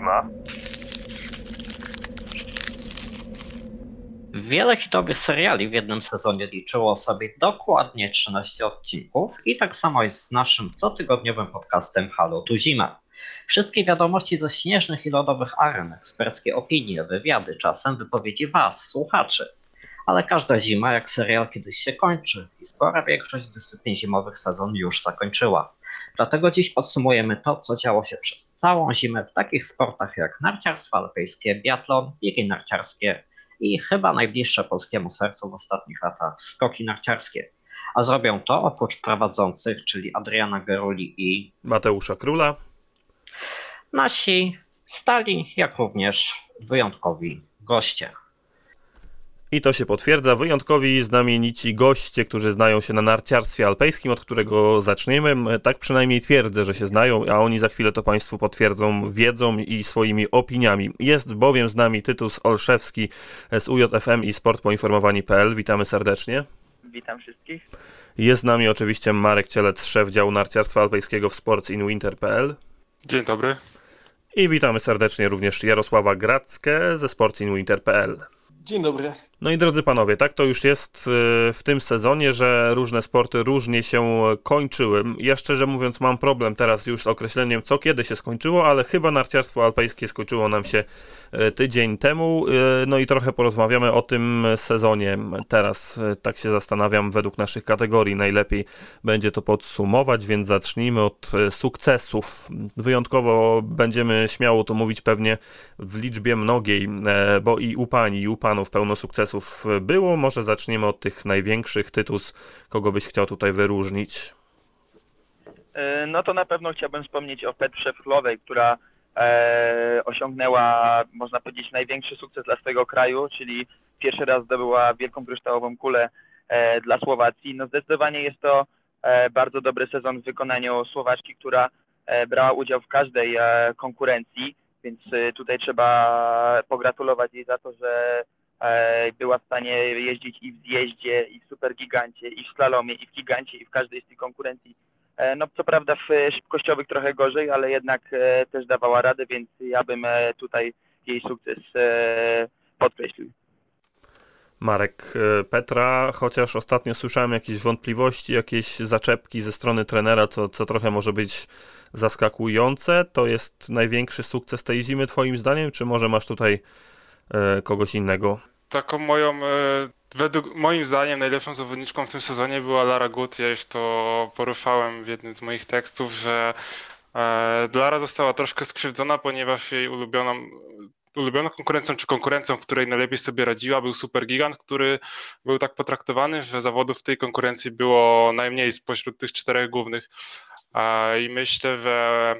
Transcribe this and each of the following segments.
zima. Wiele hitowych seriali w jednym sezonie liczyło sobie dokładnie 13 odcinków i tak samo jest z naszym cotygodniowym podcastem Halo tu Zima. Wszystkie wiadomości ze śnieżnych i lodowych aren, eksperckie opinie, wywiady, czasem wypowiedzi Was, słuchaczy. Ale każda zima, jak serial kiedyś się kończy i spora większość dyscyplin zimowych sezon już zakończyła. Dlatego dziś podsumujemy to, co działo się przez całą zimę w takich sportach jak narciarstwo alpejskie, biatlon, biegi narciarskie i chyba najbliższe polskiemu sercu w ostatnich latach skoki narciarskie. A zrobią to oprócz prowadzących, czyli Adriana Geruli i Mateusza Króla. nasi stali, jak również wyjątkowi goście. I to się potwierdza. Wyjątkowi znamienici goście, którzy znają się na narciarstwie alpejskim, od którego zaczniemy. Tak przynajmniej twierdzę, że się znają, a oni za chwilę to Państwu potwierdzą wiedzą i swoimi opiniami. Jest bowiem z nami Tytus Olszewski z UJFM i sportpoinformowani.pl. Witamy serdecznie. Witam wszystkich. Jest z nami oczywiście Marek Cielec, szef działu narciarstwa alpejskiego w sportsinwinter.pl. Dzień dobry. I witamy serdecznie również Jarosława Grackę ze sportsinwinter.pl. Dzień dobry. No i drodzy panowie, tak to już jest y, w tym sezonie, że różne sporty różnie się kończyły. Ja szczerze mówiąc mam problem teraz już z określeniem co kiedy się skończyło, ale chyba narciarstwo alpejskie skończyło nam się y, tydzień temu. Y, No i trochę porozmawiamy o tym sezonie. Teraz tak się zastanawiam, według naszych kategorii najlepiej będzie to podsumować, więc zacznijmy od sukcesów. Wyjątkowo będziemy śmiało to mówić pewnie w liczbie mnogiej, bo i u pani, i u panów pełno sukcesów było. Może zaczniemy od tych największych. Tytus, kogo byś chciał tutaj wyróżnić? E, No to na pewno chciałbym wspomnieć o Petrze Frowej, która e, osiągnęła, można powiedzieć, największy sukces dla swojego kraju, czyli pierwszy raz zdobyła wielką kryształową kulę e, dla Słowacji. No zdecydowanie jest to e, bardzo dobry sezon w wykonaniu Słowaczki, która e, brała udział w każdej e, konkurencji, więc tutaj trzeba pogratulować jej za to, że była w stanie jeździć i w zjeździe, i w supergigancie, i w slalomie, i w gigancie, i w każdej z tych konkurencji. E, No co prawda w e, szybkościowych trochę gorzej, ale jednak e, też dawała radę, więc ja bym e, tutaj jej sukces e, podkreślił. Marek e, Petra, chociaż ostatnio słyszałem jakieś wątpliwości, jakieś zaczepki ze strony trenera, co, co trochę może być zaskakujące. To jest największy sukces tej zimy, Twoim zdaniem, czy może masz tutaj e, kogoś innego? Taką moją, e, według moim zdaniem najlepszą zawodniczką w tym sezonie była Lara Gut. Ja już to poruszałem w jednym z moich tekstów, że e, Lara została troszkę skrzywdzona, ponieważ jej ulubioną, ulubioną konkurencją, czy konkurencją, w której najlepiej sobie radziła, był Supergigant, który był tak potraktowany, że zawodów w tej konkurencji było najmniej spośród tych czterech głównych. E, I myślę, że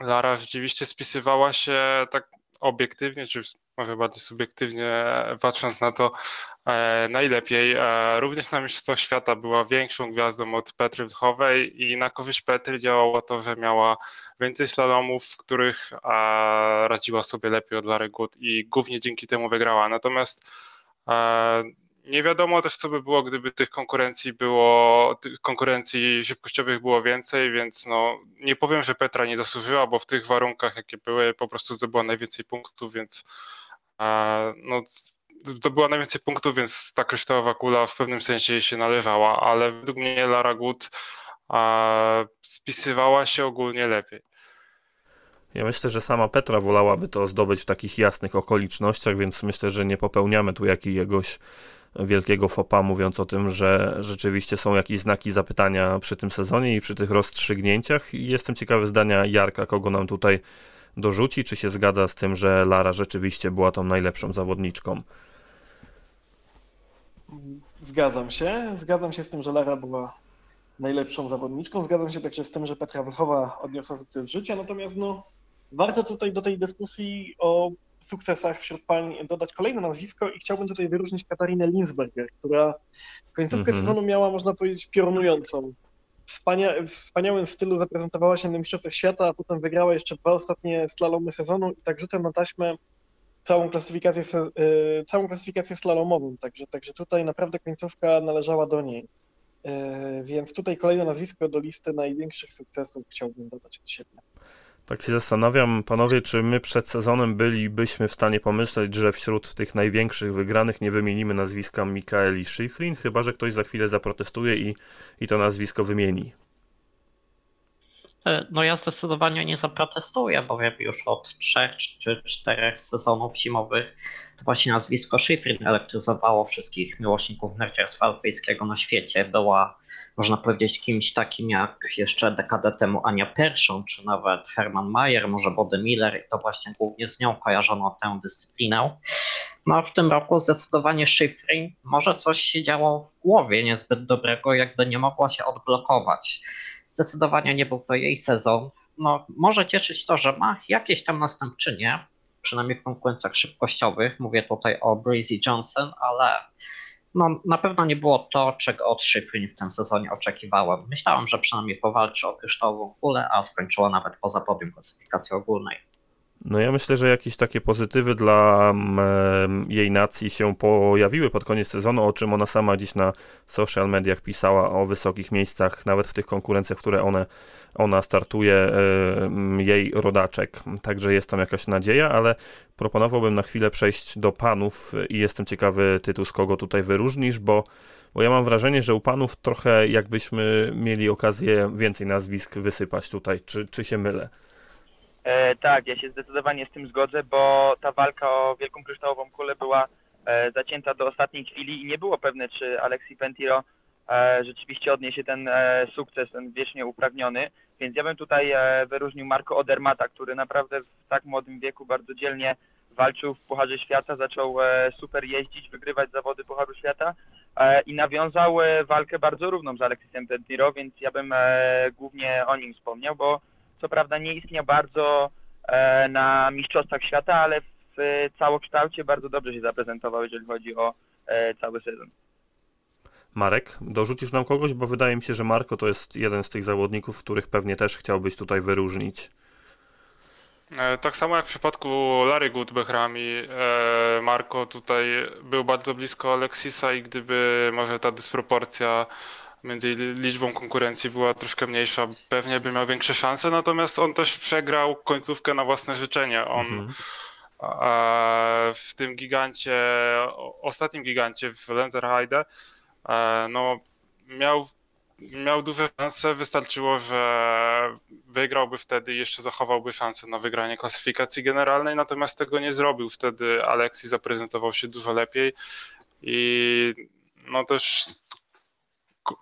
Lara rzeczywiście spisywała się tak obiektywnie, czy może bardziej subiektywnie patrząc na to e, najlepiej. E, również na Mistrzostwach Świata była większą gwiazdą od Petry Wchowej i na korzyść Petry działało to, że miała więcej slalomów, w których e, radziła sobie lepiej od Lary Good i głównie dzięki temu wygrała. Natomiast e, nie wiadomo też, co by było, gdyby tych konkurencji było, tych konkurencji szybkościowych było więcej, więc no, nie powiem, że Petra nie zasłużyła, bo w tych warunkach, jakie były, po prostu zdobyła najwięcej punktów, więc e, no, zdobyła najwięcej punktów, więc ta kryształowa kula w pewnym sensie jej się nalewała, ale według mnie Lara Good e, spisywała się ogólnie lepiej. Ja myślę, że sama Petra wolałaby to zdobyć w takich jasnych okolicznościach, więc myślę, że nie popełniamy tu jakiegoś wielkiego fopa, mówiąc o tym, że rzeczywiście są jakieś znaki zapytania przy tym sezonie i przy tych rozstrzygnięciach. I jestem ciekawy zdania Jarka, kogo nam tutaj dorzuci, czy się zgadza z tym, że Lara rzeczywiście była tą najlepszą zawodniczką. Zgadzam się. Zgadzam się z tym, że Lara była najlepszą zawodniczką. Zgadzam się także z tym, że Petra Wlchowa odniosła sukces życia. Natomiast no, warto tutaj do tej dyskusji o sukcesach wśród pań dodać kolejne nazwisko i chciałbym tutaj wyróżnić Katarinę Linsberger, która końcówkę Mhm. sezonu miała, można powiedzieć, piorunującą. Wspania w wspaniałym stylu zaprezentowała się na Mistrzostwach Świata, a potem wygrała jeszcze dwa ostatnie slalomy sezonu i tak rzutem na taśmę całą klasyfikację, se- y, całą klasyfikację slalomową, także, także tutaj naprawdę końcówka należała do niej. Y, Więc tutaj kolejne nazwisko do listy największych sukcesów chciałbym dodać od siebie. Tak się zastanawiam, panowie, czy my przed sezonem bylibyśmy w stanie pomyśleć, że wśród tych największych wygranych nie wymienimy nazwiska Mikaeli Schifrin, chyba że ktoś za chwilę zaprotestuje i, i to nazwisko wymieni. E, no ja zdecydowanie nie zaprotestuję, bowiem już od trzech czy czterech sezonów zimowych to właśnie nazwisko Schifrin elektryzowało wszystkich miłośników narciarstwa alpejskiego na świecie. Była można powiedzieć, kimś takim jak jeszcze dekadę temu Ania Perszą, czy nawet Herman Mayer, może Bode Miller, i to właśnie głównie z nią kojarzono tę dyscyplinę. No w tym roku zdecydowanie Schifrin może coś się działo w głowie niezbyt dobrego, jakby nie mogła się odblokować. Zdecydowanie nie był to jej sezon. No, może cieszyć to, że ma jakieś tam następczynie, przynajmniej w konkurencjach szybkościowych. Mówię tutaj o Breezy Johnson, ale no, na pewno nie było to, czego od Schifrin w tym sezonie oczekiwałem. Myślałem, że przynajmniej powalczy o kryształową kulę, a skończyła nawet poza podium klasyfikacji ogólnej. No ja myślę, że jakieś takie pozytywy dla mm, jej nacji się pojawiły pod koniec sezonu, o czym ona sama dziś na social mediach pisała o wysokich miejscach, nawet w tych konkurencjach, w które one, ona startuje, jej rodaczek. Także jest tam jakaś nadzieja, ale proponowałbym na chwilę przejść do panów i jestem ciekawy, Tytus, kogo tutaj wyróżnisz, bo, bo ja mam wrażenie, że u panów trochę jakbyśmy mieli okazję więcej nazwisk wysypać tutaj. Czy, czy się mylę? E, tak, ja się zdecydowanie z tym zgodzę, bo ta walka o wielką kryształową kulę była e, zacięta do ostatniej chwili i nie było pewne, czy Alexi Pentiro e, rzeczywiście odniesie ten e, sukces, ten wiecznie uprawniony. Więc ja bym tutaj e, wyróżnił Marco Odermata, który naprawdę w tak młodym wieku bardzo dzielnie walczył w Pucharze Świata, zaczął e, super jeździć, wygrywać zawody Pucharu Świata i nawiązał walkę bardzo równą z Alexisem Pentiro, więc ja bym głównie o nim wspomniał, bo prawda nie istniał bardzo e, na Mistrzostwach Świata, ale w całokształcie bardzo dobrze się zaprezentował, jeżeli chodzi o e, cały sezon. Marek, dorzucisz nam kogoś, bo wydaje mi się, że Marko to jest jeden z tych zawodników, których pewnie też chciałbyś tutaj wyróżnić. E, tak samo jak w przypadku Larry Good Behrami, Marko tutaj był bardzo blisko Alexisa i gdyby może ta dysproporcja między liczbą konkurencji była troszkę mniejsza, pewnie by miał większe szanse, natomiast on też przegrał końcówkę na własne życzenie. On mhm. w tym gigancie, ostatnim gigancie w Lenzerheide, no miał, miał duże szanse, wystarczyło, że wygrałby wtedy i jeszcze zachowałby szansę na wygranie klasyfikacji generalnej, natomiast tego nie zrobił. Wtedy Alexi zaprezentował się dużo lepiej i no też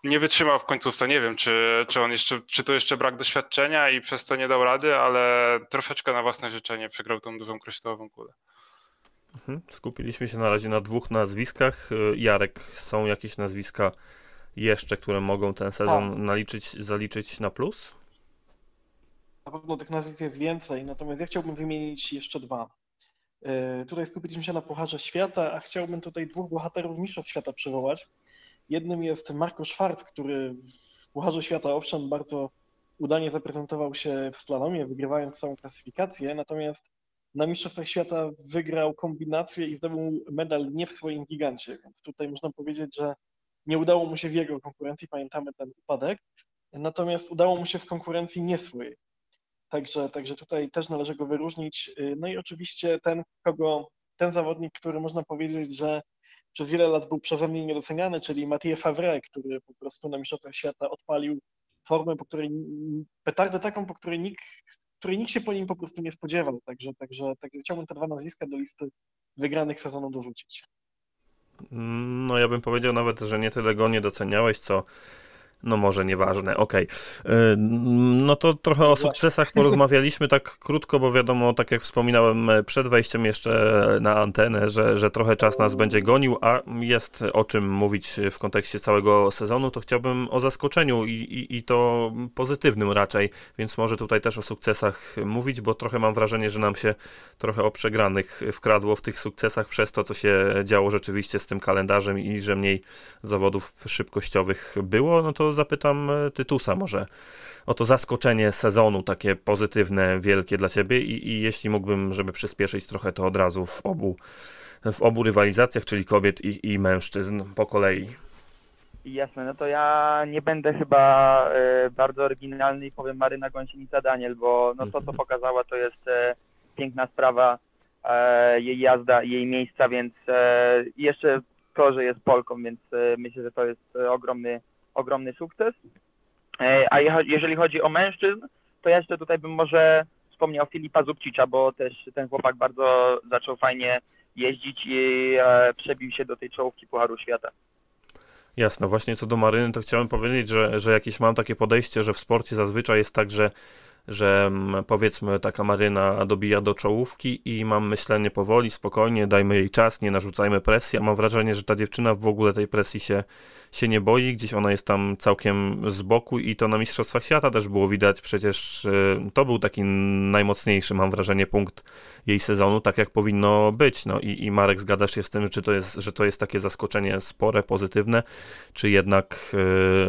nie wytrzymał w końcówce. Nie wiem, czy, czy on jeszcze, czy to jeszcze brak doświadczenia i przez to nie dał rady, ale troszeczkę na własne życzenie przegrał tą dużą kryształową kulę. Mhm. Skupiliśmy się na razie na dwóch nazwiskach. Jarek, są jakieś nazwiska jeszcze, które mogą ten sezon naliczyć, zaliczyć na plus? Na pewno tych nazwisk jest więcej, natomiast ja chciałbym wymienić jeszcze dwa. Yy, tutaj skupiliśmy się na Pucharze Świata, a chciałbym tutaj dwóch bohaterów Mistrzostw Świata przywołać. Jednym jest Marko Schwarz, który w Pucharze Świata owszem bardzo udanie zaprezentował się w slalomie, wygrywając całą klasyfikację, natomiast na Mistrzostwach Świata wygrał kombinację i zdobył medal nie w swoim gigancie, więc tutaj można powiedzieć, że nie udało mu się w jego konkurencji, pamiętamy ten upadek, natomiast udało mu się w konkurencji nie swojej. Także, także tutaj też należy go wyróżnić. No i oczywiście ten, kogo, ten zawodnik, który można powiedzieć, że przez wiele lat był przeze mnie niedoceniany, czyli Mathieu Favre, który po prostu na Mistrzostwach Świata odpalił formę, po której petardę taką, po której nikt, której nikt się po nim po prostu nie spodziewał. Także, także, także chciałbym te dwa nazwiska do listy wygranych sezonu dorzucić. No ja bym powiedział nawet, że nie tyle go nie doceniałeś, co no może nieważne, okej. Okay. No to trochę o sukcesach porozmawialiśmy tak krótko, bo wiadomo, tak jak wspominałem e, przed wejściem jeszcze na antenę, że, że trochę czas nas będzie gonił, a jest o czym mówić w kontekście całego sezonu, to chciałbym o zaskoczeniu i, i, i to pozytywnym raczej, więc może tutaj też o sukcesach mówić, bo trochę mam wrażenie, że nam się trochę o przegranych wkradło w tych sukcesach przez to, co się działo rzeczywiście z tym kalendarzem i że mniej zawodów szybkościowych było, no to zapytam e, Tytusa może o to zaskoczenie sezonu, takie pozytywne, wielkie dla ciebie i, i jeśli mógłbym, żeby przyspieszyć trochę to od razu w obu, w obu rywalizacjach, czyli kobiet i, i mężczyzn po kolei. Jasne, no to ja nie będę chyba e, bardzo oryginalny i powiem Maryna Gąsienica-Daniel, bo no to, co pokazała, to jest e, piękna sprawa, jej jazda, jej miejsca, więc jeszcze to, że jest Polką, więc myślę, że to jest ogromny, ogromny sukces. E, a jeżeli chodzi o mężczyzn, to ja jeszcze tutaj bym może wspomniał Filipa Zubcicza, bo też ten chłopak bardzo zaczął fajnie jeździć i e, przebił się do tej czołówki Pucharu Świata. Jasne, właśnie co do Maryny, to chciałem powiedzieć, że, że jakieś mam takie podejście, że w sporcie zazwyczaj jest tak, że, że mm, powiedzmy taka Maryna dobija do czołówki i mam myślenie powoli, spokojnie, dajmy jej czas, nie narzucajmy presji, a mam wrażenie, że ta dziewczyna w ogóle tej presji się, się nie boi, gdzieś ona jest tam całkiem z boku i to na Mistrzostwach Świata też było widać, przecież y, to był taki najmocniejszy, mam wrażenie, punkt jej sezonu, tak jak powinno być, no i, i Marek zgadzasz się z tym, czy to jest, że to jest takie zaskoczenie spore, pozytywne, czy jednak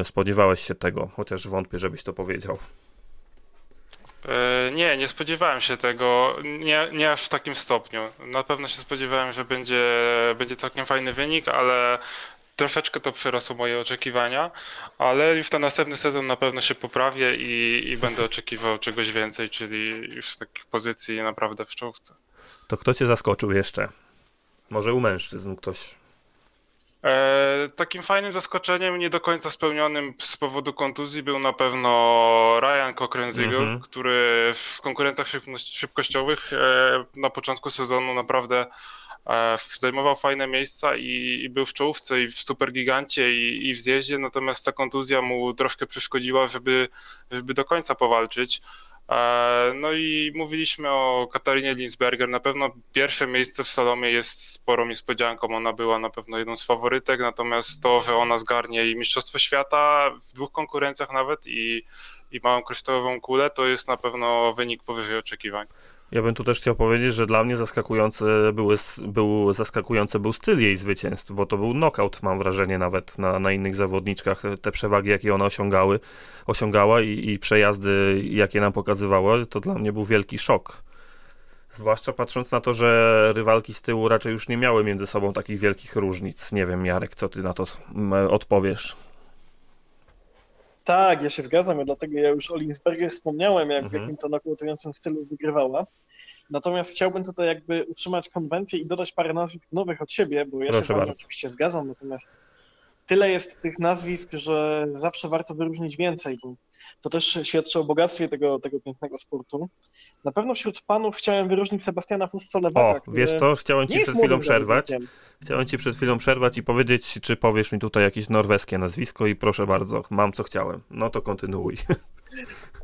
y, spodziewałeś się tego, chociaż wątpię, żebyś to powiedział. E, Nie, nie spodziewałem się tego, nie, nie aż w takim stopniu. Na pewno się spodziewałem, że będzie, będzie całkiem fajny wynik, ale troszeczkę to przerosło moje oczekiwania, ale już na następny sezon na pewno się poprawię i, i będę oczekiwał czegoś więcej, czyli już takich pozycji naprawdę w czołówce. To kto cię zaskoczył jeszcze? Może u mężczyzn ktoś. E, takim fajnym zaskoczeniem, nie do końca spełnionym z powodu kontuzji był na pewno Ryan Cochran-Ziegel, Mhm. który w konkurencjach szybkości- szybkościowych e, na początku sezonu naprawdę e, zajmował fajne miejsca i, i był w czołówce i w supergigancie i, i w zjeździe, natomiast ta kontuzja mu troszkę przeszkodziła, żeby, żeby do końca powalczyć. E, No i mówiliśmy o Katarinie Linsberger. Na pewno pierwsze miejsce w Salomie jest sporą niespodzianką. Ona była na pewno jedną z faworytek, natomiast to, że ona zgarnie i Mistrzostwo Świata w dwóch konkurencjach nawet i, i małą kryształową kulę, to jest na pewno wynik powyżej oczekiwań. Ja bym tu też chciał powiedzieć, że dla mnie zaskakujący były, był, zaskakujący był styl jej zwycięstw, bo to był knockout, mam wrażenie, nawet na, na innych zawodniczkach. Te przewagi, jakie ona osiągały, osiągała i, i przejazdy, jakie nam pokazywała, to dla mnie był wielki szok. Zwłaszcza patrząc na to, że rywalki z tyłu raczej już nie miały między sobą takich wielkich różnic. Nie wiem, Jarek, co ty na to odpowiesz? Tak, ja się zgadzam, dlatego ja już o Linsberger wspomniałem, jak w Mhm. jakim to nokautującym stylu wygrywała. Natomiast chciałbym tutaj jakby utrzymać konwencję i dodać parę nazwisk nowych od siebie, bo ja Proszę się bardzo. oczywiście zgadzam, natomiast tyle jest tych nazwisk, że zawsze warto wyróżnić więcej, bo to też świadczy o bogactwie tego, tego pięknego sportu. Na pewno wśród panów chciałem wyróżnić Sebastiana O, Fusso-Lewaka, który wiesz co, chciałem ci przed chwilą przerwać. Chciałem ci przed chwilą przerwać i powiedzieć, czy powiesz mi tutaj jakieś norweskie nazwisko i proszę bardzo, mam co chciałem. No to kontynuuj.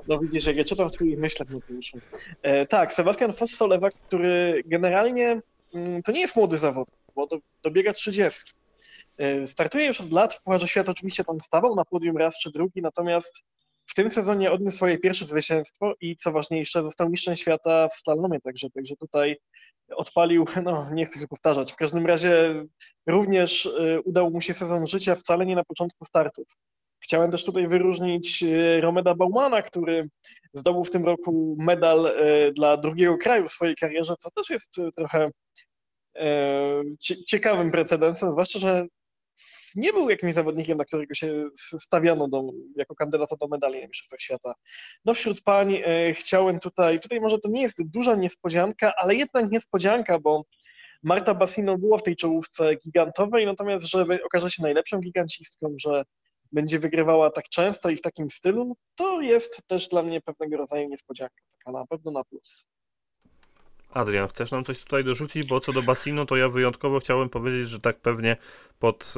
No widzisz, jak ja czytam w twoich myślach, no to. E, tak, Sebastian Foss-Solewak, który generalnie mm, to nie jest młody zawodnik, bo do, dobiega 30. E, startuje już od lat w Pucharze Świata, oczywiście tam stawał na podium raz czy drugi, natomiast w tym sezonie odniósł swoje pierwsze zwycięstwo i co ważniejsze, został mistrzem świata w slalomie, także, także tutaj odpalił, no nie chcę się powtarzać, w każdym razie również e, udał mu się sezon życia wcale nie na początku startów. Chciałem też tutaj wyróżnić e, Romeda Baumana, który zdobył w tym roku medal e, dla drugiego kraju w swojej karierze, co też jest e, trochę cie- ciekawym precedensem, zwłaszcza, że nie był jakimś zawodnikiem, na którego się stawiano do, jako kandydata do medali na Mistrzostwach Świata. No wśród pań chciałem tutaj, tutaj może to nie jest duża niespodzianka, ale jednak niespodzianka, bo Marta Bassino była w tej czołówce gigantowej, natomiast żeby okaże się najlepszą gigancistką, że będzie wygrywała tak często i w takim stylu, to jest też dla mnie pewnego rodzaju niespodzianka, taka na pewno na plus. Adrian, chcesz nam coś tutaj dorzucić? Bo co do Basinu, to ja wyjątkowo chciałem powiedzieć, że tak pewnie pod,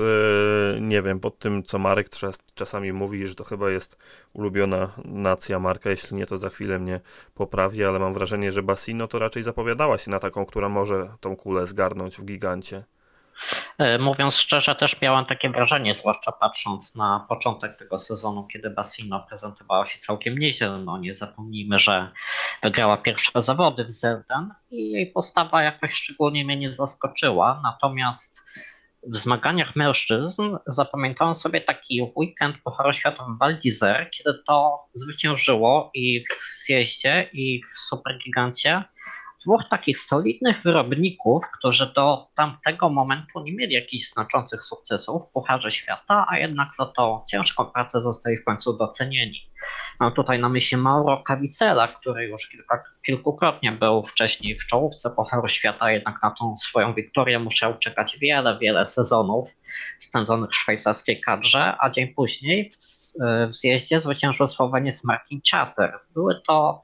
e, nie wiem, pod tym, co Marek czas, czasami mówi, że to chyba jest ulubiona nacja Marka, jeśli nie, to za chwilę mnie poprawi, ale mam wrażenie, że Basino to raczej zapowiadała się na taką, która może tą kulę zgarnąć w gigancie. E, Mówiąc szczerze, też miałem takie wrażenie, zwłaszcza patrząc na początek tego sezonu, kiedy Bassino prezentowała się całkiem nieźle. No nie zapomnijmy, że wygrała pierwsze zawody w Zelden i jej postawa jakoś szczególnie mnie nie zaskoczyła. Natomiast w zmaganiach mężczyzn zapamiętałem sobie taki weekend Pucharu Świata w Val d'Isère, kiedy to zwyciężyło i w zjeździe, i w Supergigancie dwóch takich solidnych wyrobników, którzy do tamtego momentu nie mieli jakichś znaczących sukcesów w Pucharze Świata, a jednak za to ciężką pracę zostali w końcu docenieni. Mam tutaj na myśli Mauro Cavicella, który już kilka, kilkukrotnie był wcześniej w czołówce Pucharu Świata, jednak na tą swoją wiktorię musiał czekać wiele, wiele sezonów spędzonych w szwajcarskiej kadrze, a dzień później w, w zjeździe zwyciężył Słoweniec Martin Chater. Były to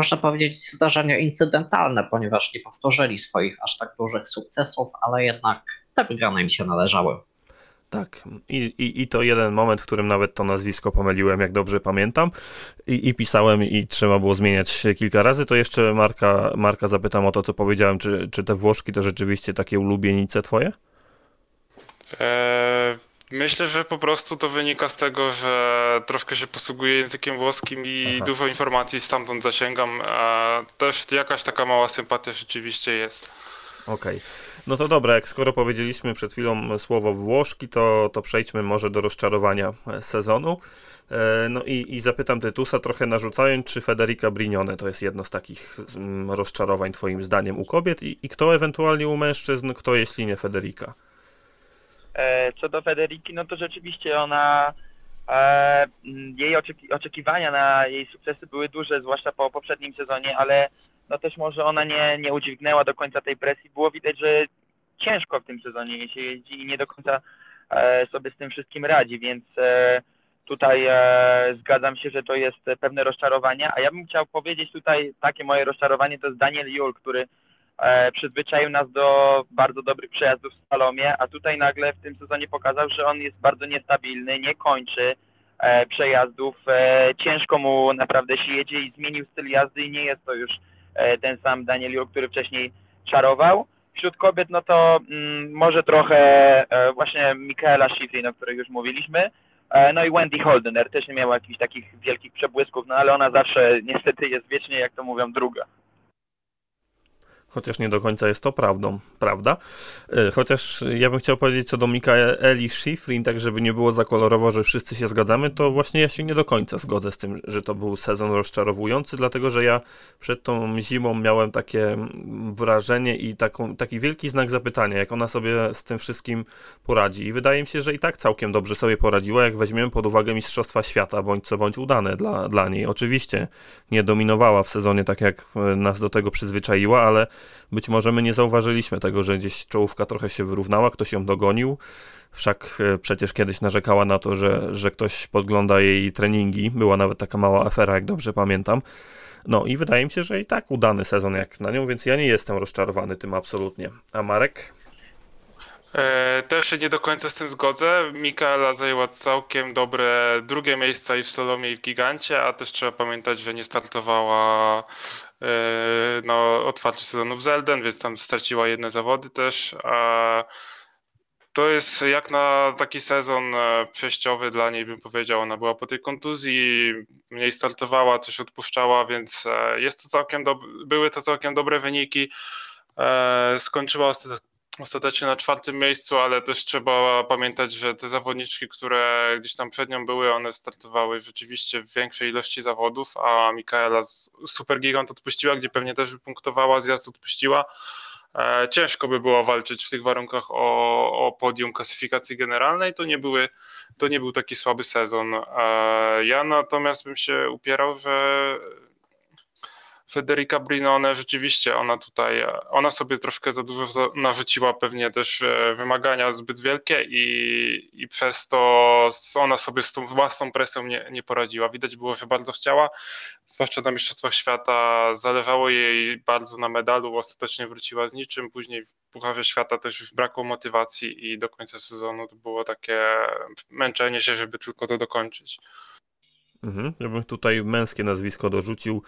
można powiedzieć, zdarzenia incydentalne, ponieważ nie powtórzyli swoich aż tak dużych sukcesów, ale jednak te wygrane im się należały. Tak, I, i, i to jeden moment, w którym nawet to nazwisko pomyliłem, jak dobrze pamiętam, i, i pisałem i trzeba było zmieniać kilka razy. To jeszcze Marka, Marka zapytam o to, co powiedziałem, czy, czy te Włoszki to rzeczywiście takie ulubienice twoje? Eee, myślę, że po prostu to wynika z tego, że troszkę się posługuję językiem włoskim i Aha. dużo informacji stamtąd zasięgam. A też jakaś taka mała sympatia rzeczywiście jest. Okej. No to dobra, jak skoro powiedzieliśmy przed chwilą słowo Włoszki, to, to przejdźmy może do rozczarowania sezonu. E, No i, i zapytam Tytusa, trochę narzucając, czy Federica Brignone to jest jedno z takich mm, rozczarowań twoim zdaniem u kobiet i, i kto ewentualnie u mężczyzn, kto jeśli nie Federica? E, Co do Federiki, no to rzeczywiście ona, e, jej oczeki- oczekiwania na jej sukcesy były duże, zwłaszcza po poprzednim sezonie, ale no też może ona nie, nie udźwignęła do końca tej presji. Było widać, że ciężko w tym sezonie się jeździ i nie do końca e, sobie z tym wszystkim radzi, więc tutaj zgadzam się, że to jest pewne rozczarowanie, a ja bym chciał powiedzieć tutaj takie moje rozczarowanie to jest Daniel Jul, który e, przyzwyczaił nas do bardzo dobrych przejazdów w slalomie, a tutaj nagle w tym sezonie pokazał, że on jest bardzo niestabilny, nie kończy e, przejazdów, e, ciężko mu naprawdę się jedzie i zmienił styl jazdy i nie jest to już e, ten sam Daniel który wcześniej czarował. Wśród kobiet, no to mm, może trochę e, właśnie Michaela Schifrin, o której już mówiliśmy, e, no i Wendy Holdener też nie miała jakichś takich wielkich przebłysków, no ale ona zawsze niestety jest wiecznie, jak to mówią, druga. Chociaż nie do końca jest to prawdą, prawda? E, Chociaż ja bym chciał powiedzieć co do Mikaeli Schifrin, tak żeby nie było za kolorowo, że wszyscy się zgadzamy, to właśnie ja się nie do końca zgodzę z tym, że to był sezon rozczarowujący, dlatego że ja przed tą zimą miałem takie wrażenie i taką, taki wielki znak zapytania, jak ona sobie z tym wszystkim poradzi. I wydaje mi się, że i tak całkiem dobrze sobie poradziła, jak weźmiemy pod uwagę Mistrzostwa Świata, bądź co bądź udane dla, dla niej. Oczywiście nie dominowała w sezonie tak, jak nas do tego przyzwyczaiła, ale być może my nie zauważyliśmy tego, że gdzieś czołówka trochę się wyrównała, ktoś ją dogonił. Wszak e, przecież kiedyś narzekała na to, że, że ktoś podgląda jej treningi. Była nawet taka mała afera, jak dobrze pamiętam. No i wydaje mi się, że i tak udany sezon jak na nią, więc ja nie jestem rozczarowany tym absolutnie. A Marek? E, Też się nie do końca z tym zgodzę. Mikaela zajęła całkiem dobre drugie miejsca i w slalomie i w gigancie, a też trzeba pamiętać, że nie startowała e, na otwarciu sezonu w Zelden, więc tam straciła jedne zawody też. A to jest jak na taki sezon e, przejściowy dla niej, bym powiedział. Ona była po tej kontuzji, mniej startowała, coś odpuszczała, więc jest to całkiem dob- były to całkiem dobre wyniki. Skończyła ostat- ostatecznie na czwartym miejscu, ale też trzeba pamiętać, że te zawodniczki, które gdzieś tam przed nią były, one startowały rzeczywiście w większej ilości zawodów, a Mikaela z Super Gigant odpuściła, gdzie pewnie też wypunktowała, zjazd odpuściła. E, Ciężko by było walczyć w tych warunkach o, o podium klasyfikacji generalnej. To nie, były, to nie był taki słaby sezon. E, Ja natomiast bym się upierał, że Federica Brinone rzeczywiście ona tutaj, ona sobie troszkę za dużo narzuciła pewnie też e, wymagania zbyt wielkie i, i przez to ona sobie z tą własną presją nie, nie poradziła. Widać było, że bardzo chciała, zwłaszcza na Mistrzostwach Świata zależało jej bardzo na medalu, ostatecznie wróciła z niczym, później w Pucharze Świata też już brakło motywacji i do końca sezonu to było takie męczenie się, żeby tylko to dokończyć. Mhm, żebym tutaj męskie nazwisko dorzucił.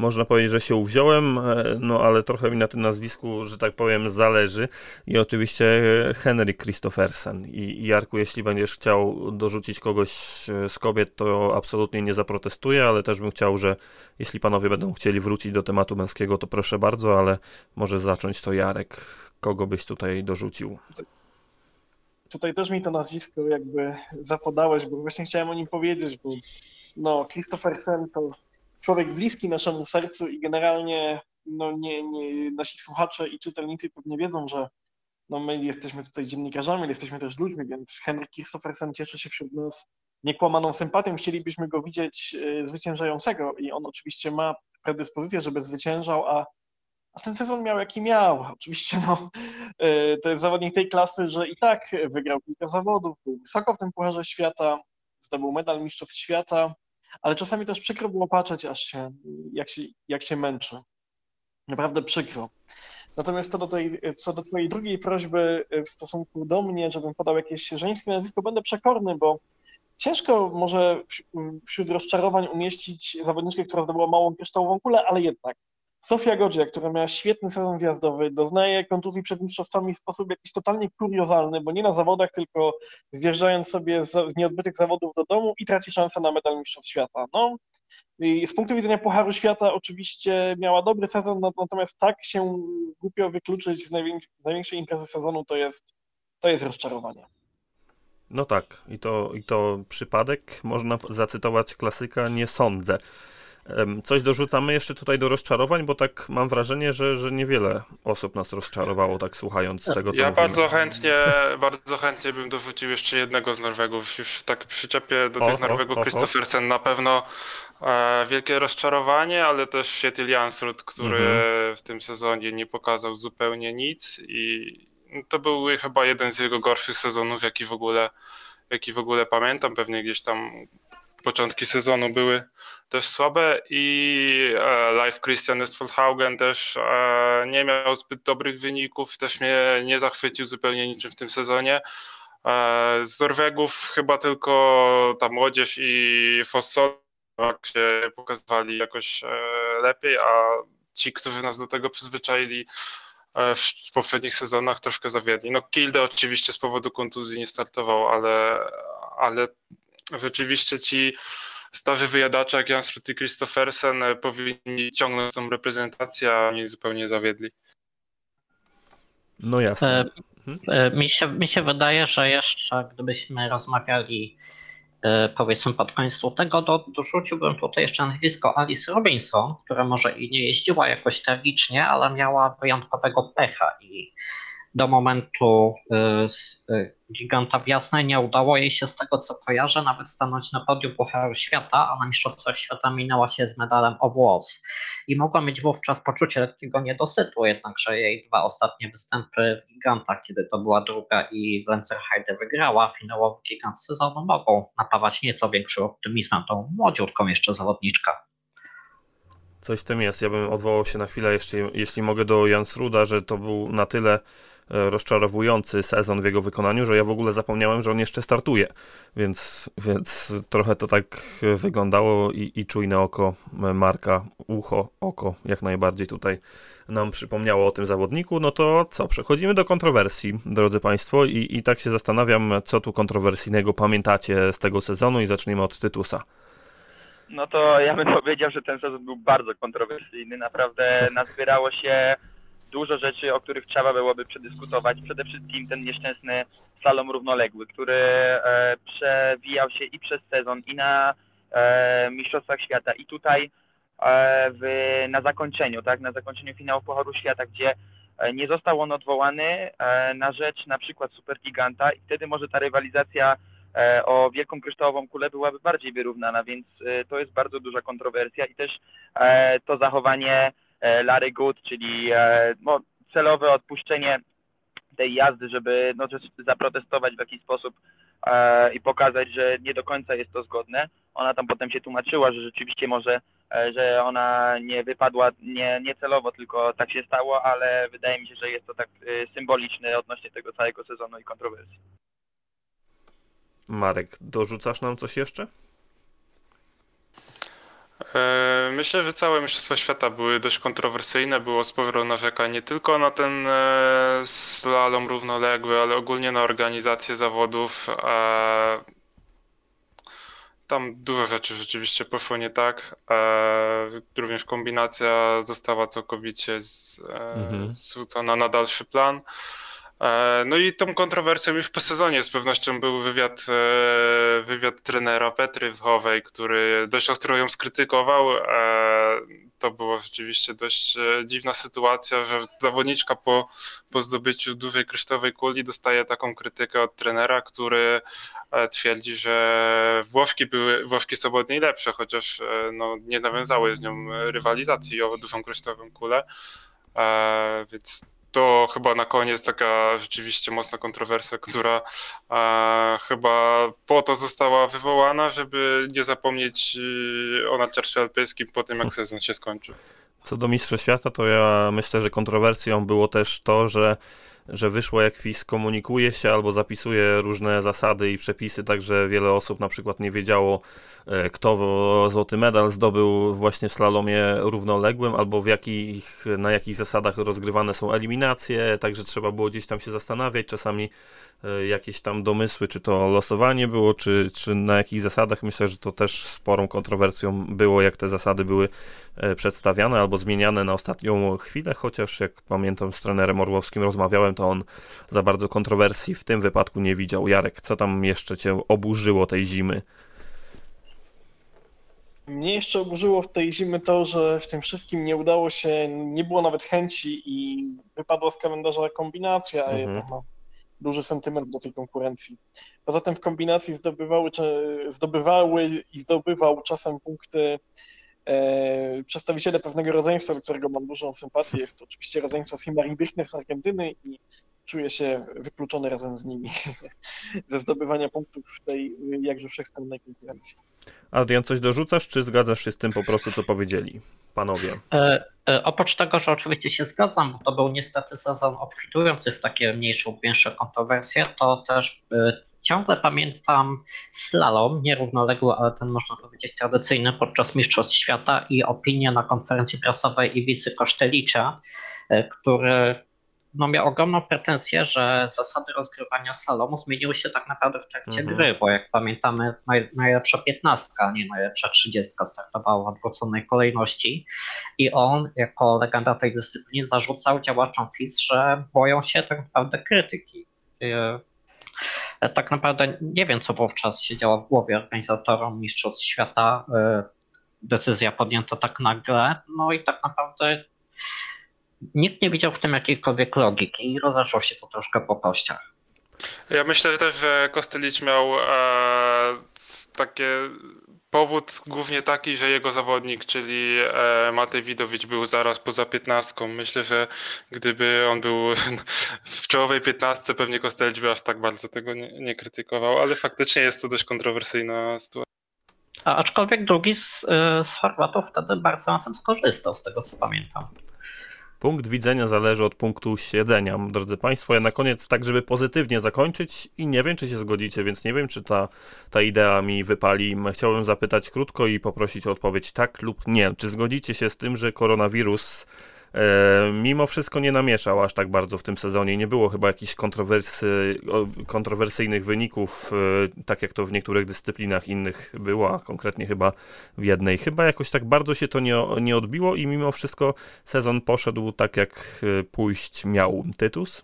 Można powiedzieć, że się uwziąłem, e, no ale trochę mi na tym nazwisku, że tak powiem, zależy. I oczywiście e, Henrik Christoffersen. I i Jarku, jeśli będziesz chciał dorzucić kogoś e, z kobiet, to absolutnie nie zaprotestuję, ale też bym chciał, że jeśli panowie będą chcieli wrócić do tematu męskiego, to proszę bardzo, ale może zacząć to Jarek. Kogo byś tutaj dorzucił? Tutaj też mi to nazwisko jakby zapodałeś, bo właśnie chciałem o nim powiedzieć, bo no, Christophersen to człowiek bliski naszemu sercu i generalnie no nie, nie, nasi słuchacze i czytelnicy pewnie wiedzą, że no my jesteśmy tutaj dziennikarzami, ale jesteśmy też ludźmi, więc Henryk Christophersen cieszy się wśród nas niekłamaną sympatią. Chcielibyśmy go widzieć e, zwyciężającego i on oczywiście ma predyspozycję, żeby zwyciężał, a, a ten sezon miał jaki miał. Oczywiście no, e, to jest zawodnik tej klasy, że i tak wygrał kilka zawodów, był wysoko w tym Pucharze Świata, zdobył medal Mistrzostw Świata, ale czasami też przykro było patrzeć, aż się, jak, się, jak się męczy. Naprawdę przykro. Natomiast co do, tej, co do Twojej drugiej prośby w stosunku do mnie, żebym podał jakieś żeńskie nazwisko, będę przekorny, bo ciężko może wśród rozczarowań umieścić zawodniczkę, która zdobyła małą kryształową kulę, ale jednak Sofia Godzia, która miała świetny sezon zjazdowy, doznaje kontuzji przed mistrzostwami w sposób jakiś totalnie kuriozalny, bo nie na zawodach, tylko zjeżdżając sobie z nieodbytych zawodów do domu i traci szansę na medal mistrzostw świata. No, i z punktu widzenia Pucharu Świata oczywiście miała dobry sezon, natomiast tak się głupio wykluczyć z, z największej imprezy sezonu to jest, to jest rozczarowanie. No tak, i to, i to przypadek. Można zacytować klasyka, nie sądzę. Coś dorzucamy jeszcze tutaj do rozczarowań, bo tak mam wrażenie, że, że niewiele osób nas rozczarowało, tak słuchając tego, co Ja mówimy. bardzo chętnie, bardzo chętnie bym dorzucił jeszcze jednego z Norwegów. Już tak przyczepię do O, tych Norwegów. Christophersen na pewno e, wielkie rozczarowanie, ale też Sietil Jansrud, który Mhm. w tym sezonie nie pokazał zupełnie nic i to był chyba jeden z jego gorszych sezonów, jaki w ogóle, jaki w ogóle pamiętam. Pewnie gdzieś tam początki sezonu były też słabe i Live Christian Estfoldhaugen też e, nie miał zbyt dobrych wyników, też mnie nie zachwycił zupełnie niczym w tym sezonie. E, z Norwegów chyba tylko ta młodzież i Fossol się pokazywali jakoś e, lepiej, a ci, którzy nas do tego przyzwyczaili w poprzednich sezonach troszkę zawiedli. No Kilde oczywiście z powodu kontuzji nie startował, ale, ale rzeczywiście ci starzy wyjadacze jak Jan Strut i Christophersen e, powinni ciągnąć tą reprezentację, a oni zupełnie zawiedli. No jasne. E, e, Mi się, mi się wydaje, że jeszcze gdybyśmy rozmawiali e, powiedzmy pod koniec lutego, to dorzuciłbym tutaj jeszcze nazwisko Alice Robinson, która może i nie jeździła jakoś tragicznie, ale miała wyjątkowego pecha i do momentu y, y, giganta w Jasnej nie udało jej się z tego co kojarzę nawet stanąć na podium Pucharu Świata, a na Mistrzostwach Świata minęła się z medalem o włos. I mogła mieć wówczas poczucie lekkiego niedosytu, jednakże jej dwa ostatnie występy w gigantach, kiedy to była druga i w Lenzerheide wygrała, finałowy gigant sezonu mogą napawać nieco większym optymizmem tą młodziutką jeszcze zawodniczkę. Coś z tym jest. Ja bym odwołał się na chwilę, jeszcze, jeśli mogę, do Jansruda, że to był na tyle rozczarowujący sezon w jego wykonaniu, że ja w ogóle zapomniałem, że on jeszcze startuje. Więc, więc trochę to tak wyglądało i, i czujne oko Marka, ucho, oko jak najbardziej tutaj nam przypomniało o tym zawodniku. No to co, przechodzimy do kontrowersji, drodzy Państwo, i, i tak się zastanawiam, co tu kontrowersyjnego pamiętacie z tego sezonu i zaczniemy od Tytusa. No to ja bym powiedział, że ten sezon był bardzo kontrowersyjny. Naprawdę nazbierało się dużo rzeczy, o których trzeba byłoby przedyskutować. Przede wszystkim ten nieszczęsny slalom równoległy, który e, przewijał się i przez sezon, i na e, Mistrzostwach Świata, i tutaj e, w, na zakończeniu, tak, na zakończeniu finału Pucharu Świata, gdzie e, nie został on odwołany e, na rzecz na przykład Supergiganta i wtedy może ta rywalizacja e, o wielką kryształową kulę byłaby bardziej wyrównana, więc to jest bardzo duża kontrowersja i też to zachowanie Larry Good, czyli e, no, celowe odpuszczenie tej jazdy, żeby no, zaprotestować w jakiś sposób e, i pokazać, że nie do końca jest to zgodne. Ona tam potem się tłumaczyła, że rzeczywiście może, e, że ona nie wypadła nie, nie celowo, tylko tak się stało, ale wydaje mi się, że jest to tak e, symboliczne odnośnie tego całego sezonu i kontrowersji. Marek, dorzucasz nam coś jeszcze? E, Myślę, że całe Mistrzostwa Świata były dość kontrowersyjne. Było sporo narzekań nie tylko na ten e, slalom równoległy, ale ogólnie na organizację zawodów. E, Tam dużo rzeczy rzeczywiście poszło nie tak. Również kombinacja została całkowicie z, e, Mhm. zrzucona na dalszy plan. E, No i tą kontrowersją już po sezonie z pewnością był wywiad, e, wywiad trenera Petry Wchowej, który dość ostro ją skrytykował. E, to była rzeczywiście dość dziwna sytuacja, że zawodniczka po, po zdobyciu dużej kryształowej kuli dostaje taką krytykę od trenera, który twierdzi, że Włoszki były, Włoszki są od niej lepsze, chociaż no, nie nawiązały z nią rywalizacji o dużą kryształową kulę. Więc to chyba na koniec taka rzeczywiście mocna kontrowersja, która e, chyba po to została wywołana, żeby nie zapomnieć o narciarstwie alpejskim po tym, jak sezon się skończył. Co do Mistrzostw Świata, to ja myślę, że kontrowersją było też to, że że wyszło jak FIS komunikuje się albo zapisuje różne zasady i przepisy, także wiele osób na przykład nie wiedziało, e, kto złoty medal zdobył właśnie w slalomie równoległym, albo w jakich, na jakich zasadach rozgrywane są eliminacje, także trzeba było gdzieś tam się zastanawiać, czasami jakieś tam domysły, czy to losowanie było, czy, czy na jakich zasadach. Myślę, że to też sporą kontrowersją było, jak te zasady były e, przedstawiane albo zmieniane na ostatnią chwilę, chociaż jak pamiętam z trenerem Orłowskim rozmawiałem, to on za bardzo kontrowersji w tym wypadku nie widział. Jarek, co tam jeszcze cię oburzyło tej zimy? Mnie jeszcze oburzyło w tej zimy to, że w tym wszystkim nie udało się, nie było nawet chęci i wypadła z kalendarza kombinacja, a mhm. mam duży sentyment do tej konkurencji. Poza tym w kombinacji zdobywały, zdobywały i zdobywał czasem punkty e, przedstawiciele pewnego rodzeństwa, do którego mam dużą sympatię. Jest to oczywiście rodzeństwo Simarin Birchner z Argentyny i czuję się wykluczony razem z nimi ze zdobywania punktów w tej jakże wszechstronnej konkurencji. Adrian, coś dorzucasz, czy zgadzasz się z tym po prostu, co powiedzieli panowie? E, e, oprócz tego, że oczywiście się zgadzam, bo to był niestety sezon obfitujący w takie mniejsze lub większe kontrowersje, to też e, ciągle pamiętam slalom, nierównoległy, ale ten można powiedzieć tradycyjny podczas Mistrzostw Świata i opinię na konferencji prasowej Iwicy Kosztelicza, e, który no, miał ogromną pretensję, że zasady rozgrywania slalomu zmieniły się tak naprawdę w trakcie mhm. gry, bo jak pamiętamy, naj, najlepsza piętnastka, a nie najlepsza trzydziestka startowała w odwróconej kolejności i on jako legenda tej dyscypliny zarzucał działaczom FIS, że boją się tak naprawdę krytyki. E, tak naprawdę nie wiem, co wówczas się działo w głowie organizatorom Mistrzostw Świata. E, decyzja podjęta tak nagle, no i tak naprawdę nikt nie widział w tym jakiejkolwiek logiki i rozeszło się to troszkę po kościach. Ja myślę też, że Kostelicz miał e, takie powód głównie taki, że jego zawodnik, czyli e, Matej Widowicz był zaraz poza piętnastką. Myślę, że gdyby on był w czołowej piętnastce, pewnie Kostelicz by aż tak bardzo tego nie, nie krytykował, ale faktycznie jest to dość kontrowersyjna sytuacja. A aczkolwiek drugi z, e, z Chorwatów wtedy bardzo na tym skorzystał, z tego co pamiętam. Punkt widzenia zależy od punktu siedzenia, drodzy Państwo. Ja na koniec, tak żeby pozytywnie zakończyć i nie wiem, czy się zgodzicie, więc nie wiem, czy ta, ta idea mi wypali. Chciałbym zapytać krótko i poprosić o odpowiedź tak lub nie. Czy zgodzicie się z tym, że koronawirus mimo wszystko nie namieszał aż tak bardzo w tym sezonie. Nie było chyba jakichś kontrowersy, kontrowersyjnych wyników, e, tak jak to w niektórych dyscyplinach innych było, a konkretnie chyba w jednej. Chyba jakoś tak bardzo się to nie, nie odbiło i mimo wszystko sezon poszedł tak, jak e, pójść miał. Tytus?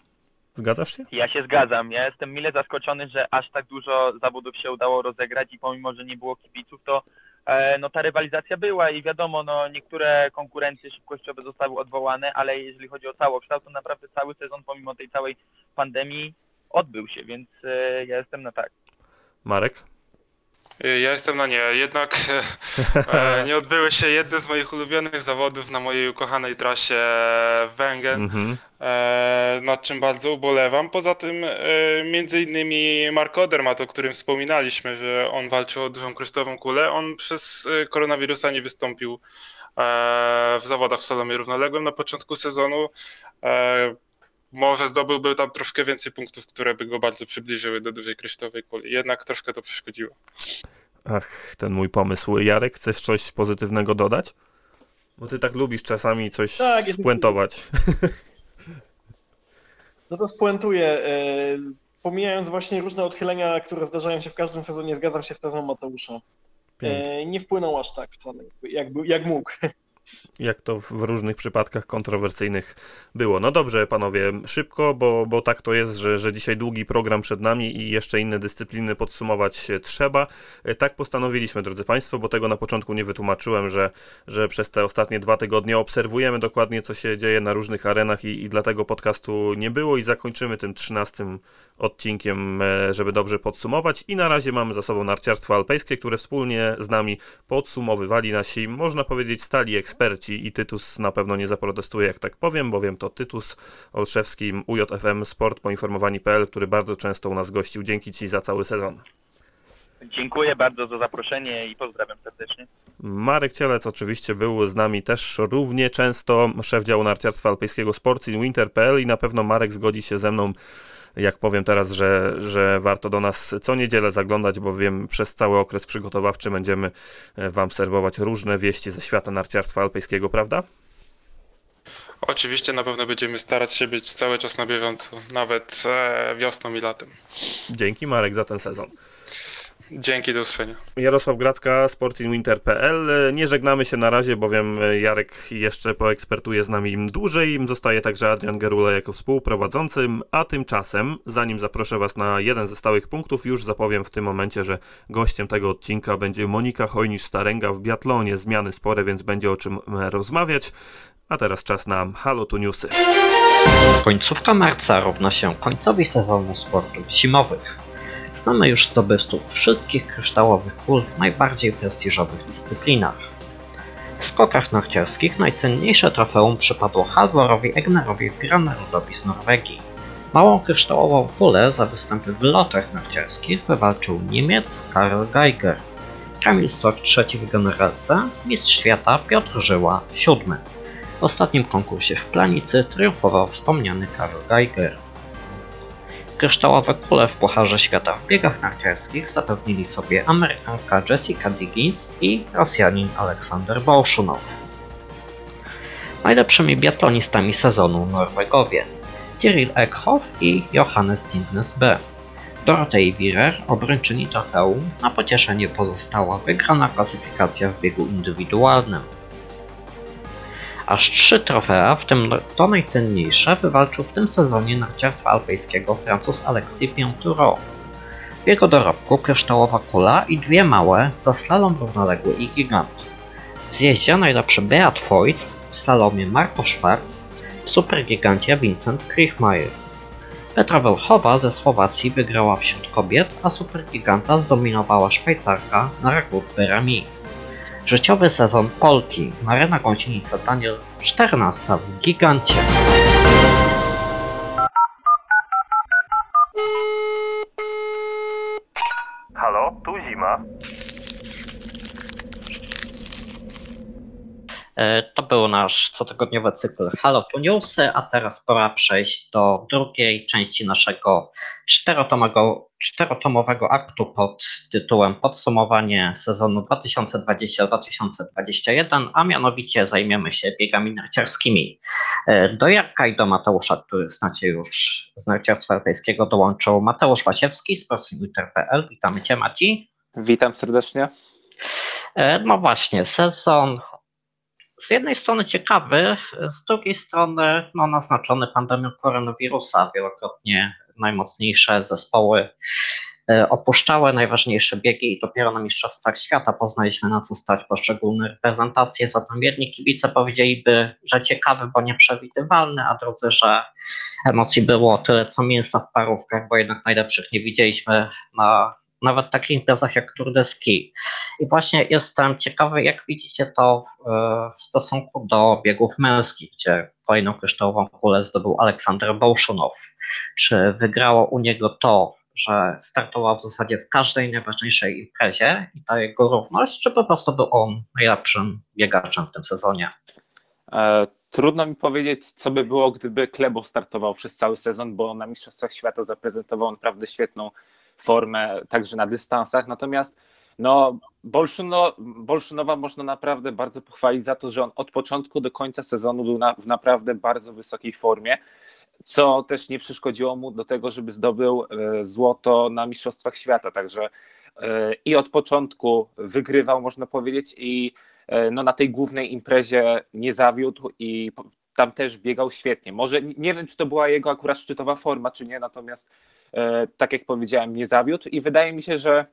Zgadzasz się? Ja się zgadzam. Ja jestem mile zaskoczony, że aż tak dużo zawodów się udało rozegrać i pomimo, że nie było kibiców, to E, no ta rywalizacja była i wiadomo, no niektóre konkurencje szybkościowe zostały odwołane, ale jeżeli chodzi o całokształt, to naprawdę cały sezon pomimo tej całej pandemii odbył się, więc e, ja jestem na tak. Marek? Y, ja jestem na nie. Jednak e, nie odbyły się jedne z moich ulubionych zawodów na mojej ukochanej trasie Węgen, mhm. e, nad czym bardzo ubolewam. Poza tym e, między innymi Mark Odermatt, o którym wspominaliśmy, że on walczył o dużą krystową kulę, on przez e, koronawirusa nie wystąpił e, w zawodach w slalomie równoległym na początku sezonu. Może zdobyłby tam troszkę więcej punktów, które by go bardzo przybliżyły do dużej kryształowej kuli. Jednak troszkę to przeszkodziło. Ach, ten mój pomysł. Jarek, chcesz coś pozytywnego dodać? Bo ty tak lubisz czasami coś tak, spuentować. No to spuentuję. E, pomijając właśnie różne odchylenia, które zdarzają się w każdym sezonie, zgadzam się z tezą Mateusza. E, nie wpłynął aż tak wcale, jak, jak mógł. jak to w różnych przypadkach kontrowersyjnych było. No dobrze, panowie, szybko, bo, bo tak to jest, że, że dzisiaj długi program przed nami i jeszcze inne dyscypliny podsumować trzeba. E, tak postanowiliśmy, drodzy Państwo, bo tego na początku nie wytłumaczyłem, że, że przez te ostatnie dwa tygodnie obserwujemy dokładnie, co się dzieje na różnych arenach i, i dlatego podcastu nie było i zakończymy tym trzynastym odcinkiem, e, żeby dobrze podsumować. I na razie mamy za sobą narciarstwo alpejskie, które wspólnie z nami podsumowywali nasi, można powiedzieć, stali eksperci i Tytus na pewno nie zaprotestuje, jak tak powiem, bowiem to Tytus Olszewski, UJFM Sport poinformowani.pl, który bardzo często u nas gościł. Dzięki Ci za cały sezon. Dziękuję bardzo za zaproszenie i pozdrawiam serdecznie. Marek Cielec oczywiście był z nami też równie często, szef działu narciarstwa alpejskiego Sportsinwinter.pl i na pewno Marek zgodzi się ze mną jak powiem teraz, że, że warto do nas co niedzielę zaglądać, bo wiem, przez cały okres przygotowawczy będziemy e, Wam serwować różne wieści ze świata narciarstwa alpejskiego, prawda? Oczywiście na pewno będziemy starać się być cały czas na bieżąco, nawet e, wiosną i latem. Dzięki Marek za ten sezon. Dzięki, do usłyszenia. Jarosław Gracka, sportinwinter.pl. Nie żegnamy się na razie, bowiem Jarek jeszcze poekspertuje z nami dłużej. Zostaje także Adrian Gerula jako współprowadzący, a tymczasem, zanim zaproszę Was na jeden ze stałych punktów, już zapowiem w tym momencie, że gościem tego odcinka będzie Monika Hojnisz-Starenga w biatlonie. Zmiany spore, więc będzie o czym rozmawiać. A teraz czas na Halo to Newsy. Końcówka marca równa się końcowi sezonu sportów zimowych. Znamy już zdobywców wszystkich kryształowych kul w najbardziej prestiżowych dyscyplinach. W skokach narciarskich najcenniejsze trofeum przypadło Halvorowi Egnerowi w Granerudowii z Norwegii. Małą kryształową kulę za występy w lotach narciarskich wywalczył Niemiec Karl Geiger. Kamil Stok trzeci w generalce, mistrz świata Piotr Żyła siódmy. W ostatnim konkursie w Planicy triumfował wspomniany Karl Geiger. Kryształowe kule w Pucharze Świata w biegach narciarskich zapewnili sobie Amerykanka Jessica Diggins i Rosjanin Aleksander Bolszunow. Najlepszymi biatlonistami sezonu Norwegowie Cyril Eckhoff i Johannes Tingnes B. Dorotei Wirer, obrończyni trofeum, na pocieszenie pozostała wygrana klasyfikacja w biegu indywidualnym. Aż trzy trofea, w tym to najcenniejsze, wywalczył w tym sezonie narciarstwa alpejskiego Francuz Alexis Pientureau. W jego dorobku kryształowa kula i dwie małe za slalom równoległy i gigant. W zjeździe najlepszy Beat Voits, w slalomie Marco Schwarz, w supergigancie Vincent Kriechmeier. Petra Welchowa ze Słowacji wygrała wśród kobiet, a supergiganta zdominowała Szwajcarka na Ragut Berami. Życiowy sezon Polki. Marena Gąsienica Daniel 14 w Gigancie. To był nasz cotygodniowy cykl Halo to Newsy, a teraz pora przejść do drugiej części naszego czterotomowego, czterotomowego aktu pod tytułem Podsumowanie sezonu 2020-2021, a mianowicie zajmiemy się biegami narciarskimi. E, do Jarka i do Mateusza, który znacie już z narciarstwa europejskiego, dołączył Mateusz Wasiewski z ProSimWinter.pl. Witamy Cię Maci. Witam serdecznie. E, no właśnie, sezon z jednej strony ciekawy, z drugiej strony no, naznaczony pandemią koronawirusa. Wielokrotnie najmocniejsze zespoły e, opuszczały najważniejsze biegi i dopiero na Mistrzostwach Świata poznaliśmy na co stać poszczególne reprezentacje. Zatem jedni kibice powiedzieliby, że ciekawy, bo nieprzewidywalny, a drudzy, że emocji było tyle co mięsa w parówkach, bo jednak najlepszych nie widzieliśmy na nawet takich imprezach jak Tour de Ski. I właśnie jestem ciekawy, jak widzicie to w, w stosunku do biegów męskich, gdzie kolejną kryształową kulę zdobył Aleksander Bołszunow. Czy wygrało u niego to, że startował w zasadzie w każdej najważniejszej imprezie i ta jego równość, czy po prostu był on najlepszym biegaczem w tym sezonie? E, trudno mi powiedzieć, co by było, gdyby Klebo startował przez cały sezon, bo na Mistrzostwach Świata zaprezentował naprawdę świetną formę także na dystansach. Natomiast no, Bolszuno, Bolszunowa można naprawdę bardzo pochwalić za to, że on od początku do końca sezonu był na, w naprawdę bardzo wysokiej formie, co też nie przeszkodziło mu do tego, żeby zdobył e, złoto na Mistrzostwach Świata. Także e, i od początku wygrywał, można powiedzieć, i no, na tej głównej imprezie nie zawiódł i tam też biegał świetnie. Może nie wiem, czy to była jego akurat szczytowa forma, czy nie, natomiast tak jak powiedziałem, nie zawiódł i wydaje mi się, że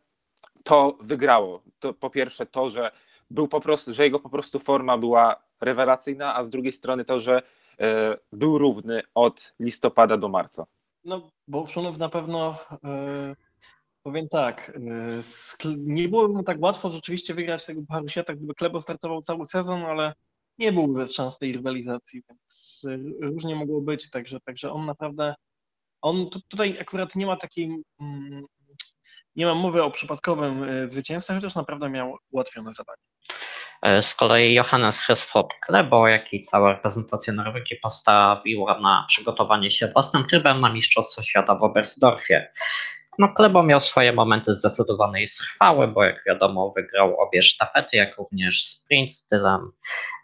to wygrało. To po pierwsze to, że był po prostu, że jego po prostu forma była rewelacyjna, a z drugiej strony to, że e, był równy od listopada do marca. No, bo Szunów na pewno e, powiem tak, e, nie byłoby mu tak łatwo rzeczywiście wygrać tego Pucharu Świata, gdyby Klebo startował cały sezon, ale nie byłby bez szans tej rywalizacji, więc różnie mogło być, także, także on naprawdę, on tutaj akurat nie ma takiej mm, nie mam mowy o przypadkowym e, zwycięzcy, chociaż naprawdę miał ułatwione zadanie. E, z kolei Johannes Hesford Klebo, jak i cała reprezentacja Norwegii postawiła na przygotowanie się własnym trybem na Mistrzostwo Świata w Oberstdorfie. No, Klebo miał swoje momenty zdecydowanej chwały, bo jak wiadomo wygrał obie sztafety, jak również sprint stylem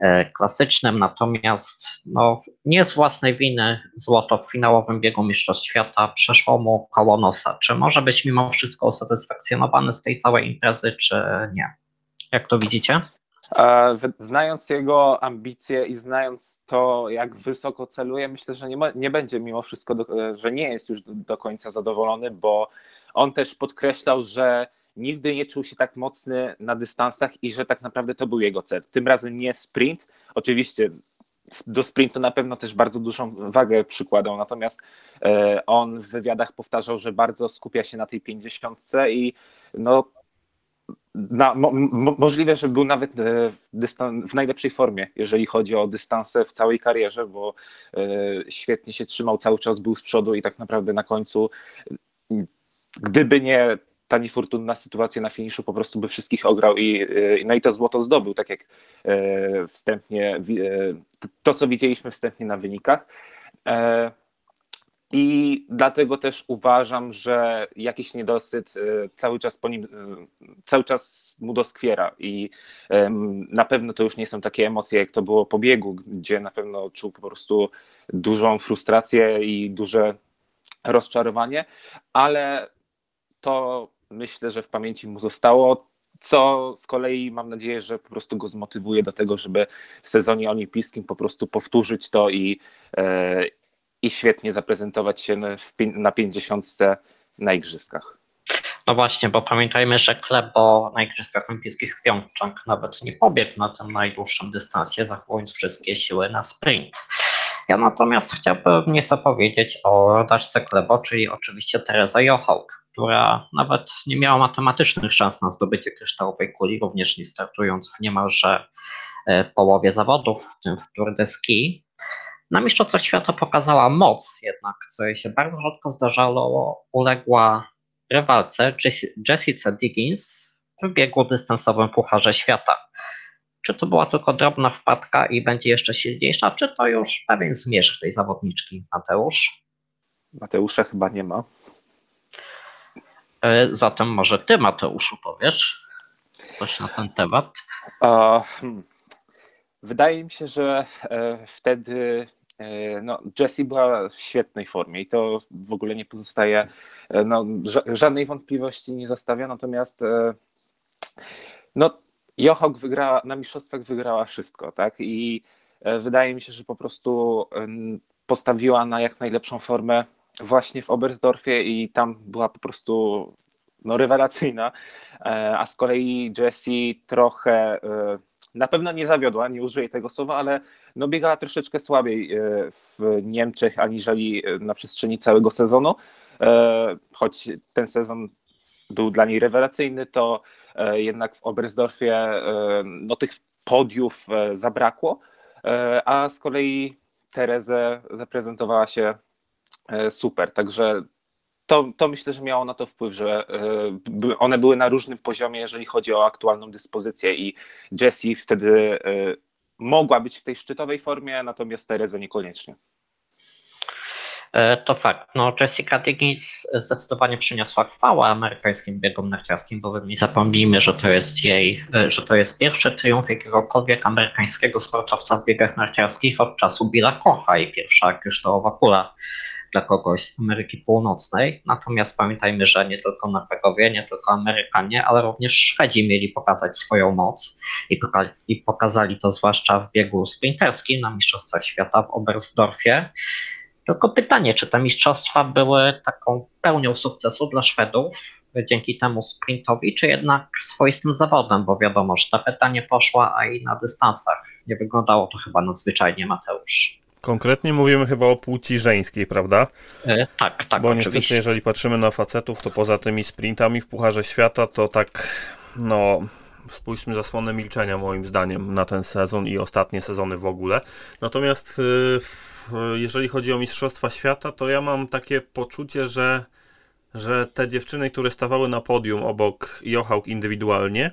e, klasycznym, natomiast no, nie z własnej winy złoto w finałowym biegu Mistrzostw Świata przeszło mu koło nosa. Czy może być mimo wszystko usatysfakcjonowany z tej całej imprezy, czy nie? Jak to widzicie? Znając jego ambicje i znając to, jak wysoko celuje, myślę, że nie, ma, nie będzie mimo wszystko, do, że nie jest już do, do, końca zadowolony, bo on też podkreślał, że nigdy nie czuł się tak mocny na dystansach i że tak naprawdę to był jego cel. Tym razem nie sprint. Oczywiście do sprintu na pewno też bardzo dużą wagę przykładał, natomiast e, on w wywiadach powtarzał, że bardzo skupia się na tej 50 i no na, mo, mo, możliwe, że był nawet e, w, dystan, w, najlepszej formie, jeżeli chodzi o dystanse w całej karierze, bo e, świetnie się trzymał, cały czas był z przodu i tak naprawdę na końcu, gdyby nie ta niefortunna sytuacja na finiszu, po prostu by wszystkich ograł i, e, no i to złoto zdobył, tak jak e, wstępnie, e, to co widzieliśmy wstępnie na wynikach. I dlatego też uważam, że jakiś niedosyt y, cały czas po nim, y, cały czas mu doskwiera. I na pewno to już nie są takie emocje, jak to było po biegu, gdzie na pewno czuł po prostu dużą frustrację i duże rozczarowanie, ale to myślę, że w pamięci mu zostało, co z kolei mam nadzieję, że po prostu go zmotywuje do tego, żeby w sezonie olimpijskim po prostu powtórzyć to i, e, i świetnie zaprezentować się na 50 na igrzyskach. No właśnie, bo pamiętajmy, że Klebo na Igrzyskach Olimpijskich w Pjongczang nawet nie pobiegł na tym najdłuższym dystansie, zachowując wszystkie siły na sprint. Ja natomiast chciałbym nieco powiedzieć o rodaczce Klebo, czyli oczywiście Teresa Jochałk, która nawet nie miała matematycznych szans na zdobycie kryształowej kuli, również nie startując w niemalże e, połowie zawodów, w tym w Tour de Ski. Na Mistrzostwach Świata pokazała moc, jednak co jej się bardzo rzadko zdarzało, uległa rywalce Jessica Diggins w biegu dystansowym Pucharze Świata. Czy to była tylko drobna wpadka i będzie jeszcze silniejsza, czy to już pewien zmierzch tej zawodniczki, Mateusz? Mateusza chyba nie ma. E, zatem może ty, Mateuszu, powiesz coś na ten temat? Hmm. wydaje mi się, że e, wtedy no, Jessie była w świetnej formie i to w ogóle nie pozostaje, e, no, żadnej wątpliwości nie zostawia, natomiast e, no, Johok wygrała, na mistrzostwach wygrała wszystko, tak, i wydaje mi się, że po prostu postawiła na jak najlepszą formę właśnie w Oberstdorfie i tam była po prostu no, rewelacyjna, a z kolei Jessie trochę na pewno nie zawiodła, nie użyję tego słowa, ale no biegała troszeczkę słabiej e, w Niemczech aniżeli e, na przestrzeni całego sezonu. E, choć ten sezon był dla niej rewelacyjny, to jednak w Oberstdorfie no, tych podiów zabrakło, a z kolei Terezę zaprezentowała się super, także to, to myślę, że miało na to wpływ, że one były na różnym poziomie, jeżeli chodzi o aktualną dyspozycję i Jessie wtedy mogła być w tej szczytowej formie, natomiast Teresa niekoniecznie. E, to fakt. No, Jessica Diggins zdecydowanie przyniosła chwałę amerykańskim biegom narciarskim, bo nie zapomnijmy, że to jest jej, e, że to jest pierwszy triumf jakiegokolwiek amerykańskiego sportowca w biegach narciarskich od czasu Billa Kocha i pierwsza kryształowa kula dla kogoś z Ameryki Północnej. Natomiast pamiętajmy, że nie tylko Norwegowie, nie tylko Amerykanie, ale również Szwedzi mieli pokazać swoją moc i, poka- i pokazali to zwłaszcza w biegu sprinterskim na Mistrzostwach Świata w Oberstdorfie. Tylko pytanie, czy te mistrzostwa były taką pełnią sukcesu dla Szwedów dzięki temu sprintowi, czy jednak swoistym zawodem, bo wiadomo, że ta peta nie poszła, a i na dystansach nie wyglądało to chyba nadzwyczajnie, Mateusz. Konkretnie mówimy chyba o płci żeńskiej, prawda? E, tak, tak, Bo oczywiście. niestety, jeżeli patrzymy na facetów, to poza tymi sprintami w Pucharze Świata, to tak, no, spójrzmy zasłonę milczenia moim zdaniem na ten sezon i ostatnie sezony w ogóle. Natomiast y, jeżeli chodzi o Mistrzostwa Świata, to ja mam takie poczucie, że, że te dziewczyny, które stawały na podium obok Jochałk indywidualnie,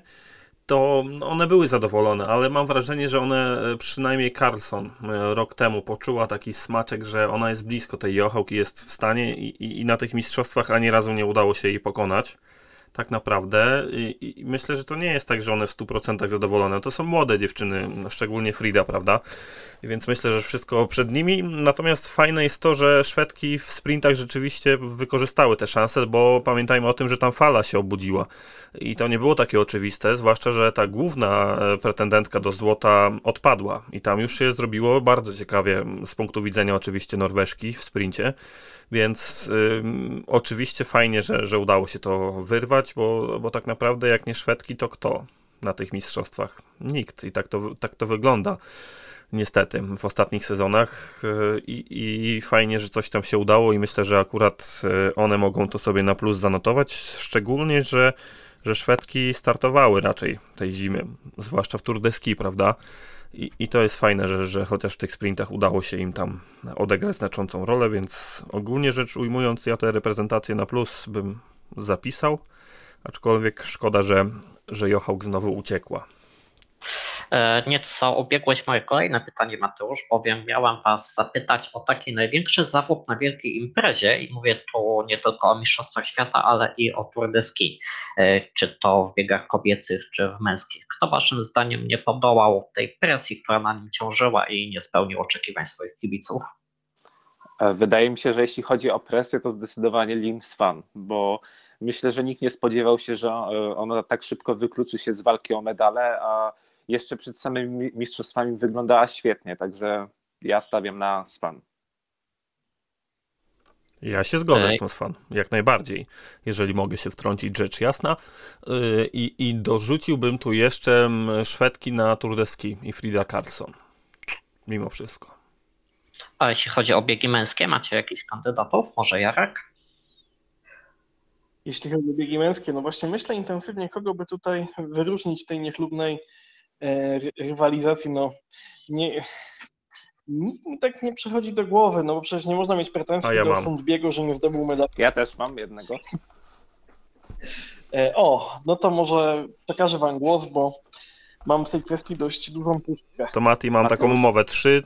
to one były zadowolone, ale mam wrażenie, że one, e, przynajmniej Carlson e, rok temu poczuła taki smaczek, że ona jest blisko tej Jochałki, jest w stanie i, i, i na tych mistrzostwach ani razu nie udało się jej pokonać. Tak naprawdę. I, I myślę, że to nie jest tak, że one w 100% zadowolone. To są młode dziewczyny, szczególnie Frida, prawda? Więc myślę, że wszystko przed nimi. Natomiast fajne jest to, że Szwedki w sprintach rzeczywiście wykorzystały te szanse, bo pamiętajmy o tym, że tam fala się obudziła. I to nie było takie oczywiste, zwłaszcza, że ta główna e, pretendentka do złota odpadła. I tam już się zrobiło bardzo ciekawie z punktu widzenia oczywiście Norweżki w sprincie. Więc oczywiście fajnie, że, że udało się to wyrwać, bo, bo tak naprawdę jak nie Szwedki, to kto na tych mistrzostwach? Nikt. I tak to, tak to wygląda niestety w ostatnich sezonach Yy, i, i fajnie, że coś tam się udało i myślę, że akurat yy, one mogą to sobie na plus zanotować, szczególnie, że, że Szwedki startowały raczej tej zimy, zwłaszcza w Tour de Ski, prawda? I, I to jest fajne, że, że chociaż w tych sprintach udało się im tam odegrać znaczącą rolę, więc ogólnie rzecz ujmując, ja te reprezentacje na plus bym zapisał, aczkolwiek szkoda, że, że Jochałk znowu uciekła. E, Nieco ubiegłeś moje kolejne pytanie, Mateusz, bowiem miałam Was zapytać o taki największy zawód na wielkiej imprezie i mówię tu nie tylko o Mistrzostwach Świata, ale i o Tour de Ski. E, Czy to w biegach kobiecych, czy w męskich. Kto Waszym zdaniem nie podołał tej presji, która na nim ciążyła i nie spełnił oczekiwań swoich kibiców? E, Wydaje mi się, że jeśli chodzi o presję, to zdecydowanie Lin bo myślę, że nikt nie spodziewał się, że ona tak szybko wykluczy się z walki o medale, a jeszcze przed samymi mistrzostwami wyglądała świetnie, także ja stawiam na Svan. Ja się zgodzę Ej. z tym fan, jak najbardziej, jeżeli mogę się wtrącić, rzecz jasna. Yy, I, I dorzuciłbym tu jeszcze Szwedki na Tour de Ski i Frida Karlsson. Mimo wszystko. A jeśli chodzi o biegi męskie, macie jakichś kandydatów? Może Jarek? Jeśli chodzi o biegi męskie, no właśnie myślę intensywnie, kogo by tutaj wyróżnić tej niechlubnej rywalizacji. No nie, nikt mi tak nie przychodzi do głowy, no bo przecież nie można mieć pretensji A ja do mam. Sundbiego, że nie zdobył medalu. Ja też mam jednego. E, o, no to może przekażę wam głos, bo mam w tej kwestii dość dużą pustkę. To Mati, mam Mateusz. taką umowę. 3,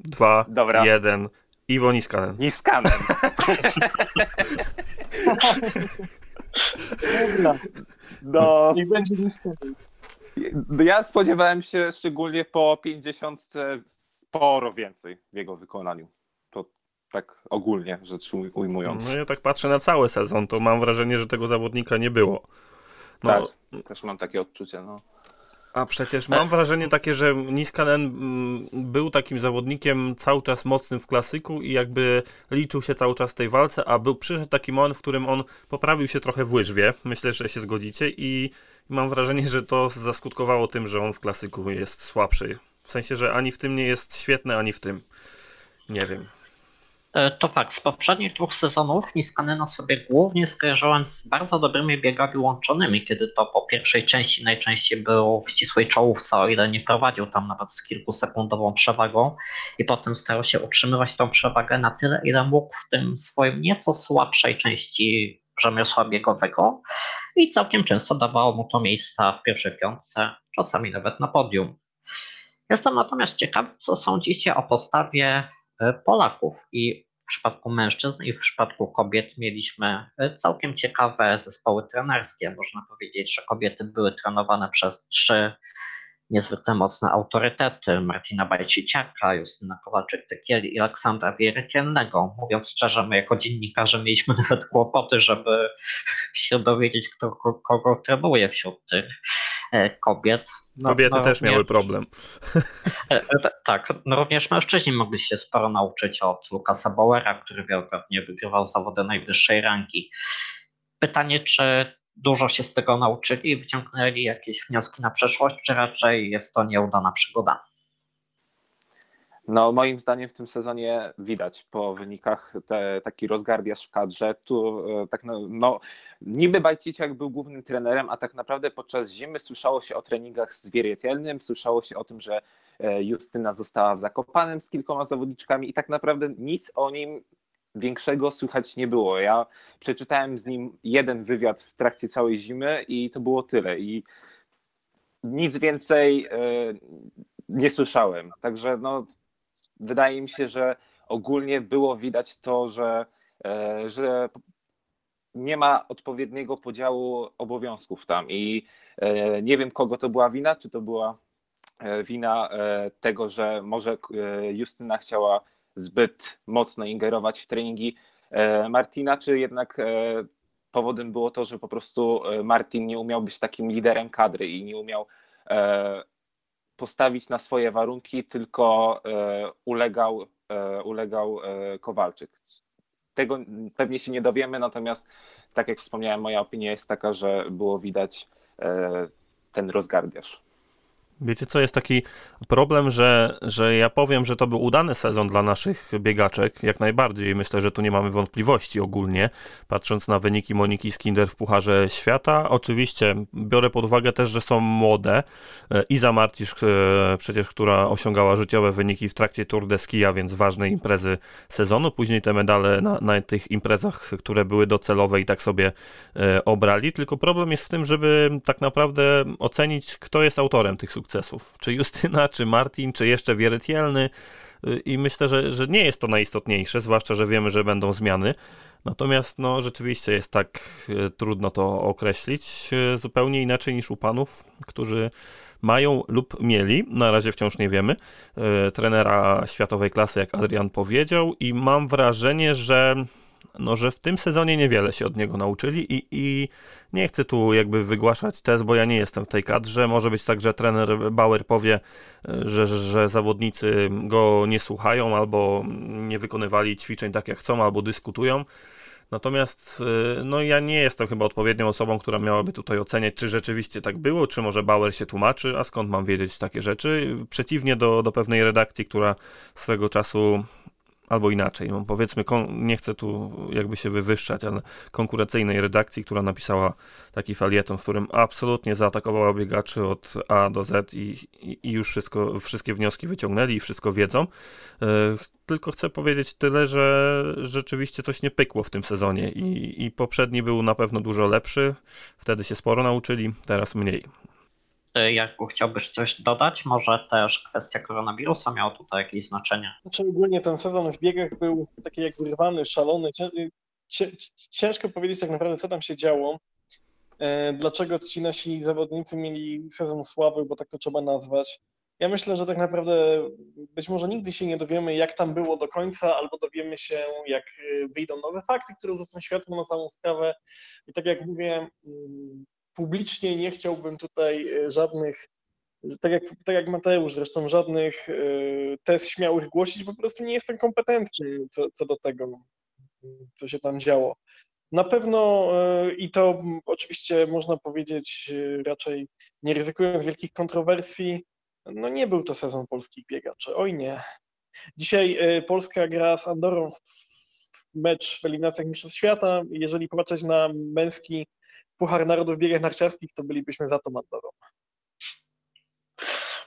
2, Dobra. 1. Iwo Niskanen. Niskanen. Dobra, No, niech będzie nisko. Ja spodziewałem się szczególnie po 50 sporo więcej w jego wykonaniu. To tak ogólnie rzecz uj- ujmując. No ja tak patrzę na cały sezon, to mam wrażenie, że tego zawodnika nie było. No, Tak, też mam takie odczucie. No. A przecież mam wrażenie takie, że Niskanen mm, był takim zawodnikiem cały czas mocnym w klasyku i jakby liczył się cały czas w tej walce, a był przyszedł taki moment, w którym on poprawił się trochę w łyżwie. Myślę, że się zgodzicie i mam wrażenie, że to zaskutkowało tym, że on w klasyku jest słabszy. W sensie, że ani w tym nie jest świetny, ani w tym. Nie wiem. E, To fakt, z poprzednich dwóch sezonów Niskanena sobie głównie skojarzyłem z bardzo dobrymi biegami łączonymi, kiedy to po pierwszej części najczęściej był w ścisłej czołówce, o ile nie prowadził tam nawet z kilkusekundową przewagą i potem starał się utrzymywać tą przewagę na tyle, ile mógł w tym swoim nieco słabszej części rzemiosła biegowego i całkiem często dawało mu to miejsca w pierwszej piątce, czasami nawet na podium. Jestem natomiast ciekaw, co sądzicie o postawie Polaków i w przypadku mężczyzn i w przypadku kobiet mieliśmy e, całkiem ciekawe zespoły trenerskie. Można powiedzieć, że kobiety były trenowane przez trzy niezwykle mocne autorytety Martina Bajciciaka, Justyna Kowalczyk-Tykiel i Aleksandra Wierykielnego. Mówiąc szczerze, my jako dziennikarze mieliśmy nawet kłopoty, żeby się dowiedzieć, kto kogo trenuje wśród tych e, kobiet. No, Kobiety no, też również, miały problem. E, e, tak, no również mężczyźni mogli się sporo nauczyć od Lukasa Bauera, który wielokrotnie wygrywał zawody najwyższej rangi. Pytanie, czy dużo się z tego nauczyli i wyciągnęli jakieś wnioski na przeszłość, czy raczej jest to nieudana przygoda? No, moim zdaniem w tym sezonie widać po wynikach te, taki rozgardiaż w kadrze. Tu e, tak no, no, niby Bajciciak był głównym trenerem, a tak naprawdę podczas zimy słyszało się o treningach z Wierietelnym, słyszało się o tym, że e, Justyna została w Zakopanem z kilkoma zawodniczkami i tak naprawdę nic o nim większego słychać nie było. Ja przeczytałem z nim jeden wywiad w trakcie całej zimy i to było tyle. I nic więcej e, nie słyszałem. Także no, wydaje mi się, że ogólnie było widać to, że, e, że nie ma odpowiedniego podziału obowiązków tam i e, nie wiem kogo to była wina, czy to była wina tego, że może Justyna chciała zbyt mocno ingerować w treningi e, Martina, czy jednak e, powodem było to, że po prostu e, Martin nie umiał być takim liderem kadry i nie umiał postawić na swoje warunki, tylko ulegał, ulegał Kowalczyk. Tego pewnie się nie dowiemy, natomiast tak jak wspomniałem, moja opinia jest taka, że było widać ten rozgardiaż. Wiecie co, jest taki problem, że, że ja powiem, że to był udany sezon dla naszych biegaczek, jak najbardziej. Myślę, że tu nie mamy wątpliwości ogólnie, patrząc na wyniki Moniki Skinder w Pucharze Świata. Oczywiście biorę pod uwagę też, że są młode. E, Iza Marcisz, e, przecież, która osiągała życiowe wyniki w trakcie Tour de Skia, więc ważnej imprezy sezonu. Później te medale na, na tych imprezach, które były docelowe i tak sobie e, obrali. Tylko problem jest w tym, żeby tak naprawdę ocenić, kto jest autorem tych sukcesów sukcesów. Czy Justyna, czy Martin, czy jeszcze Wierytielny. I myślę, że, że nie jest to najistotniejsze, zwłaszcza, że wiemy, że będą zmiany. Natomiast no, rzeczywiście jest tak e, trudno to określić e, zupełnie inaczej niż u panów, którzy mają lub mieli, na razie wciąż nie wiemy, trenera światowej klasy, jak Adrian powiedział, i mam wrażenie, że no, że w tym sezonie niewiele się od niego nauczyli i, i nie chcę tu jakby wygłaszać tez, bo ja nie jestem w tej kadrze. Może być tak, że trener Bauer powie, że, że zawodnicy go nie słuchają albo nie wykonywali ćwiczeń tak jak chcą, albo dyskutują. Natomiast y, no ja nie jestem chyba odpowiednią osobą, która miałaby tutaj oceniać, czy rzeczywiście tak było, czy może Bauer się tłumaczy, a skąd mam wiedzieć takie rzeczy. Przeciwnie do, do pewnej redakcji, która swego czasu albo inaczej, no powiedzmy, nie chcę tu jakby się wywyższać, ale konkurencyjnej redakcji, która napisała taki falieton, w którym absolutnie zaatakowała biegaczy od A do Z i, i, już wszystko, wszystkie wnioski wyciągnęli i wszystko wiedzą. E, tylko chcę powiedzieć tyle, że rzeczywiście coś nie pykło w tym sezonie i, i poprzedni był na pewno dużo lepszy, wtedy się sporo nauczyli, teraz mniej. Jakub, chciałbyś coś dodać? Może też kwestia koronawirusa miała tutaj jakieś znaczenie? Znaczy ogólnie ten sezon w biegach był taki jakby rwany, szalony. Ciężko powiedzieć tak naprawdę, co tam się działo. E, dlaczego ci nasi zawodnicy mieli sezon słaby, bo tak to trzeba nazwać. Ja myślę, że tak naprawdę być może nigdy się nie dowiemy, jak tam było do końca, albo dowiemy się, jak e, wyjdą nowe fakty, które rzucą światło na całą sprawę. I tak jak mówię, mm, publicznie nie chciałbym tutaj e, żadnych, tak jak, tak jak Mateusz zresztą, żadnych e, tez śmiałych głosić, po prostu nie jestem kompetentny co, co do tego, co się tam działo. Na pewno e, i to oczywiście można powiedzieć raczej nie ryzykując wielkich kontrowersji, no nie był to sezon polskich biegaczy, oj nie. Dzisiaj Polska gra z Andorą w mecz w eliminacjach Mistrzostw Świata. Jeżeli popatrzeć na męski Puchar Narodów w biegach narciarskich, to bylibyśmy za to Mandorą.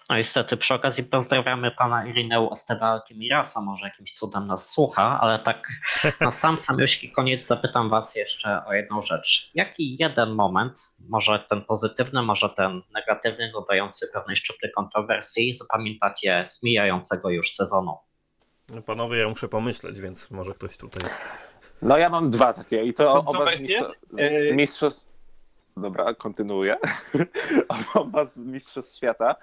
No niestety, przy okazji pozdrawiamy pana Irineu Esteba Kimirasa, może jakimś cudem nas słucha, ale tak na sam samiuśki koniec zapytam was jeszcze o jedną rzecz. Jaki jeden moment, może ten pozytywny, może ten negatywny, dodający pewnej szczypty kontrowersji, zapamiętacie z mijającego już sezonu? No panowie, ja muszę pomyśleć, więc może ktoś tutaj... No ja mam dwa takie i to, oba z, mistrzostw, mistrzostw Dobra, kontynuuję. Oba z Mistrzostw Świata.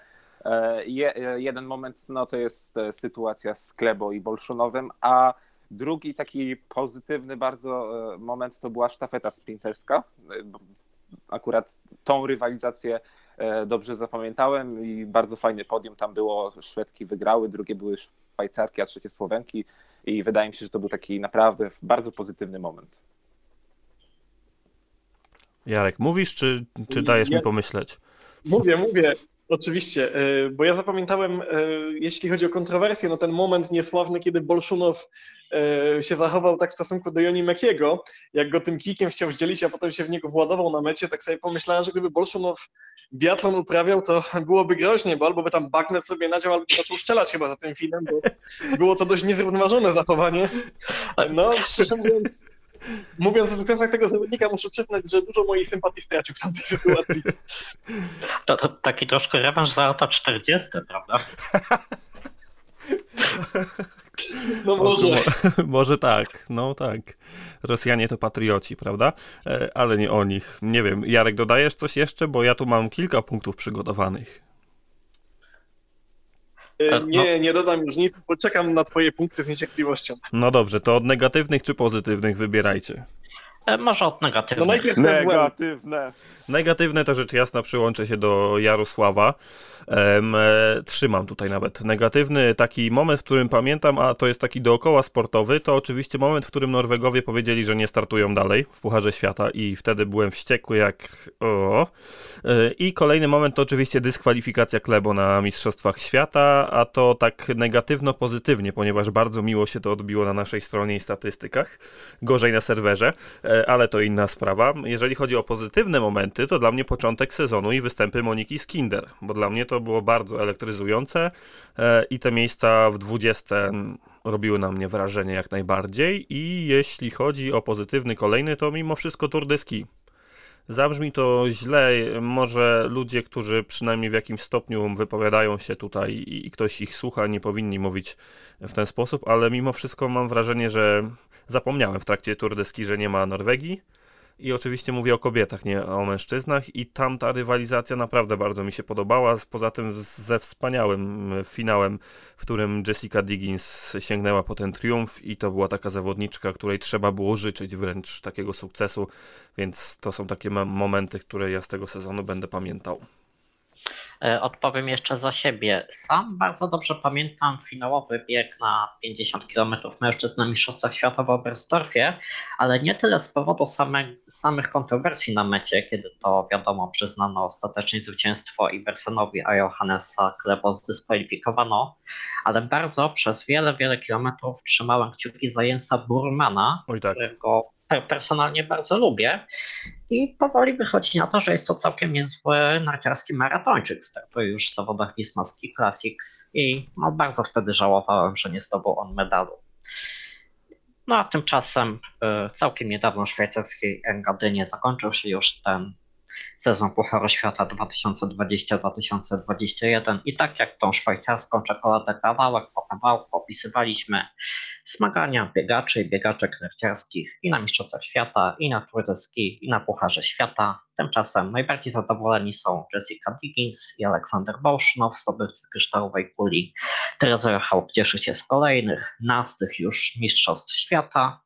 E, je, e, jeden moment no, to jest e, sytuacja z Klebo i Bolszunowym, a drugi taki pozytywny bardzo moment to była sztafeta sprinterska. Akurat tą rywalizację dobrze zapamiętałem i bardzo fajny podium tam było. Szwedki wygrały, drugie były Szwajcarki, a trzecie Słowenki i wydaje mi się, że to był taki naprawdę bardzo pozytywny moment. Jarek, mówisz, czy, czy dajesz ja... mi pomyśleć? Mówię, mówię. Oczywiście, e, bo ja zapamiętałem, e, jeśli chodzi o kontrowersję, no ten moment niesławny, kiedy Bolszunow e, się zachował tak w stosunku do Joni Mekiego, jak go tym kikiem chciał zdzielić, a potem się w niego władował na mecie, tak sobie pomyślałem, że gdyby Bolszunow biatlon uprawiał, to byłoby groźnie, bo albo by tam bagnet sobie nadział, albo zaczął strzelać chyba za tym filmem, bo było to dość niezrównoważone zachowanie. No, szczerze mówiąc, mówiąc o sukcesach tego zawodnika, muszę przyznać, że dużo mojej sympatii stracił w tamtej sytuacji. To, to taki troszkę rewanż za lata 40, prawda? No może. może tak, no tak. Rosjanie to patrioci, prawda? E, ale nie o nich. Nie wiem, Jarek, dodajesz coś jeszcze? Bo ja tu mam kilka punktów przygotowanych. E, nie, nie dodam już nic, bo czekam na twoje punkty z niecierpliwością. No dobrze, to od negatywnych czy pozytywnych wybierajcie. E, może od negatywnych. No najpierw negatywne. Negatywne to rzecz jasna przyłączę się do Jarosława. Um, e, trzymam tutaj nawet. Negatywny taki moment, w którym pamiętam, a to jest taki dookoła sportowy, to oczywiście moment, w którym Norwegowie powiedzieli, że nie startują dalej w Pucharze Świata i wtedy byłem wściekły jak o. E, I kolejny moment to oczywiście dyskwalifikacja Klebo na Mistrzostwach Świata, a to tak negatywno-pozytywnie, ponieważ bardzo miło się to odbiło na naszej stronie i statystykach. Gorzej na serwerze, e, ale to inna sprawa. Jeżeli chodzi o pozytywne momenty, to dla mnie początek sezonu i występy Moniki Skinder, bo dla mnie to było bardzo elektryzujące e, i te miejsca w 20 robiły na mnie wrażenie jak najbardziej. I jeśli chodzi o pozytywny kolejny, to mimo wszystko Tour de Ski. Zabrzmi to źle, może ludzie, którzy przynajmniej w jakimś stopniu wypowiadają się tutaj i ktoś ich słucha, nie powinni mówić w ten sposób, ale mimo wszystko mam wrażenie, że zapomniałem w trakcie Tour de Ski, że nie ma Norwegii i oczywiście mówię o kobietach, nie o mężczyznach. I tam ta rywalizacja naprawdę bardzo mi się podobała. Poza tym ze wspaniałym finałem, w którym Jessica Diggins sięgnęła po ten triumf, i to była taka zawodniczka, której trzeba było życzyć wręcz takiego sukcesu. Więc to są takie momenty, które ja z tego sezonu będę pamiętał. E, odpowiem jeszcze za siebie. Sam bardzo dobrze pamiętam finałowy bieg na 50 km mężczyzn na Mistrzostwach Świata w Oberstdorfie, ale nie tyle z powodu same, samych kontrowersji na mecie, kiedy to wiadomo przyznano ostatecznie zwycięstwo Iversenowi, a Johannesa Klebo zdyskwalifikowano, ale bardzo przez wiele, wiele kilometrów trzymałem kciuki za Jensa Burmana, Oj tak. którego personalnie bardzo lubię. I powoli wychodzi na to, że jest to całkiem niezły narciarski maratończyk. Startuje już w zawodach Wisma Ski Classics i no, bardzo wtedy żałowałem, że nie zdobył on medalu. No a tymczasem e, całkiem niedawno w szwajcarskiej Engadynie zakończył się już ten sezon Pucharu Świata 2020-2021 i tak jak tą szwajcarską czekoladę kawałek po kawałku opisywaliśmy zmagania biegaczy i biegaczek narciarskich i na Mistrzostwach Świata, i na Tour de Ski, i na Pucharze Świata. Tymczasem najbardziej zadowoleni są Jessica Diggins i Aleksander Bolszunow, zdobywcy kryształowej kuli. Teresa Haupt cieszy się z kolejnych, nastych już Mistrzostw Świata.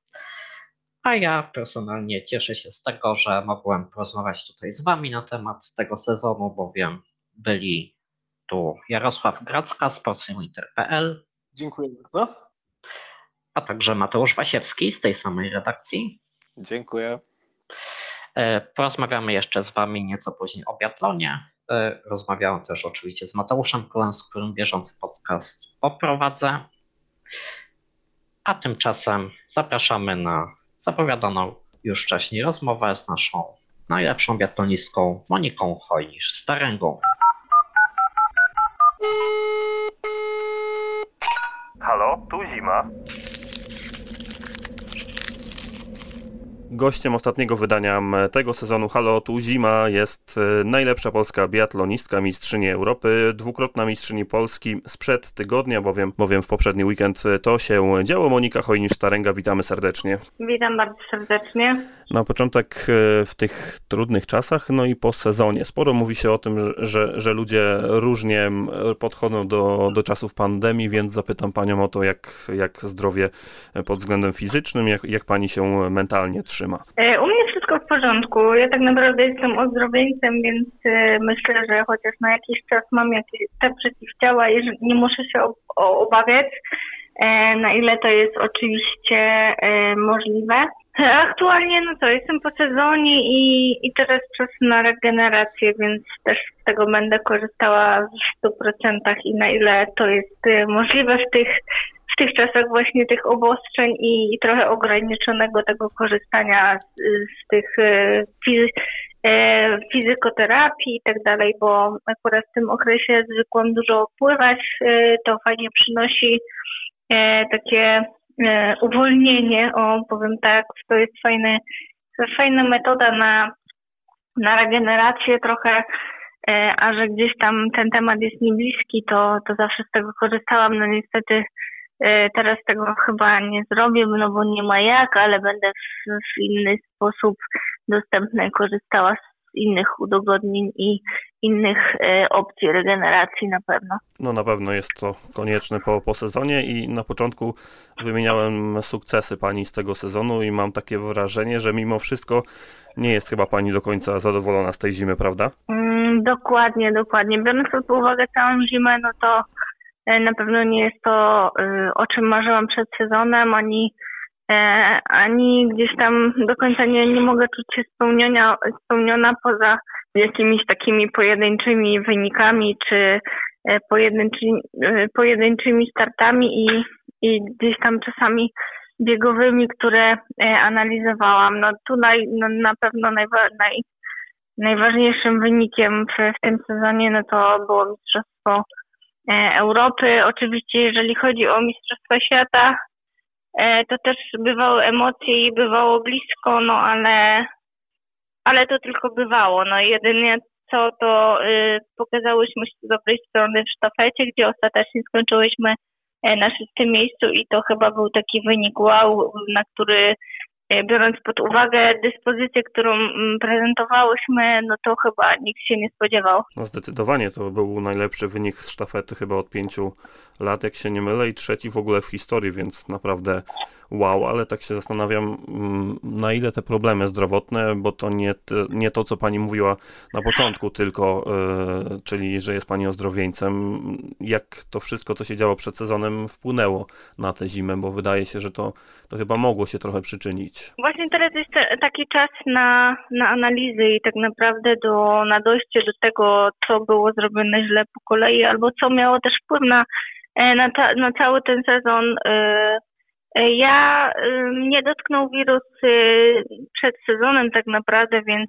A ja personalnie cieszę się z tego, że mogłem porozmawiać tutaj z Wami na temat tego sezonu, bowiem byli tu Jarosław Gracka z polskiewinter.pl. Dziękuję bardzo. A także Mateusz Wasiewski z tej samej redakcji. Dziękuję. E, porozmawiamy jeszcze z Wami nieco później o biatlonie. E, rozmawiałem też oczywiście z Mateuszem Kolem, z którym bieżący podcast poprowadzę. A tymczasem zapraszamy na zapowiadaną już wcześniej rozmowę z naszą najlepszą biatlonistką Moniką Hojnisz z Taręgu. Halo, tu zima. Gościem ostatniego wydania tego sezonu Halo Tu Zima jest e, najlepsza polska biatlonistka, mistrzyni Europy, dwukrotna mistrzyni Polski sprzed tygodnia, bowiem, bowiem w poprzedni weekend to się działo. Monika Hojnisz-Starenga, witamy serdecznie. Witam bardzo serdecznie. Na początek e, w tych trudnych czasach, no i po sezonie. Sporo mówi się o tym, że, że ludzie różnie podchodzą do, do czasów pandemii, więc zapytam Panią o to, jak, jak zdrowie pod względem fizycznym, jak, jak Pani się mentalnie trzyma. E, u mnie wszystko w porządku. Ja tak naprawdę jestem ozdrowieńcem, więc e, myślę, że chociaż na jakiś czas mam jakieś te przeciwciała i nie muszę się obawiać, na ile to jest oczywiście możliwe. Aktualnie no to jestem po sezonie i, i teraz czas na regenerację, więc też z tego będę korzystała w 100% i na ile to jest y, możliwe w tych, w tych czasach właśnie tych obostrzeń i, i trochę ograniczonego tego korzystania z, z tych y, fizy, e, fizykoterapii i tak dalej, bo akurat w tym okresie zwykłam dużo pływać, to fajnie przynosi takie uwolnienie, o powiem tak, to jest fajny, fajna metoda na, na regenerację trochę, e, a że gdzieś tam ten temat jest mi bliski, to, to zawsze z tego korzystałam. No niestety e, teraz tego chyba nie zrobię, no bo nie ma jak, ale będę w, w inny sposób dostępny korzystała z innych udogodnień i innych e, opcji regeneracji na pewno. No na pewno jest to konieczne po, po sezonie i na początku wymieniałem sukcesy pani z tego sezonu i mam takie wrażenie, że mimo wszystko nie jest chyba pani do końca zadowolona z tej zimy, prawda? Mm, dokładnie, dokładnie. Biorąc pod uwagę całą zimę, no to e, na pewno nie jest to, e, o czym marzyłam przed sezonem, ani ani gdzieś tam do końca nie, nie mogę czuć się spełniona, spełniona poza jakimiś takimi pojedynczymi wynikami czy e, pojedynczymi, e, pojedynczymi startami i, i gdzieś tam czasami biegowymi, które e, analizowałam. No tutaj no, na pewno najwa, naj, najważniejszym wynikiem w, w tym sezonie no to było Mistrzostwo Europy. Oczywiście jeżeli chodzi o Mistrzostwa Świata, to też bywały emocje i bywało blisko, no ale ale to tylko bywało. No jedynie co to y, pokazałyśmy się z dobrej strony w sztafecie, gdzie ostatecznie skończyłyśmy e, na szóstym miejscu i to chyba był taki wynik wow, na który biorąc pod uwagę dyspozycję, którą mm, prezentowałyśmy, no to chyba nikt się nie spodziewał. No zdecydowanie to był najlepszy wynik z sztafety chyba od pięciu lat, jak się nie mylę, i trzeci w ogóle w historii, więc naprawdę wow, ale tak się zastanawiam, mm, na ile te problemy zdrowotne, bo to nie, nie to, co pani mówiła na początku tylko, yy, czyli, że jest pani ozdrowieńcem, jak to wszystko, co się działo przed sezonem wpłynęło na tę zimę, bo wydaje się, że to, to chyba mogło się trochę przyczynić. Właśnie teraz jest taki czas na, na analizy i tak naprawdę do, na dojście do tego, co było zrobione źle po kolei, albo co miało też wpływ na, e, na, ta, na cały ten sezon. E, e, ja mnie dotknął wirus przed sezonem tak naprawdę, więc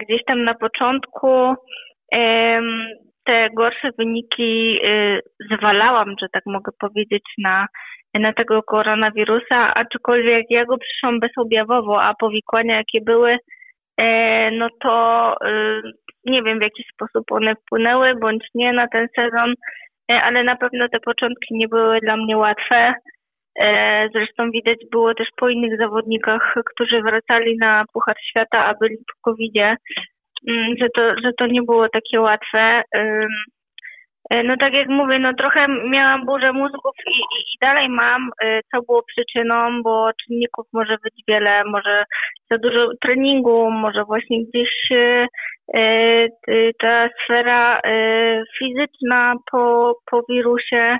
gdzieś tam na początku te gorsze wyniki zwalałam, że tak mogę powiedzieć, na na tego koronawirusa, aczkolwiek ja go przyszłam bezobjawowo, a powikłania jakie były, e, no to e, nie wiem w jaki sposób one wpłynęły bądź nie na ten sezon, e, ale na pewno te początki nie były dla mnie łatwe. Zresztą widać było też po innych zawodnikach, którzy wracali na Puchar Świata, a byli po covid mm, że to, że to nie było takie łatwe. E, no tak jak mówię, no trochę miałam burzę mózgów i, i, i, dalej mam, e, co było przyczyną, bo czynników może być wiele, może za dużo treningu, może właśnie gdzieś e, ta sfera fizyczna po, po wirusie.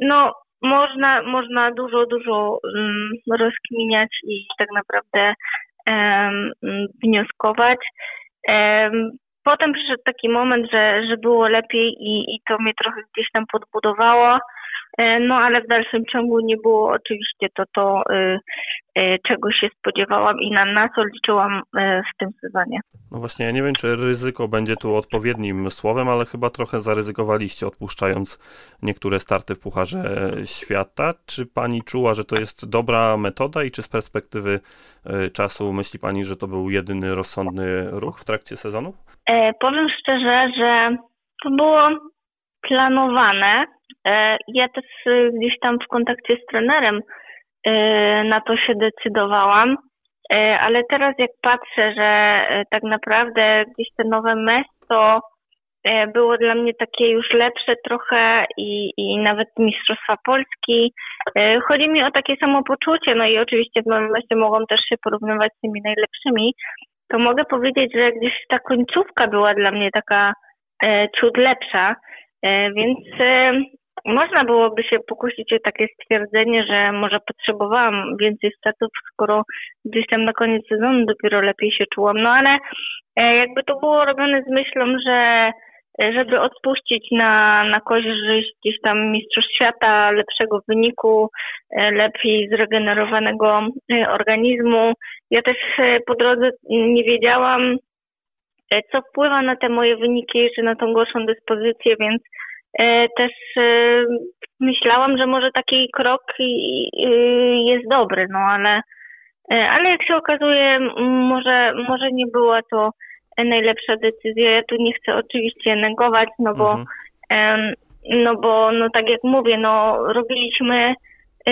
No można, można dużo, dużo um, rozkminiać i tak naprawdę wnioskować. Potem przyszedł taki moment, że, że było lepiej i, i to mnie trochę gdzieś tam podbudowało. E, no ale w dalszym ciągu nie było oczywiście to, to y, y, czego się spodziewałam i na, na co liczyłam y, w tym sezonie. No właśnie, ja nie wiem, czy ryzyko będzie tu odpowiednim słowem, ale chyba trochę zaryzykowaliście, odpuszczając niektóre starty w Pucharze Świata. Czy pani czuła, że to jest dobra metoda i czy z perspektywy czasu myśli pani, że to był jedyny rozsądny ruch w trakcie sezonu? E, powiem szczerze, że to było planowane. E, ja też y, gdzieś tam w kontakcie z trenerem na to się decydowałam. Ale teraz jak patrzę, że tak naprawdę gdzieś te nowe miasto było dla mnie takie już lepsze trochę i, i nawet Mistrzostwa Polski. Chodzi mi o takie samopoczucie, no i oczywiście w nowym mieście mogą też się porównywać z tymi najlepszymi, to mogę powiedzieć, że gdzieś ta końcówka była dla mnie taka e, ciut lepsza, e, więc e, można byłoby się pokusić o takie stwierdzenie, że może potrzebowałam więcej statów, skoro gdzieś tam na koniec sezonu dopiero lepiej się czułam. No ale e, jakby to było robione z myślą, że żeby odpuścić na, na korzyść gdzieś tam Mistrzostw Świata, lepszego wyniku, e, lepiej zregenerowanego e, organizmu. Ja też e, po drodze nie wiedziałam, co wpływa na te moje wyniki, czy na tą gorszą dyspozycję, więc też myślałam, że może taki krok jest dobry, no ale, ale jak się okazuje, może, może nie była to najlepsza decyzja. Ja tu nie chcę oczywiście negować, no bo, mhm. no bo, no tak jak mówię, no robiliśmy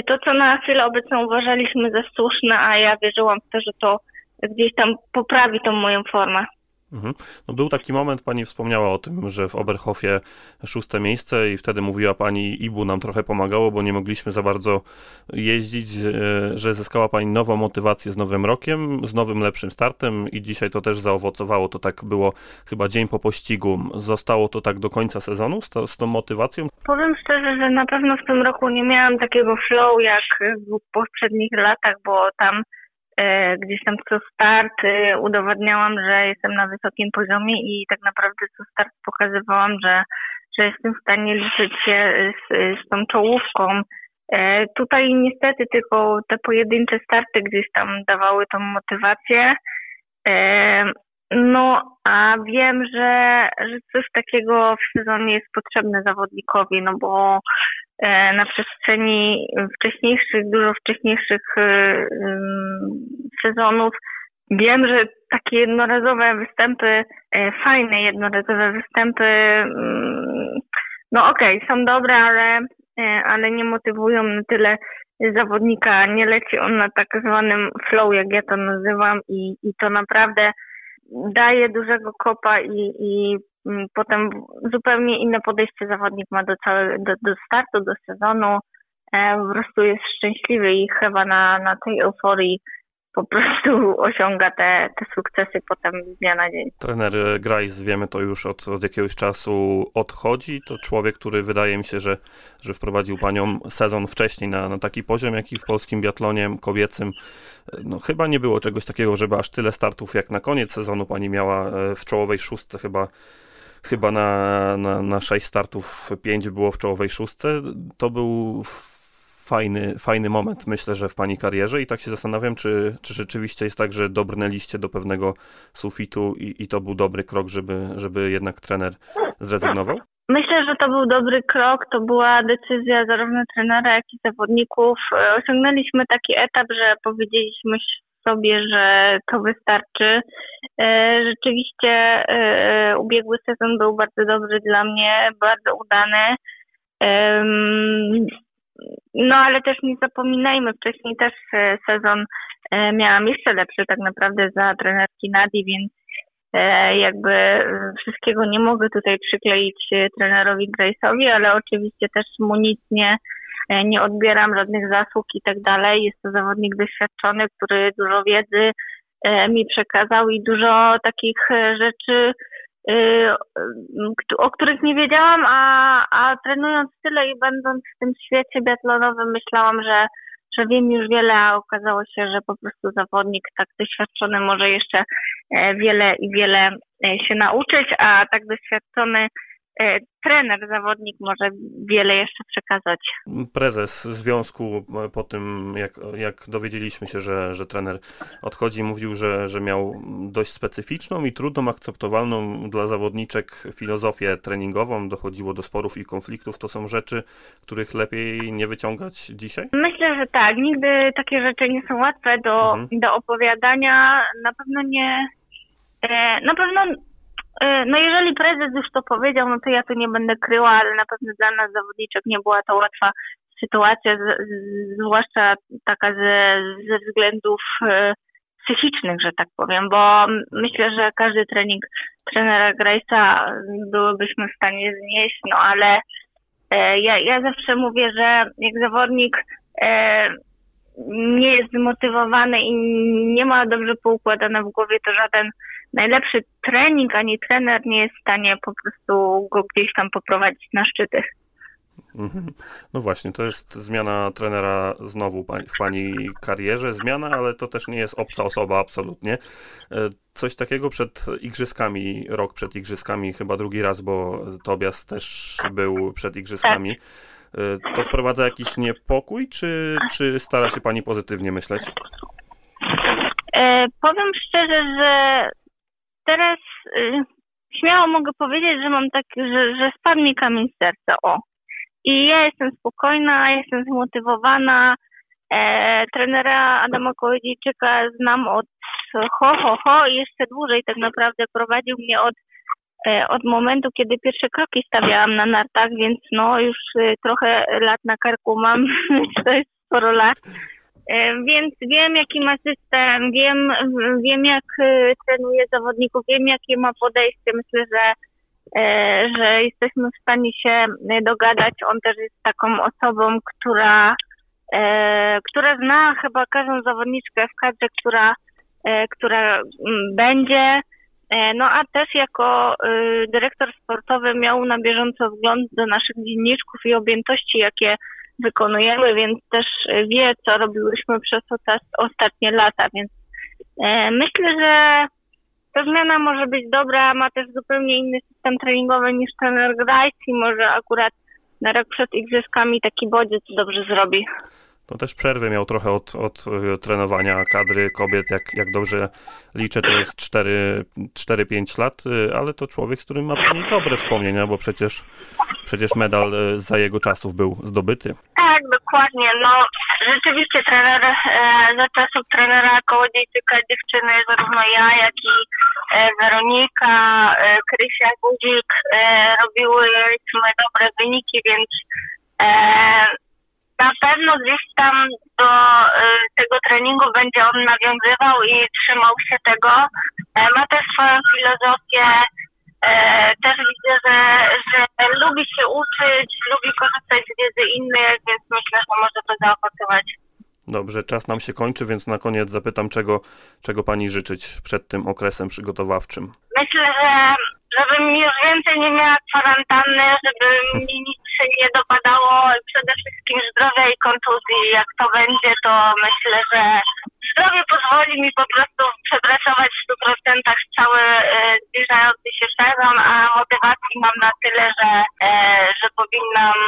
to, co na chwilę obecną uważaliśmy za słuszne, a ja wierzyłam w to, że to gdzieś tam poprawi tą moją formę. Mhm. No był taki moment, pani wspomniała o tym, że w Oberhofie szóste miejsce i wtedy mówiła pani, Ibu nam trochę pomagało, bo nie mogliśmy za bardzo jeździć, e, że zyskała pani nową motywację z nowym rokiem, z nowym, lepszym startem i dzisiaj to też zaowocowało. To tak było chyba dzień po pościgu. Zostało to tak do końca sezonu z, to, z tą motywacją? Powiem szczerze, że na pewno w tym roku nie miałam takiego flow jak w poprzednich latach, bo tam gdzieś tam co start e, udowadniałam, że jestem na wysokim poziomie i tak naprawdę co start pokazywałam, że, że jestem w stanie liczyć się z, z tą czołówką. E, tutaj niestety tylko te pojedyncze starty gdzieś tam dawały tą motywację. No, a wiem, że, że coś takiego w sezonie jest potrzebne zawodnikowi, no bo E, na przestrzeni wcześniejszych, dużo wcześniejszych e, sezonów. Wiem, że takie jednorazowe występy, e, fajne jednorazowe występy, no okej, okay, są dobre, ale, ale nie motywują na tyle zawodnika. Nie leci on na tak zwanym flow, jak ja to nazywam, i, i to naprawdę daje dużego kopa i, i Mm, potem zupełnie inne podejście zawodnik ma do, całe, do, do startu, do sezonu. E, po prostu jest szczęśliwy i chyba na, na tej euforii po prostu osiąga te, te sukcesy potem z dnia na dzień. Trener Grajs, wiemy to już od, od jakiegoś czasu odchodzi. To człowiek, który wydaje mi się, że, że wprowadził panią sezon wcześniej na, na taki poziom, jaki w polskim biatlonie kobiecym. No, chyba nie było czegoś takiego, żeby aż tyle startów jak na koniec sezonu pani miała e, w czołowej szóstce chyba chyba na, na, na 6 startów 5 było w czołowej szóstce. To był fajny, fajny moment, myślę, że w Pani karierze i tak się zastanawiam, czy, czy rzeczywiście jest tak, że dobrnęliście do pewnego sufitu i, i to był dobry krok, żeby, żeby jednak trener zrezygnował? Myślę, że to był dobry krok. To była decyzja zarówno trenera, jak i zawodników. Osiągnęliśmy taki etap, że powiedzieliśmy sobie, że to wystarczy. E, rzeczywiście e, ubiegły sezon był bardzo dobry dla mnie, bardzo udany. No ale też nie zapominajmy, wcześniej też e, sezon miałam jeszcze lepszy tak naprawdę za trenerki Nadi, więc jakby wszystkiego nie mogę tutaj przykleić trenerowi Grace'owi, ale oczywiście też mu nic nie, E, nie odbieram żadnych zasług i tak dalej. Jest to zawodnik doświadczony, który dużo wiedzy e, mi przekazał i dużo takich e, rzeczy, o których nie wiedziałam, a, a trenując tyle i będąc w tym świecie biatlonowym myślałam, że, że wiem już wiele, a okazało się, że po prostu zawodnik tak doświadczony może jeszcze wiele i wiele się nauczyć, a tak doświadczony E, trener, zawodnik może wiele jeszcze przekazać. Prezes związku e, po tym, jak, jak dowiedzieliśmy się, że, że trener odchodzi, mówił, że, że miał dość specyficzną i trudną, akceptowalną dla zawodniczek filozofię treningową. Dochodziło do sporów i konfliktów. To są rzeczy, których lepiej nie wyciągać dzisiaj? Myślę, że tak. Nigdy takie rzeczy nie są łatwe do, mhm. do opowiadania. Na pewno nie. E, na pewno E, no jeżeli prezes już to powiedział, no to ja tu nie będę kryła, ale na pewno dla nas zawodniczek nie była to łatwa sytuacja, zwłaszcza taka ze, ze względów e, psychicznych, że tak powiem, bo myślę, że każdy trening trenera Grace'a byłybyśmy w stanie znieść, no ale e, ja, ja zawsze mówię, że jak zawodnik e, nie jest zmotywowany i nie ma dobrze poukładane w głowie, to żaden najlepszy trening ani trener nie jest w stanie po prostu go gdzieś tam poprowadzić na szczyty. Mhm. No właśnie, to jest zmiana trenera znowu w pani karierze. Zmiana, ale to też nie jest obca osoba absolutnie. E, coś takiego przed igrzyskami, rok przed igrzyskami, chyba drugi raz, bo Tobias też był przed igrzyskami. Tak. To wprowadza jakiś niepokój, czy, czy stara się pani pozytywnie myśleć? E, powiem szczerze, że teraz y, śmiało mogę powiedzieć, że mam tak, że, że spadł mi kamień z serca. O, i ja jestem spokojna, jestem zmotywowana. E, trenera Adama Kołodziejczyka znam od ho, ho, ho i jeszcze dłużej tak naprawdę prowadził mnie od, e, od momentu, kiedy pierwsze kroki stawiałam na nartach, więc no już e, trochę lat na karku mam, to jest sporo lat. E, więc wiem, jaki ma system, wiem, wiem jak e, trenuje zawodników, wiem, jakie ma podejście. Myślę, że E, że jesteśmy w stanie się dogadać. On też jest taką osobą, która, która zna chyba każdą zawodniczkę w kadrze, która, która będzie. No a też jako dyrektor sportowy miał na bieżąco wgląd do naszych dzienniczków i objętości, jakie wykonujemy, więc też wie, co robiłyśmy przez ostatnie lata, więc myślę, że ta zmiana może być dobra, ma też zupełnie inny system treningowy niż trener Grice i może akurat na rok przed igrzyskami taki bodziec dobrze zrobi. No też przerwy miał trochę od, od e, trenowania kadry kobiet, jak, jak dobrze liczę, to jest 4-5 lat, e, ale to człowiek, z którym ma pewnie dobre wspomnienia, bo przecież, przecież medal e, za jego czasów był zdobyty. Tak, dokładnie. No rzeczywiście trener, za czasów trenera Kołodziejczyka dziewczyny, zarówno ja, jak i Weronika, Krysia Guzik robiłyśmy dobre wyniki, więc na pewno gdzieś tam do y, tego treningu będzie on nawiązywał i trzymał się tego. E, ma też swoją filozofię. E, też widzę, że, że lubi się uczyć, lubi korzystać z wiedzy innych, więc myślę, że może to zaowocować. Dobrze, czas nam się kończy, więc na koniec zapytam, czego, czego pani życzyć przed tym okresem przygotowawczym? Myślę, że żebym już więcej nie miała kwarantanny, żeby mi nic się nie dopadało i przede wszystkim zdrowia i kontuzji. Jak to będzie, to myślę, że zdrowie pozwoli mi po prostu przepracować w 100% cały e, zbliżający się sezon, a motywacji mam na tyle, że, e, że powinnam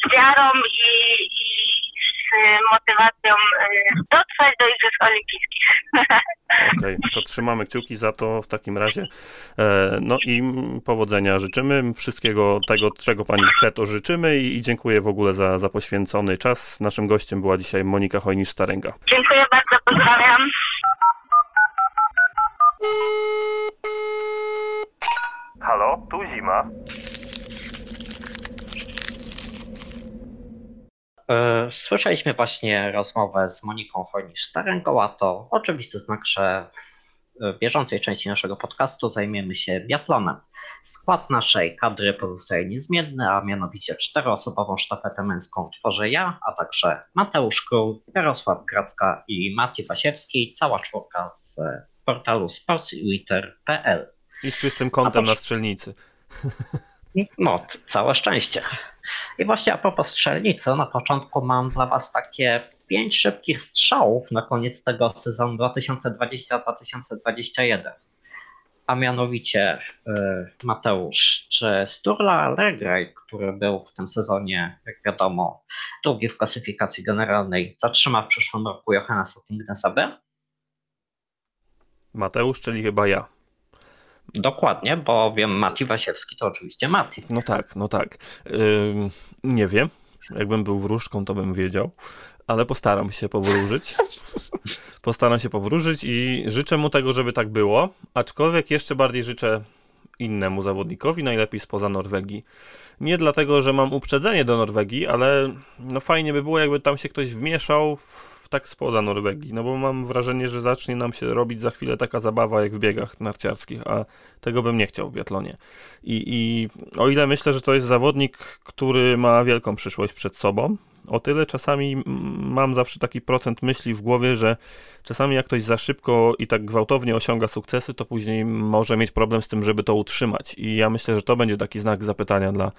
z wiarą i, i motywacją e, dotrwać do Igrzysk Olimpijskich. Okej, okay, to trzymamy kciuki za to w takim razie. E, no i powodzenia życzymy. Wszystkiego tego, czego Pani chce, to życzymy i dziękuję w ogóle za, za poświęcony czas. Naszym gościem była dzisiaj Monika Hojnisz-Starenga. Dziękuję bardzo, pozdrawiam. Halo, tu zima. Słyszeliśmy właśnie rozmowę z Moniką Hojnisz-Starengą, a to oczywisty znak, że w bieżącej części naszego podcastu zajmiemy się biatlonem. Skład naszej kadry pozostaje niezmienny, a mianowicie czteroosobową sztafetę męską tworzę ja, a także Mateusz Król, Jarosław Gracka i Maciej Wasiewski, cała czwórka z portalu sportswinter.pl. I z czystym kątem na strzelnicy. No, całe szczęście. I właśnie a propos strzelnicy, na początku mam dla Was takie pięć szybkich strzałów na koniec tego sezonu 2020-2021. A mianowicie y, Mateusz, czy Sturla Allegri, który był w tym sezonie, jak wiadomo, drugi w klasyfikacji generalnej, zatrzyma w przyszłym roku Johannesa Tingnesa B? Mateusz, czyli chyba ja. Dokładnie, bo wiem Mati Wasiewski to oczywiście Mati. No tak, no tak. Yy, nie wiem. Jakbym był wróżką, to bym wiedział, ale postaram się powróżyć. Postaram się powróżyć i życzę mu tego, żeby tak było. Aczkolwiek jeszcze bardziej życzę innemu zawodnikowi, najlepiej spoza Norwegii. Nie dlatego, że mam uprzedzenie do Norwegii, ale no fajnie by było, jakby tam się ktoś wmieszał w tak spoza Norwegii, no bo mam wrażenie, że zacznie nam się robić za chwilę taka zabawa jak w biegach narciarskich, a tego bym nie chciał w biatlonie. I, i o ile myślę, że to jest zawodnik, który ma wielką przyszłość przed sobą, o tyle czasami mam zawsze taki procent myśli w głowie, że czasami jak ktoś za szybko i tak gwałtownie osiąga sukcesy, to później może mieć problem z tym, żeby to utrzymać. I ja myślę, że to będzie taki znak zapytania dla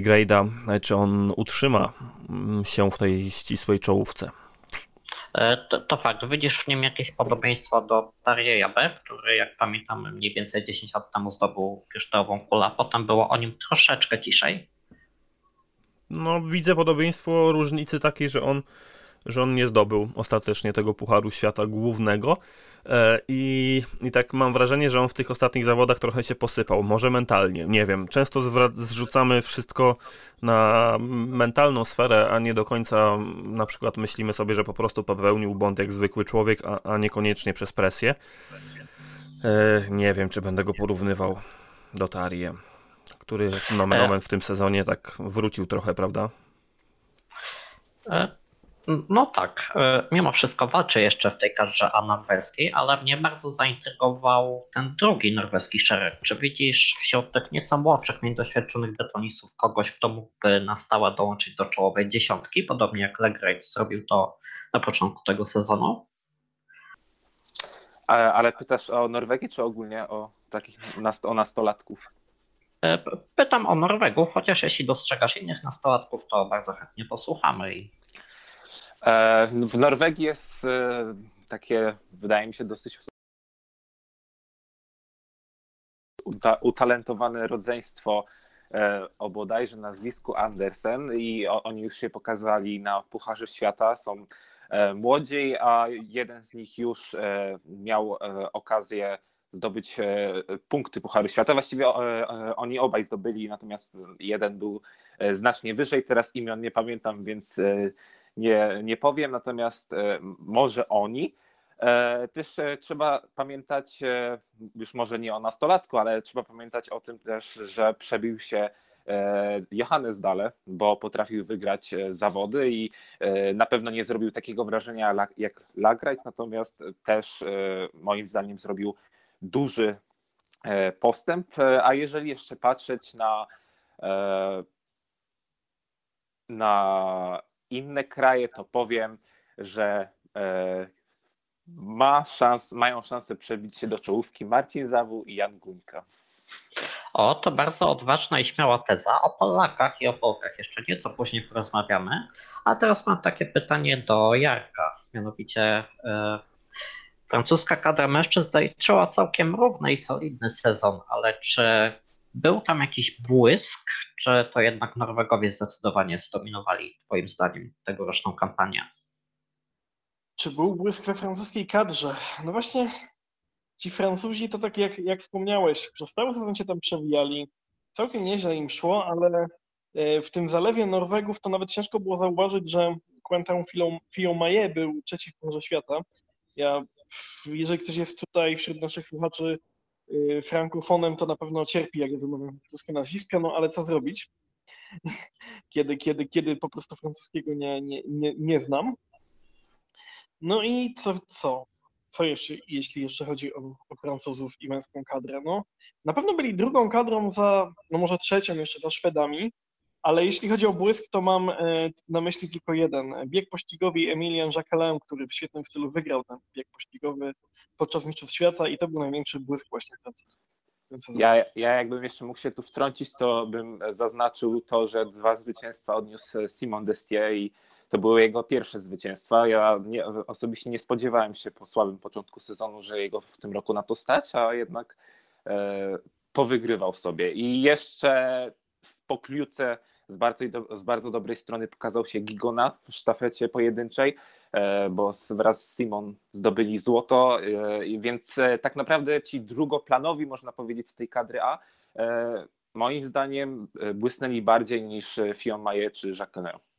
Grada, czy on utrzyma się w tej ścisłej czołówce. E, to, to fakt, widzisz w nim jakieś podobieństwo do Tarjeja B, który jak pamiętam mniej więcej 10 lat temu zdobył kryształową kulę, a potem było o nim troszeczkę ciszej. No widzę podobieństwo różnicy takiej, że on że on nie zdobył ostatecznie tego Pucharu Świata głównego e, i, i tak mam wrażenie, że on w tych ostatnich zawodach trochę się posypał, może mentalnie, nie wiem. Często zrzucamy wszystko na mentalną sferę, a nie do końca na przykład myślimy sobie, że po prostu popełnił błąd jak zwykły człowiek, a, a niekoniecznie przez presję. E, nie wiem, czy będę go porównywał do Tarie, który nomen omen w tym sezonie tak wrócił trochę, prawda? No tak, e, mimo wszystko walczy jeszcze w tej kadrze A norweskiej, ale mnie bardzo zaintrygował ten drugi norweski szereg. Czy widzisz wśród tych nieco młodszych, mniej doświadczonych betonistów kogoś, kto mógłby na stałe dołączyć do czołowej dziesiątki, podobnie jak Legrade zrobił to na początku tego sezonu? Ale, ale pytasz o Norwegię, czy ogólnie o takich nast o nastolatków? E, pytam o Norwegów, chociaż jeśli dostrzegasz innych nastolatków, to bardzo chętnie posłuchamy i w Norwegii jest e, takie, wydaje mi się, dosyć utalentowane rodzeństwo e, o bodajże nazwisku Andersen i oni już się pokazali na Pucharze Świata, są młodziej, a jeden z nich już miał okazję zdobyć punkty Pucharu Świata. Właściwie oni obaj zdobyli, natomiast jeden był znacznie wyżej. Teraz imion nie pamiętam, więc nie, nie powiem, natomiast e, może oni. E, też e, trzeba pamiętać, już może nie o nastolatku, ale trzeba pamiętać o tym też, że przebił się Johannes Dale, bo potrafił wygrać zawody i na pewno nie zrobił takiego wrażenia jak Lagrajt, natomiast też moim zdaniem zrobił duży postęp. A jeżeli jeszcze patrzeć na na inne kraje, to powiem, że e, ma szans, mają szansę przebić się do czołówki Marcin Zawu i Jan Guńka. O, to bardzo odważna i śmiała teza. O Polakach i o Polkach jeszcze nieco później porozmawiamy. A teraz mam takie pytanie do Jarka. Mianowicie e, francuska kadra mężczyzn zaliczyła całkiem równy i solidny sezon, ale czy był tam jakiś błysk, czy to jednak Norwegowie zdecydowanie zdominowali, Twoim zdaniem, tegoroczną kampanię? Czy był błysk we francuskiej kadrze? No właśnie, ci Francuzi to tak jak, jak wspomniałeś, przez cały sezon się tam przewijali. Całkiem nieźle im szło, ale e, w tym zalewie Norwegów to nawet ciężko było zauważyć, że Quentin Fillon-Maillet był trzeci w Świata. Ja, jeżeli ktoś jest tutaj wśród naszych słuchaczy frankofonem, to na pewno cierpi, jak ja wymawiam francuskie nazwiska, no ale co zrobić, kiedy, kiedy, kiedy po prostu francuskiego nie, nie, nie, nie znam. No i co, co? Co jeszcze, jeśli jeszcze chodzi o, o Francuzów i męską kadrę? No, na pewno byli drugą kadrą za, no może trzecią jeszcze za Szwedami, ale jeśli chodzi o błysk, to mam e, na myśli tylko jeden. Bieg pościgowy Emilian Jacquelin, który w świetnym stylu wygrał ten bieg pościgowy podczas Mistrzostw Świata i to był największy błysk właśnie Francuzów. Ja, ja jakbym jeszcze mógł się tu wtrącić, to bym zaznaczył to, że dwa zwycięstwa odniósł Simon Destier i to były jego pierwsze zwycięstwa. Ja nie, osobiście nie spodziewałem się po słabym początku sezonu, że jego w tym roku na to stać, a jednak e, powygrywał sobie. I jeszcze w pokliuce z bardzo, z bardzo dobrej strony pokazał się Gigona w sztafecie pojedynczej, e, bo wraz z Simon zdobyli złoto, e, więc e, tak naprawdę ci drugoplanowi, można powiedzieć, z tej kadry A, moim zdaniem błysnęli bardziej niż Fion Maje czy Jacques E,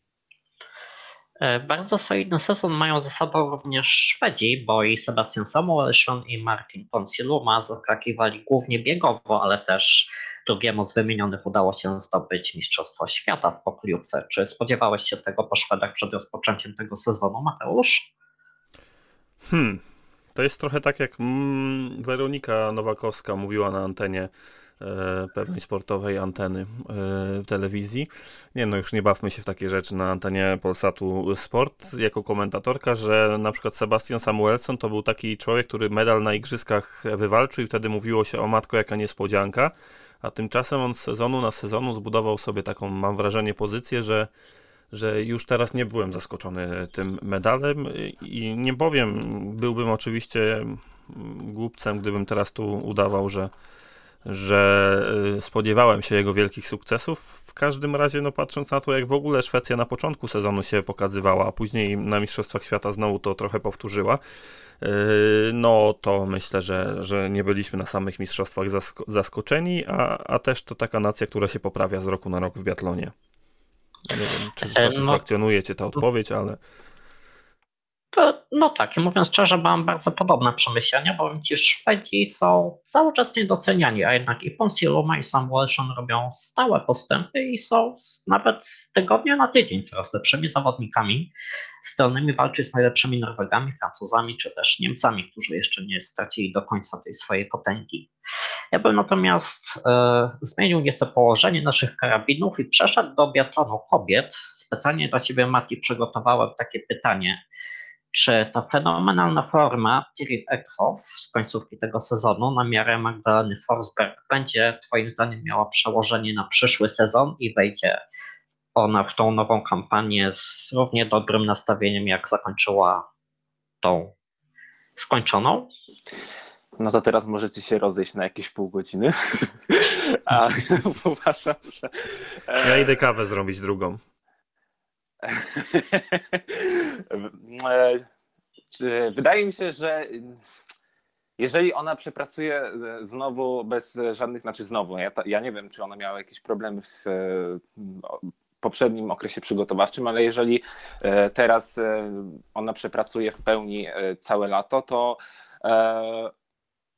bardzo solidny sezon mają ze sobą również Szwedzi, bo i Sebastian Samuelsson i Martin Ponsiluma zaskakiwali głównie biegowo, ale też drugiemu z wymienionych udało się zdobyć Mistrzostwo Świata w pokojówce. Czy spodziewałeś się tego po Szwedach przed rozpoczęciem tego sezonu, Mateusz? Hmm, to jest trochę tak jak mm, Weronika Nowakowska mówiła na antenie e, pewnej sportowej anteny e, telewizji. Nie no, już nie bawmy się w takie rzeczy na antenie Polsatu Sport jako komentatorka, że na przykład Sebastian Samuelson to był taki człowiek, który medal na igrzyskach wywalczył i wtedy mówiło się o matko jaka niespodzianka, a tymczasem on z sezonu na sezonu zbudował sobie taką, mam wrażenie, pozycję, że że już teraz nie byłem zaskoczony tym medalem i nie powiem, byłbym oczywiście głupcem, gdybym teraz tu udawał, że, że y, spodziewałem się jego wielkich sukcesów. W każdym razie, no patrząc na to, jak w ogóle Szwecja na początku sezonu się pokazywała, a później na Mistrzostwach Świata znowu to trochę powtórzyła, y, no to myślę, że, że nie byliśmy na samych mistrzostwach zasko zaskoczeni, a, a też to taka nacja, która się poprawia z roku na rok w biatlonie. Nie wiem, czy e, no- satysfakcjonuje Cię ta odpowiedź, ale. No tak, mówiąc szczerze, mam bardzo podobne przemyślenia, bo ci Szwedzi są cały czas niedoceniani, a jednak i Ponsiluma i Sam Welshon robią stałe postępy i są nawet z tygodnia na tydzień coraz lepszymi zawodnikami, zdolnymi walczyć z najlepszymi Norwegami, Francuzami czy też Niemcami, którzy jeszcze nie stracili do końca tej swojej potęgi. Ja bym natomiast e, zmienił nieco położenie naszych karabinów i przeszedł do biatlonu kobiet. Specjalnie dla Ciebie, Mati, przygotowałem takie pytanie czy ta fenomenalna forma Tiril Eckhoff z końcówki tego sezonu na miarę Magdaleny Forsberg będzie Twoim zdaniem miała przełożenie na przyszły sezon i wejdzie ona w tą nową kampanię z równie dobrym nastawieniem, jak zakończyła tą skończoną? No to teraz możecie się rozejść na jakieś pół godziny. A uważam, że. Ja idę kawę zrobić drugą. Wydaje mi się, że jeżeli ona przepracuje znowu bez żadnych, znaczy znowu, ja, ja nie wiem, czy ona miała jakieś problemy w poprzednim okresie przygotowawczym, ale jeżeli e, teraz e, ona przepracuje w pełni e, całe lato, to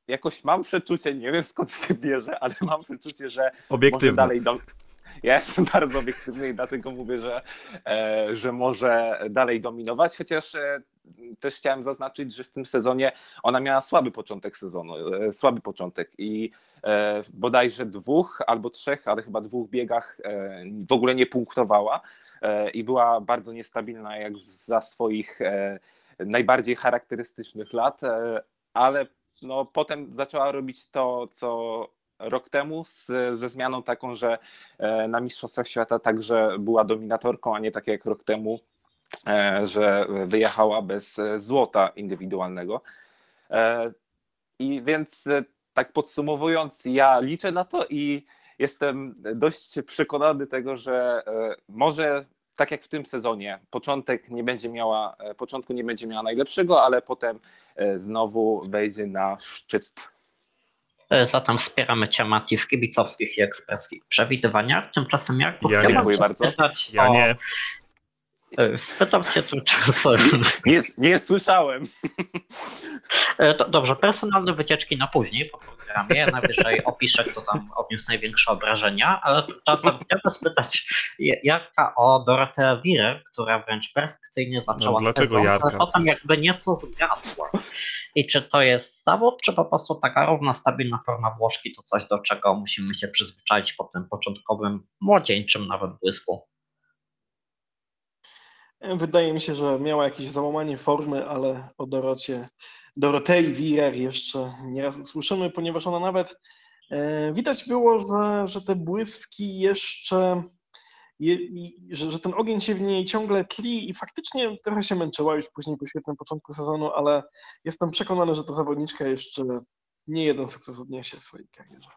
jakoś mam przeczucie, nie wiem skąd się bierze, ale mam przeczucie, że może dalej do, ja jestem bardzo obiektywny i dlatego mówię, że, e, że może dalej dominować, chociaż e, też chciałem zaznaczyć, że w tym sezonie ona miała słaby początek sezonu, e, słaby początek i bodajże dwóch albo trzech, ale chyba dwóch biegach w ogóle nie punktowała i była bardzo niestabilna jak za swoich najbardziej charakterystycznych lat, ale no, potem zaczęła robić to, co rok temu z, ze zmianą taką, że e, na Mistrzostwach Świata także była dominatorką, a nie tak jak rok temu, e, że wyjechała bez e, złota indywidualnego. I więc tak podsumowując, ja liczę na to i jestem dość przekonany tego, że może tak jak w tym sezonie, początek nie będzie miała, początku nie będzie miała najlepszego, ale potem znowu wejdzie na szczyt zatem wspieramy Cię Mati w kibicowskich i ekspreskich przewidywaniach. Tymczasem jak ja dziękuję bardzo. Ja nie. E, spytam się tu czasu. Nie, nie słyszałem. E, dobrze, personalne wycieczki na później po programie. Najwyżej opiszę, kto tam odniósł największe obrażenia, ale czasem chciałbym spytać Jarka o Dorotea Wirer, która wręcz perfekcyjnie zaczęła no, dlaczego sezon, Jarka? potem jakby nieco zgasła. I czy to jest zawód, czy po prostu taka równa, stabilna forma Włoszki to coś, do czego musimy się przyzwyczaić po tym początkowym, młodzieńczym nawet błysku? Wydaje mi się, że miała jakieś załamanie formy, ale o Dorocie, Dorotei Wirer jeszcze nieraz usłyszymy, ponieważ ona nawet e, widać było, że, że te błyski jeszcze je, że, że ten ogień się w niej ciągle tli i faktycznie trochę się męczyła już później po świetnym początku sezonu, ale jestem przekonany, że ta zawodniczka jeszcze nie jeden sukces odniesie w swojej karierze.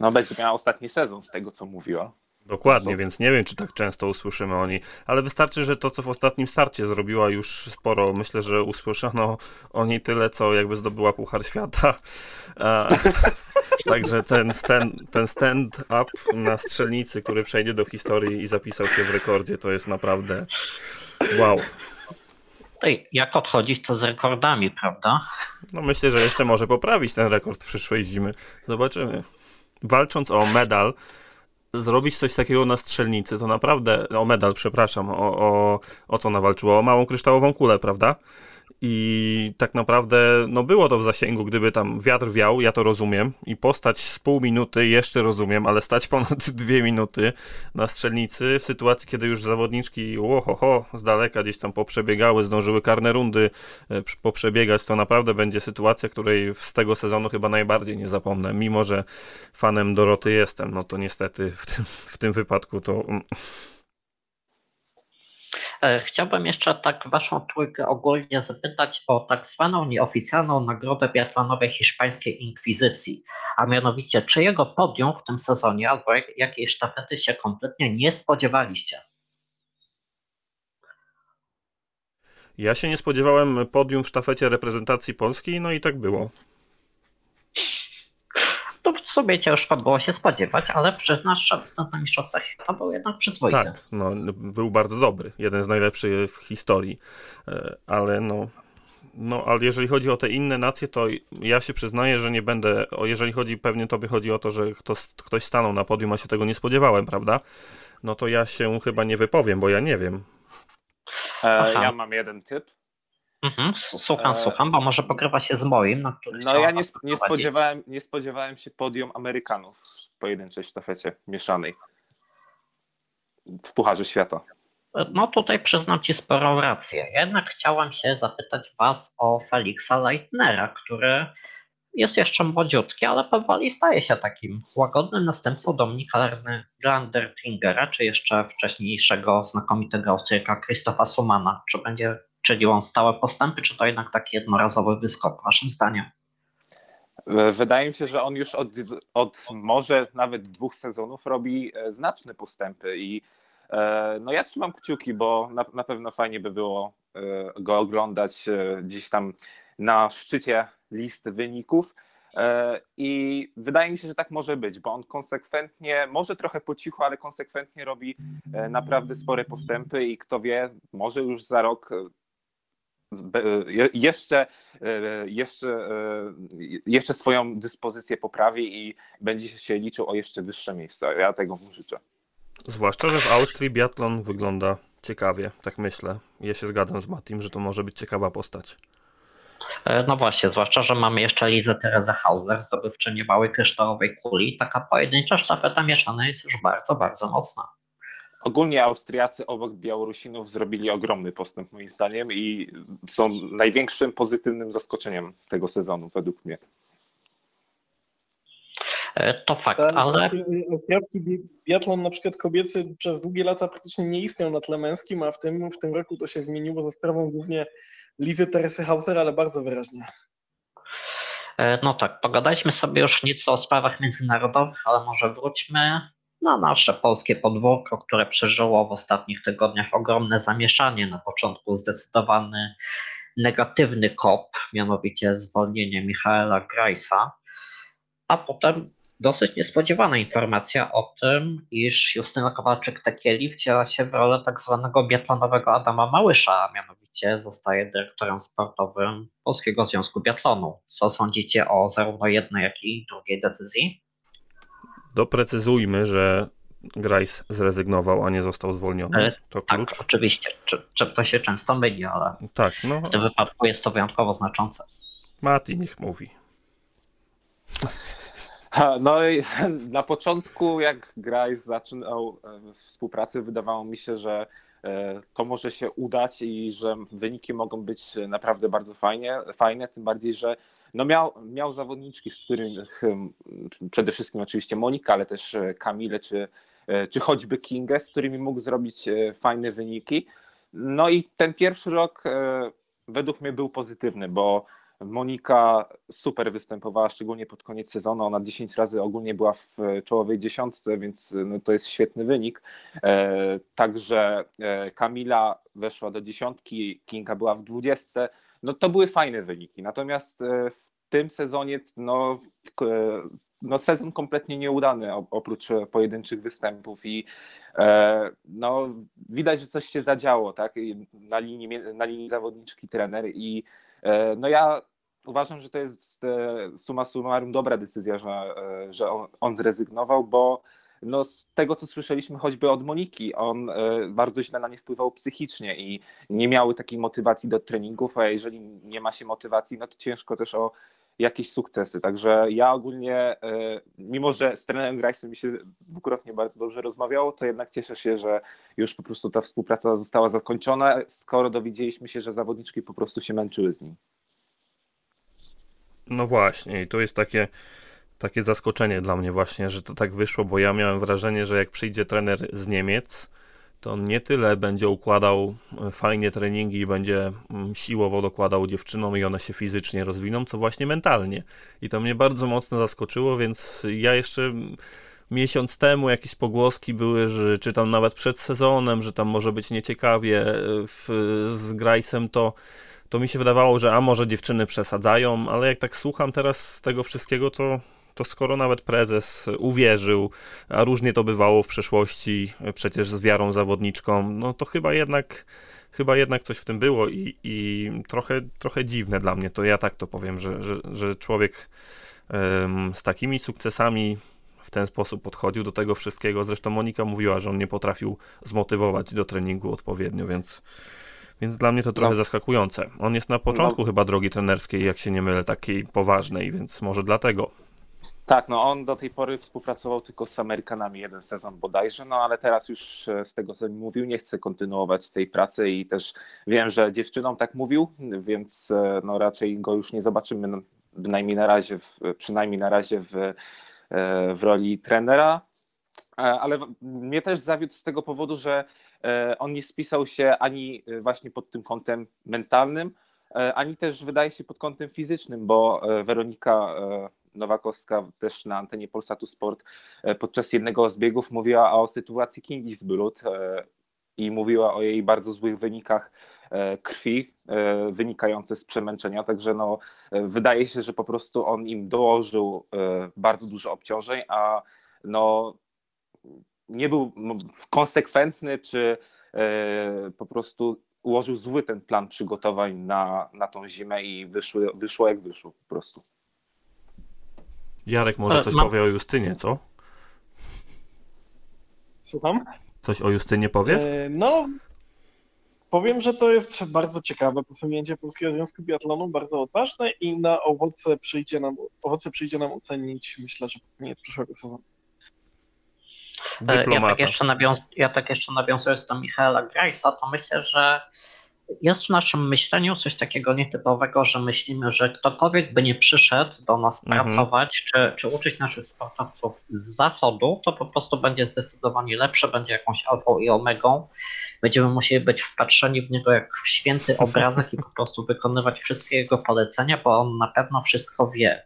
No będzie miała ostatni sezon z tego, co mówiła. Dokładnie, więc nie wiem, czy tak często usłyszymy o niej, ale wystarczy, że to, co w ostatnim starcie zrobiła już sporo, myślę, że usłyszano o niej tyle, co jakby zdobyła Puchar Świata. także ten, stand, ten stand-up na strzelnicy, który przejdzie do historii i zapisał się w rekordzie, to jest naprawdę Wow. Ej, jak odchodzić to z rekordami, prawda? No myślę, że jeszcze może poprawić ten rekord przyszłej zimy. Zobaczymy. Walcząc o medal, zrobić coś takiego na strzelnicy, to naprawdę, o medal, przepraszam, o, o, o co nawalczyło? O małą kryształową kulę, prawda? I tak naprawdę, no było to w zasięgu, gdyby tam wiatr wiał, ja to rozumiem. I postać z pół minuty jeszcze rozumiem, ale stać ponad dwie minuty na strzelnicy w sytuacji, kiedy już zawodniczki łohoho, z daleka gdzieś tam poprzebiegały, zdążyły karne rundy e, poprzebiegać, to naprawdę będzie sytuacja, której z tego sezonu chyba najbardziej nie zapomnę. Mimo, że fanem Doroty jestem, no to niestety w tym, w tym wypadku to mm, chciałbym jeszcze tak Waszą trójkę ogólnie zapytać o tak zwaną nieoficjalną nagrodę biatlonowej hiszpańskiej inkwizycji, a mianowicie czyjego podium w tym sezonie albo jakiej sztafety się kompletnie nie spodziewaliście? Ja się nie spodziewałem podium w sztafecie reprezentacji Polski, no i tak było to w sumie ciężko było się spodziewać, ale przyznasz, że występ na Mistrzostwach Świata był jednak przyzwoity. Tak, no, był bardzo dobry, jeden z najlepszych w historii, e, ale no, no, ale jeżeli chodzi o te inne nacje, to ja się przyznaję, że nie będę, jeżeli chodzi, pewnie tobie chodzi o to, że ktoś, ktoś stanął na podium, a się tego nie spodziewałem, prawda? No to ja się chyba nie wypowiem, bo ja nie wiem. E, ja mam jeden typ. Mhm, słucham, e... słucham, bo może pokrywa się z moim, na który No ja nie, nie, spodziewałem, nie spodziewałem się podium Amerykanów w pojedynczej sztafecie mieszanej w Pucharze Świata. No tutaj przyznam Ci sporą rację. Jednak chciałam się zapytać Was o Felixa Leitnera, który jest jeszcze młodziutki, ale powoli staje się takim łagodnym następcą Dominika Landertingera, czy jeszcze wcześniejszego znakomitego Austriaka Christofa Sumana. Czy będzie czynił on stałe postępy, czy to jednak taki jednorazowy wyskok, waszym zdaniem? Wydaje mi się, że on już od, od może nawet dwóch sezonów robi e, znaczne postępy i e, no ja trzymam kciuki, bo na, na pewno fajnie by było e, go oglądać gdzieś tam na szczycie listy wyników. I wydaje mi się, że tak może być, bo on konsekwentnie, może trochę po cichu, ale konsekwentnie robi naprawdę spore postępy i kto wie, może już za rok jeszcze, e, jeszcze, e, jeszcze swoją dyspozycję poprawi i będzie się liczył o jeszcze wyższe miejsca. Ja tego mu życzę. Zwłaszcza, że w Austrii biatlon wygląda ciekawie, tak myślę. Ja się zgadzam z Matim, że to może być ciekawa postać. E, no właśnie, zwłaszcza, że mamy jeszcze Lizę Terezę Hauser, zdobywczynię małej kryształowej kuli. Taka pojedyncza sztafeta mieszana jest już bardzo, bardzo mocna. Ogólnie Austriacy obok Białorusinów zrobili ogromny postęp moim zdaniem i są największym pozytywnym zaskoczeniem tego sezonu według mnie. E, to fakt, Ten ale... Austriacki biatlon na przykład kobiecy przez długie lata praktycznie nie istniał na tle męskim, a w tym, w tym roku to się zmieniło za sprawą głównie Lizy Teresy Hauser, ale bardzo wyraźnie. E, no tak, pogadaliśmy sobie już nieco o sprawach międzynarodowych, ale może wróćmy na nasze polskie podwórko, które przeżyło w ostatnich tygodniach ogromne zamieszanie. Na początku zdecydowany negatywny kop, mianowicie zwolnienie Michaela Grajsa, a potem dosyć niespodziewana informacja o tym, iż Justyna Kowalczyk-Tekieli wciela się w rolę tak zwanego biatlonowego Adama Małysza, a mianowicie zostaje dyrektorem sportowym Polskiego Związku Biatlonu. Co sądzicie o zarówno jednej, jak i drugiej decyzji? Doprecyzujmy, że Grice zrezygnował, a nie został zwolniony. To tak, klucz. oczywiście. Czy, czy to się często myli, ale tak, no. w tym wypadku jest to wyjątkowo znaczące. Mati niech mówi. No i na początku, jak Grice zaczynał e, współpracę, wydawało mi się, że e, to może się udać i że wyniki mogą być naprawdę bardzo fajnie, fajne, tym bardziej, że no miał, miał zawodniczki, z których przede wszystkim oczywiście Monika, ale też e, Kamile czy, e, czy choćby Kingę, z którymi mógł zrobić e, fajne wyniki. No i ten pierwszy rok według mnie był pozytywny, bo Monika super występowała, szczególnie pod koniec sezonu. Ona 10 razy ogólnie była w czołowej dziesiątce, więc no to jest świetny wynik. Także Kamila weszła do dziesiątki, Kinga była w dwudziestce no to były fajne wyniki. Natomiast e, w tym sezonie no, no sezon kompletnie nieudany oprócz pojedynczych występów i e, no widać, że coś się zadziało, tak? Na linii, na linii zawodniczki trener i e, no ja uważam, że to jest suma summarum dobra decyzja, że, że on, on zrezygnował, bo no z tego, co słyszeliśmy choćby od Moniki, on bardzo źle na nie wpływał psychicznie i nie miały takiej motywacji do treningów, a jeżeli nie ma się motywacji, no to ciężko też o jakieś sukcesy. Także ja ogólnie, e, mimo że z trenerem Grajsem mi się dwukrotnie bardzo dobrze rozmawiało, to jednak cieszę się, że już po prostu ta współpraca została zakończona, skoro dowiedzieliśmy się, że zawodniczki po prostu się męczyły z nim. No właśnie, i to jest takie, takie zaskoczenie dla mnie właśnie, że to tak wyszło, bo ja miałem wrażenie, że jak przyjdzie trener z Niemiec, to on nie tyle będzie układał e, fajnie treningi i będzie mm, siłowo dokładał dziewczynom i one się fizycznie rozwiną, co właśnie mentalnie. I to mnie bardzo mocno zaskoczyło, więc ja jeszcze miesiąc temu jakieś pogłoski były, że czytam nawet przed sezonem, że tam może być nieciekawie e, w, z Grajsem, to, to mi się wydawało, że a może dziewczyny przesadzają, ale jak tak słucham teraz tego wszystkiego, to to skoro nawet prezes uwierzył, a różnie to bywało w przeszłości, przecież z wiarą zawodniczką, no to chyba jednak chyba jednak coś w tym było i, i trochę, trochę dziwne dla mnie, to ja tak to powiem, że, że, że człowiek um, z takimi sukcesami w ten sposób podchodził do tego wszystkiego. Zresztą Monika mówiła, że on nie potrafił zmotywować do treningu odpowiednio, więc, więc dla mnie to trochę no. zaskakujące. On jest na początku no. chyba drogi trenerskiej, jak się nie mylę, takiej poważnej, więc może dlatego. Tak, no on do tej pory współpracował tylko z Amerykanami jeden sezon bodajże, no ale teraz już e, z tego co mi mówił, nie chce kontynuować tej pracy i też wiem, że dziewczynom tak mówił, więc e, no raczej go już nie zobaczymy no, bynajmniej na razie, w, przynajmniej na razie w, e, w roli trenera, ale mnie też zawiódł z tego powodu, że on nie spisał się ani właśnie pod tym kątem mentalnym, ani też wydaje się pod kątem fizycznym, bo Weronika Nowakowska też na antenie Polsatu Sport e, podczas jednego z biegów mówiła o sytuacji Kingi Zbylut e, i mówiła o jej bardzo złych wynikach e, krwi wynikające z przemęczenia, także no, wydaje się, że po prostu on im dołożył bardzo dużo obciążeń, a no, nie był konsekwentny, czy po prostu ułożył zły ten plan przygotowań na, na tą zimę i wyszło, wyszło jak wyszło po prostu. Jarek może coś Mam... powie o Justynie, co? Słucham? Coś o Justynie powiesz? E, no, powiem, że to jest bardzo ciekawe posunięcie Polskiego Związku Biatlonu, bardzo odważne i na owoce przyjdzie nam, owoce przyjdzie nam ocenić, myślę, że koniec przyszłego sezonu. Dyplomata. Ja tak jeszcze, nawiąz ja tak jeszcze nawiązując do Michaela Grajsa, to myślę, że jest w naszym myśleniu coś takiego nietypowego, że myślimy, że ktokolwiek by nie przyszedł do nas mhm. pracować, czy, czy uczyć naszych sportowców z zachodu, to po prostu będzie zdecydowanie lepsze, będzie jakąś alfą i omegą. Będziemy musieli być wpatrzeni w niego jak w święty obrazek i po prostu wykonywać wszystkie jego polecenia, bo on na pewno wszystko wie.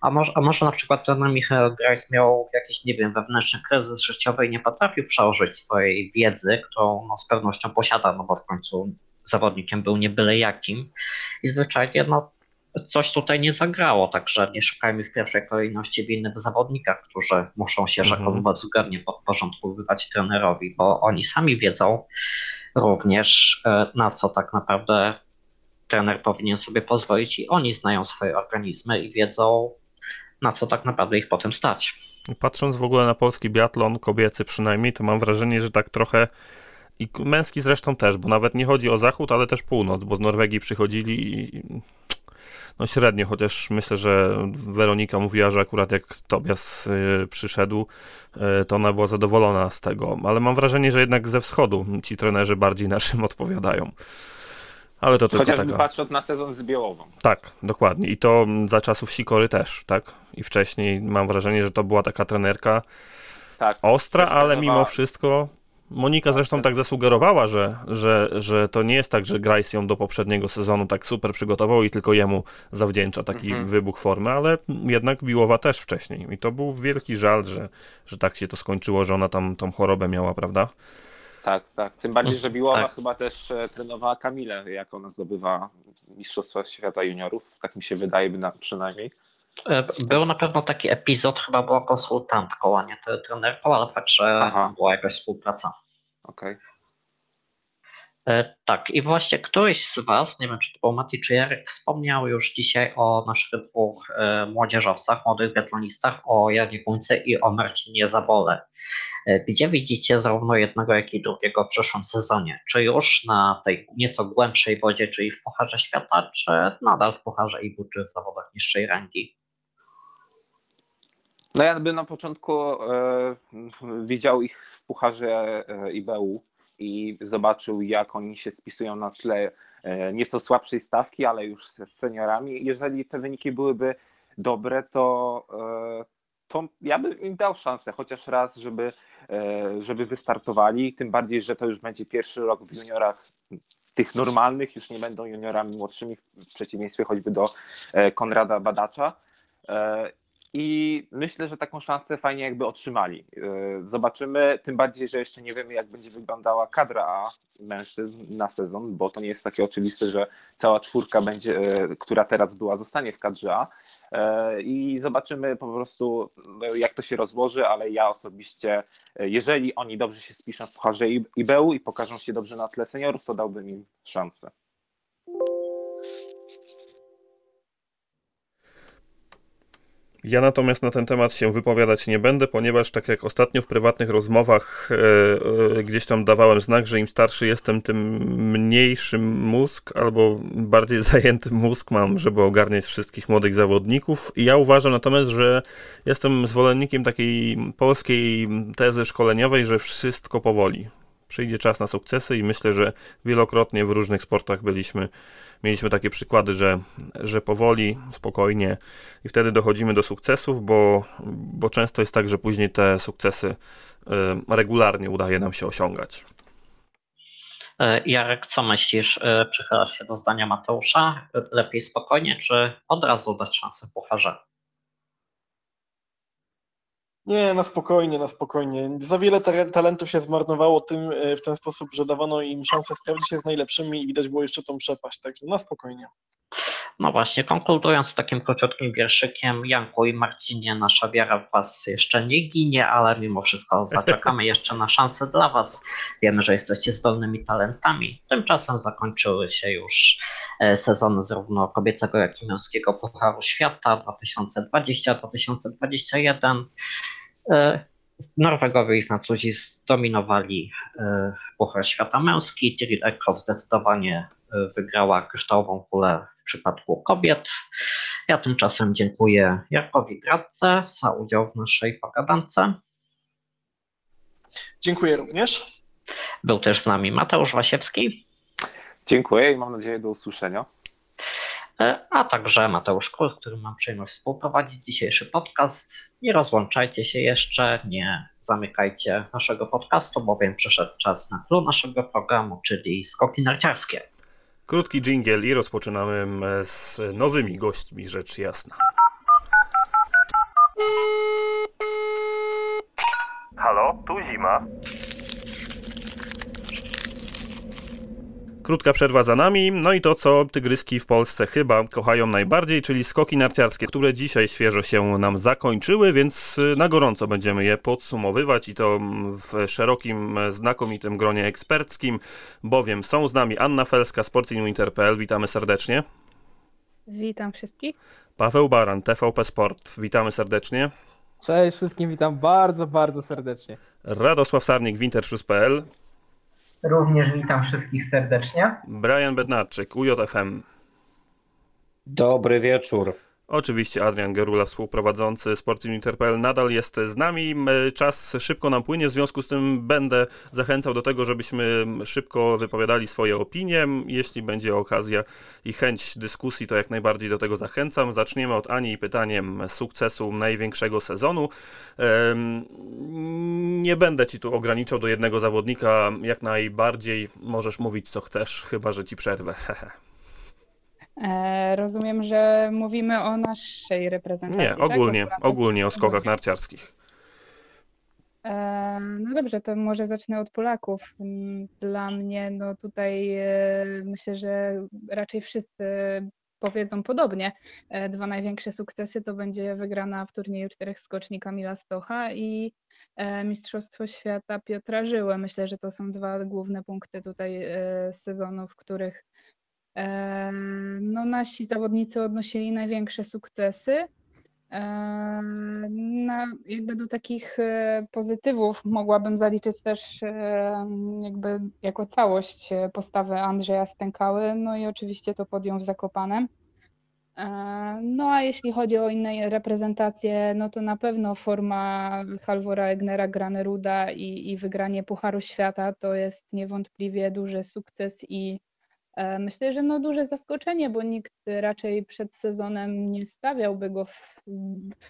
A może, a może na przykład ten Michał Grajs miał jakiś, nie wiem, wewnętrzny kryzys życiowy i nie potrafił przełożyć swojej wiedzy, którą no, z pewnością posiada, no bo w końcu zawodnikiem był nie byle jakim i zwyczajnie no, coś tutaj nie zagrało, także nie szukajmy w pierwszej kolejności winnych zawodnikach, którzy muszą się mhm. rzekomo względnie podporządkowywać trenerowi, bo oni sami wiedzą również e, na co tak naprawdę trener powinien sobie pozwolić i oni znają swoje organizmy i wiedzą na co tak naprawdę ich potem stać. Patrząc w ogóle na polski biatlon, kobiecy przynajmniej, to mam wrażenie, że tak trochę i męski zresztą też, bo nawet nie chodzi o zachód, ale też północ, bo z Norwegii przychodzili i no średnio, chociaż myślę, że Weronika mówiła, że akurat jak Tobias y, przyszedł, y, to ona była zadowolona z tego, ale mam wrażenie, że jednak ze wschodu ci trenerzy bardziej naszym odpowiadają. Ale to tylko Chociażby patrząc na sezon z Białową. Tak, dokładnie. I to za czasów Sikory też, tak? I wcześniej mam wrażenie, że to była taka trenerka tak, ostra, ale mimo wszystko Monika zresztą tak zasugerowała, że, że, że to nie jest tak, że Grice ją do poprzedniego sezonu tak super przygotował i tylko jemu zawdzięcza taki mhm. wybuch formy, ale jednak Biłowa też wcześniej. I to był wielki żal, że, że tak się to skończyło, że ona tam tą chorobę miała, prawda? Tak, tak. Tym bardziej, że Biłowa tak. chyba też e, trenowała Kamilę, jak ona zdobywa Mistrzostwa Świata Juniorów. Tak mi się wydaje przynajmniej. E, był na pewno taki epizod, chyba była konsultantką, a nie trenerką, ale patrzę, Aha. była jakaś współpraca. Okej. Okay. E, tak, i właśnie któryś z Was, nie wiem czy to był Mati czy Jarek, wspomniał już dzisiaj o naszych dwóch e, młodzieżowcach, młodych biatlonistach, o Janie Guńce i o Marcinie Zabole. E, gdzie widzicie zarówno jednego, jak i drugiego w przyszłym sezonie? Czy już na tej nieco głębszej wodzie, czyli w Pucharze Świata, czy nadal w Pucharze IBU, czy w zawodach niższej rangi? No ja bym na początku e, widział ich w Pucharze e, IBU i zobaczył, jak oni się spisują na tle e, nieco słabszej stawki, ale już z seniorami. Jeżeli te wyniki byłyby dobre, to, e, to ja bym im dał szansę chociaż raz, żeby, e, żeby wystartowali. Tym bardziej, że to już będzie pierwszy rok w juniorach tych normalnych, już nie będą juniorami młodszymi, w przeciwieństwie choćby do Konrada Badacza. I myślę, że taką szansę fajnie jakby otrzymali. E, zobaczymy, tym bardziej, że jeszcze nie wiemy, jak będzie wyglądała kadra A mężczyzn na sezon, bo to nie jest takie oczywiste, że cała czwórka będzie, e, która teraz była, zostanie w kadrze A. E, I zobaczymy po prostu, jak to się rozłoży, ale ja osobiście, jeżeli oni dobrze się spiszą w Pucharze IBU i pokażą się dobrze na tle seniorów, to dałbym im szansę. Ja natomiast na ten temat się wypowiadać nie będę, ponieważ tak jak ostatnio w prywatnych rozmowach e, e, gdzieś tam dawałem znak, że im starszy jestem, tym mniejszy mózg albo bardziej zajęty mózg mam, żeby ogarniać wszystkich młodych zawodników. I ja uważam natomiast, że jestem zwolennikiem takiej polskiej tezy szkoleniowej, że wszystko powoli przyjdzie czas na sukcesy i myślę, że wielokrotnie w różnych sportach byliśmy, mieliśmy takie przykłady, że, że powoli, spokojnie i wtedy dochodzimy do sukcesów, bo, bo często jest tak, że później te sukcesy y, regularnie udaje nam się osiągać. E, Jarek, co myślisz? E, przychylasz się do zdania Mateusza? Lepiej spokojnie, czy od razu dać szansę pucharze? Nie, na spokojnie, na spokojnie. Za wiele talentu się zmarnowało tym e, w ten sposób, że dawano im szansę sprawdzić się z najlepszymi i widać było jeszcze tą przepaść, także na spokojnie. No właśnie, konkludując takim króciutkim wierszykiem, Janku i Marcinie, nasza wiara w Was jeszcze nie ginie, ale mimo wszystko zaczekamy jeszcze na szansę dla Was. Wiemy, że jesteście zdolnymi talentami. Tymczasem zakończyły się już e, sezony zarówno kobiecego, jak i męskiego Pucharu Świata 2020-2021. E, Norwegowie i Francuzi zdominowali e, Puchar Świata Męski. Tyril Eckhoff zdecydowanie wygrała kryształową kulę w przypadku kobiet. Ja tymczasem dziękuję Jarkowi Gradce za udział w naszej pogadance. Dziękuję również. Był też z nami Mateusz Wasiewski. Dziękuję i mam nadzieję do usłyszenia. E, a także Mateusz Król, z którym mam przyjemność współprowadzić dzisiejszy podcast. Nie rozłączajcie się jeszcze, nie zamykajcie naszego podcastu, bowiem przyszedł czas na clue naszego programu, czyli skoki narciarskie. Krótki dżingiel i rozpoczynamy z nowymi gośćmi, rzecz jasna. Halo, tu zima. Krótka przerwa za nami, no i to, co tygryski w Polsce chyba kochają najbardziej, czyli skoki narciarskie, które dzisiaj świeżo się nam zakończyły, więc y, na gorąco będziemy je podsumowywać i to w szerokim, znakomitym gronie eksperckim, bowiem są z nami Anna Felska, Sportinwinter.pl, witamy serdecznie. Witam wszystkich. Paweł Baran, TVP Sport, witamy serdecznie. Cześć wszystkim, witam bardzo, bardzo serdecznie. Radosław Sarnik, Wintershoes.pl. Również witam wszystkich serdecznie. Brian Bednarczyk, UJFM. Dobry wieczór. Oczywiście Adrian Gerula, współprowadzący Sporting.pl nadal jest z nami. Czas szybko nam płynie, w związku z tym będę zachęcał do tego, żebyśmy szybko wypowiadali swoje opinie. Jeśli będzie okazja i chęć dyskusji, to jak najbardziej do tego zachęcam. Zaczniemy od Ani pytaniem sukcesu największego sezonu. Nie będę ci tu ograniczał do jednego zawodnika, jak najbardziej możesz mówić co chcesz, chyba że ci przerwę. E, rozumiem, że mówimy o naszej reprezentacji. Nie, ogólnie, tak? ogólnie o skokach narciarskich. E, no dobrze, to może zacznę od Polaków. Dla mnie, no tutaj e, myślę, że raczej wszyscy powiedzą podobnie. Dwa największe sukcesy to będzie wygrana w turnieju czterech skoczni Kamila Stocha i Mistrzostwo Świata Piotra Żyłę. Myślę, że to są dwa główne punkty tutaj sezonu, w których no, nasi zawodnicy odnosili największe sukcesy. Na, jakby do takich e, pozytywów mogłabym zaliczyć też e, jakby jako całość e, postawę Andrzeja Stękały, no i oczywiście to podium w Zakopanem. No a jeśli chodzi o inne reprezentacje, no to na pewno forma Halvora Egnera Graneruda i, i wygranie Pucharu Świata to jest niewątpliwie duży sukces i myślę, że no duże zaskoczenie, bo nikt raczej przed sezonem nie stawiałby go w,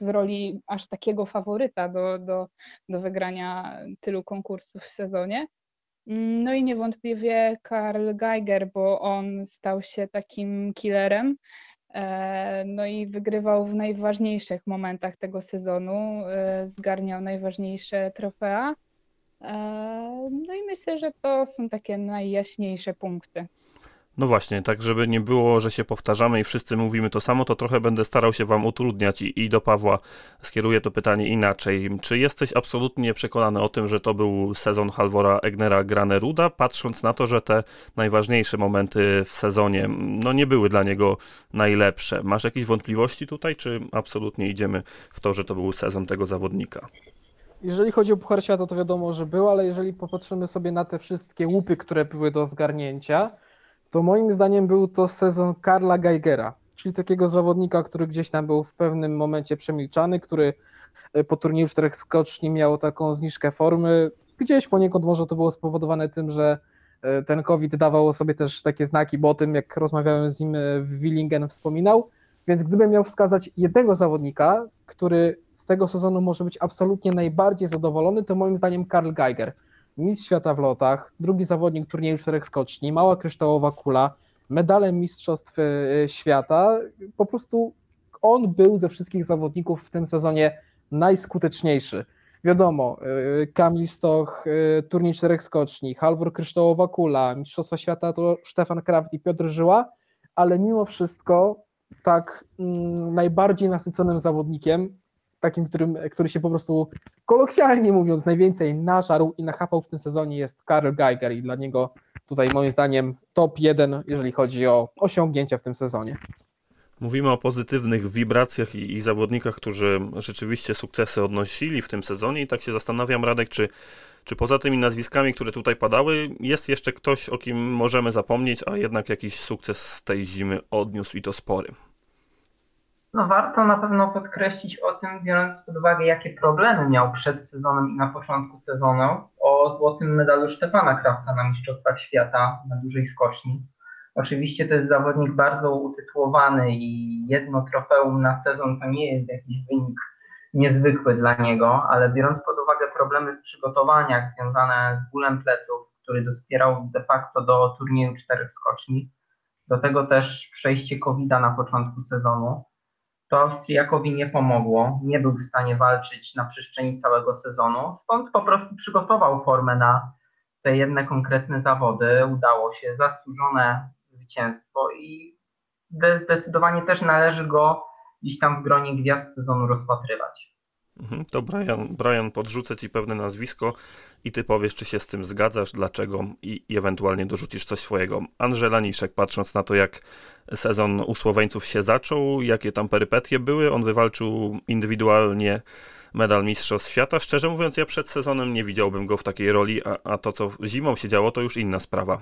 w roli aż takiego faworyta do, do, do wygrania tylu konkursów w sezonie. No i niewątpliwie Karl Geiger, bo on stał się takim killerem. E, no i wygrywał w najważniejszych momentach tego sezonu, e, zgarniał najważniejsze trofea. No i myślę, że to są takie najjaśniejsze punkty. No właśnie, tak żeby nie było, że się powtarzamy i wszyscy mówimy to samo, to trochę będę starał się wam utrudniać i, i do Pawła skieruję to pytanie inaczej. Czy jesteś absolutnie przekonany o tym, że to był sezon Halvora Egnera Graneruda, patrząc na to, że te najważniejsze momenty w sezonie no nie były dla niego najlepsze? Masz jakieś wątpliwości tutaj, czy absolutnie idziemy w to, że to był sezon tego zawodnika? Jeżeli chodzi o Puchar Świata, to wiadomo, że był, ale jeżeli popatrzymy sobie na te wszystkie łupy, które były do zgarnięcia, to moim zdaniem był to sezon Karla Geigera, czyli takiego zawodnika, który gdzieś tam był w pewnym momencie przemilczany, który e, po turnieju czterech skoczni miał taką zniżkę formy. Gdzieś poniekąd może to było spowodowane tym, że e, ten COVID dawał sobie też takie znaki, bo o tym jak rozmawiałem z nim e, w Willingen wspominał. Więc gdybym miał wskazać jednego zawodnika, który z tego sezonu może być absolutnie najbardziej zadowolony, to moim zdaniem Karl Geiger mistrz świata w lotach, drugi zawodnik turnieju czterech skoczni, mała kryształowa kula, medalem mistrzostw e, świata. Po prostu on był ze wszystkich zawodników w tym sezonie najskuteczniejszy. Wiadomo, e, Kamil Stoch, e, turniej czterech skoczni, Halvor Kryształowa Kula, Mistrzostwa Świata to Stefan Kraft i Piotr Żyła, ale mimo wszystko tak mm, najbardziej nasyconym zawodnikiem takim, którym, który się po prostu kolokwialnie mówiąc najwięcej nażarł i nachapał w tym sezonie jest Karl Geiger i dla niego tutaj moim zdaniem top jeden, jeżeli chodzi o osiągnięcia w tym sezonie. Mówimy o pozytywnych wibracjach i, i, zawodnikach, którzy rzeczywiście sukcesy odnosili w tym sezonie i tak się zastanawiam, Radek, czy, czy poza tymi nazwiskami, które tutaj padały, jest jeszcze ktoś, o kim możemy zapomnieć, a jednak jakiś sukces z tej zimy odniósł i to spory. No warto na pewno podkreślić o tym, biorąc pod uwagę, jakie problemy miał przed sezonem i na początku sezonu, o złotym medalu Stefana Krafta na Mistrzostwach Świata na dużej skoczni. Oczywiście to jest zawodnik bardzo utytułowany i jedno trofeum na sezon to nie jest jakiś wynik niezwykły dla niego, ale biorąc pod uwagę problemy w przygotowaniach związane z bólem pleców, który dospierał de facto do turnieju czterech skoczni, do tego też przejście covid na początku sezonu, to Austriakowi nie pomogło, nie był w stanie walczyć na przestrzeni całego sezonu, stąd po prostu przygotował formę na te jedne konkretne zawody, udało się, zasłużone zwycięstwo i zdecydowanie też należy go gdzieś tam w gronie gwiazd sezonu rozpatrywać. Mhm, to Brian, Brian, podrzucę ci pewne nazwisko i ty powiesz, czy się z tym zgadzasz, dlaczego i, i ewentualnie dorzucisz coś swojego. Andrzej Niszek, patrząc na to, jak sezon u Słoweńców się zaczął, jakie tam perypetie były, on wywalczył indywidualnie medal Mistrzostw Świata. Szczerze mówiąc, ja przed sezonem nie widziałbym go w takiej roli, a, a to, co zimą się działo, to już inna sprawa.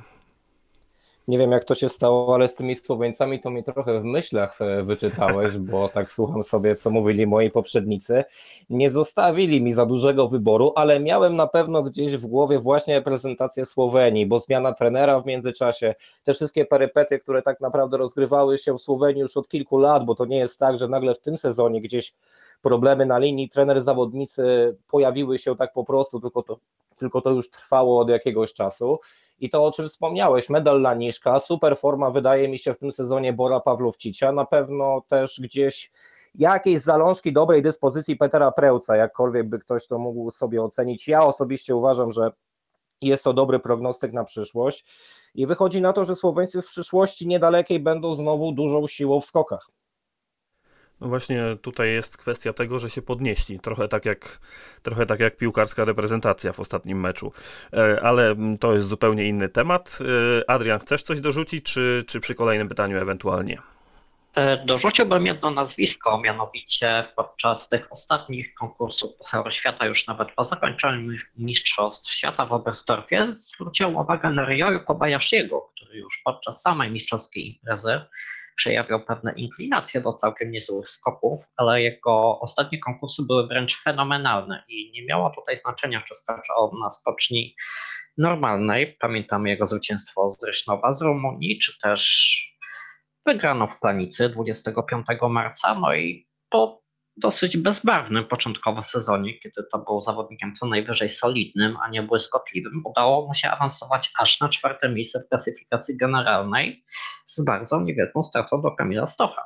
Nie wiem, jak to się stało, ale z tymi Słoweńcami to mi trochę w myślach e, wyczytałeś, bo tak słucham sobie, co mówili moi poprzednicy. Nie zostawili mi za dużego wyboru, ale miałem na pewno gdzieś w głowie właśnie reprezentację Słowenii, bo zmiana trenera w międzyczasie, te wszystkie perypety, które tak naprawdę rozgrywały się w Słowenii już od kilku lat, bo to nie jest tak, że nagle w tym sezonie gdzieś problemy na linii trener-zawodnicy pojawiły się tak po prostu, tylko to, tylko to już trwało od jakiegoś czasu. I to, o czym wspomniałeś, medal Laniszka, super forma wydaje mi się w tym sezonie Bora Pawlowcicia, na pewno też gdzieś jakieś zalążki dobrej dyspozycji Petera Prełca, jakkolwiek by ktoś to mógł sobie ocenić. Ja osobiście uważam, że Jest to dobry prognostyk na przyszłość i wychodzi na to, że Słoweńcy w przyszłości niedalekiej będą znowu dużą siłą w skokach. No właśnie tutaj jest kwestia tego, że się podnieśli, trochę tak jak, trochę tak jak piłkarska reprezentacja w ostatnim meczu, e, ale to jest zupełnie inny temat. E, Adrian, chcesz coś dorzucić, czy, czy przy kolejnym pytaniu ewentualnie? E, dorzuciłbym jedno nazwisko, mianowicie podczas tych ostatnich konkursów Pucharu Świata, już nawet po zakończeniu Mistrzostw Świata w Oberstdorfie, zwróciłem uwagę na Ryoyu Kobayashiego, który już podczas samej mistrzowskiej imprezy przejawiał pewne inklinacje do całkiem niezłych skoków, ale jego ostatnie konkursy były wręcz fenomenalne i nie miało tutaj znaczenia, czy skacza on na skoczni normalnej. Pamiętam jego zwycięstwo z Rysznowa z Rumunii, czy też wygrano w Planicy 25 marca, no i po dosyć bezbarwnym początkowo sezonie, kiedy to był zawodnikiem co najwyżej solidnym, a nie błyskotliwym, udało mu się awansować aż na czwarte miejsce w klasyfikacji generalnej z bardzo niewielką stratą do Kamila Stocha.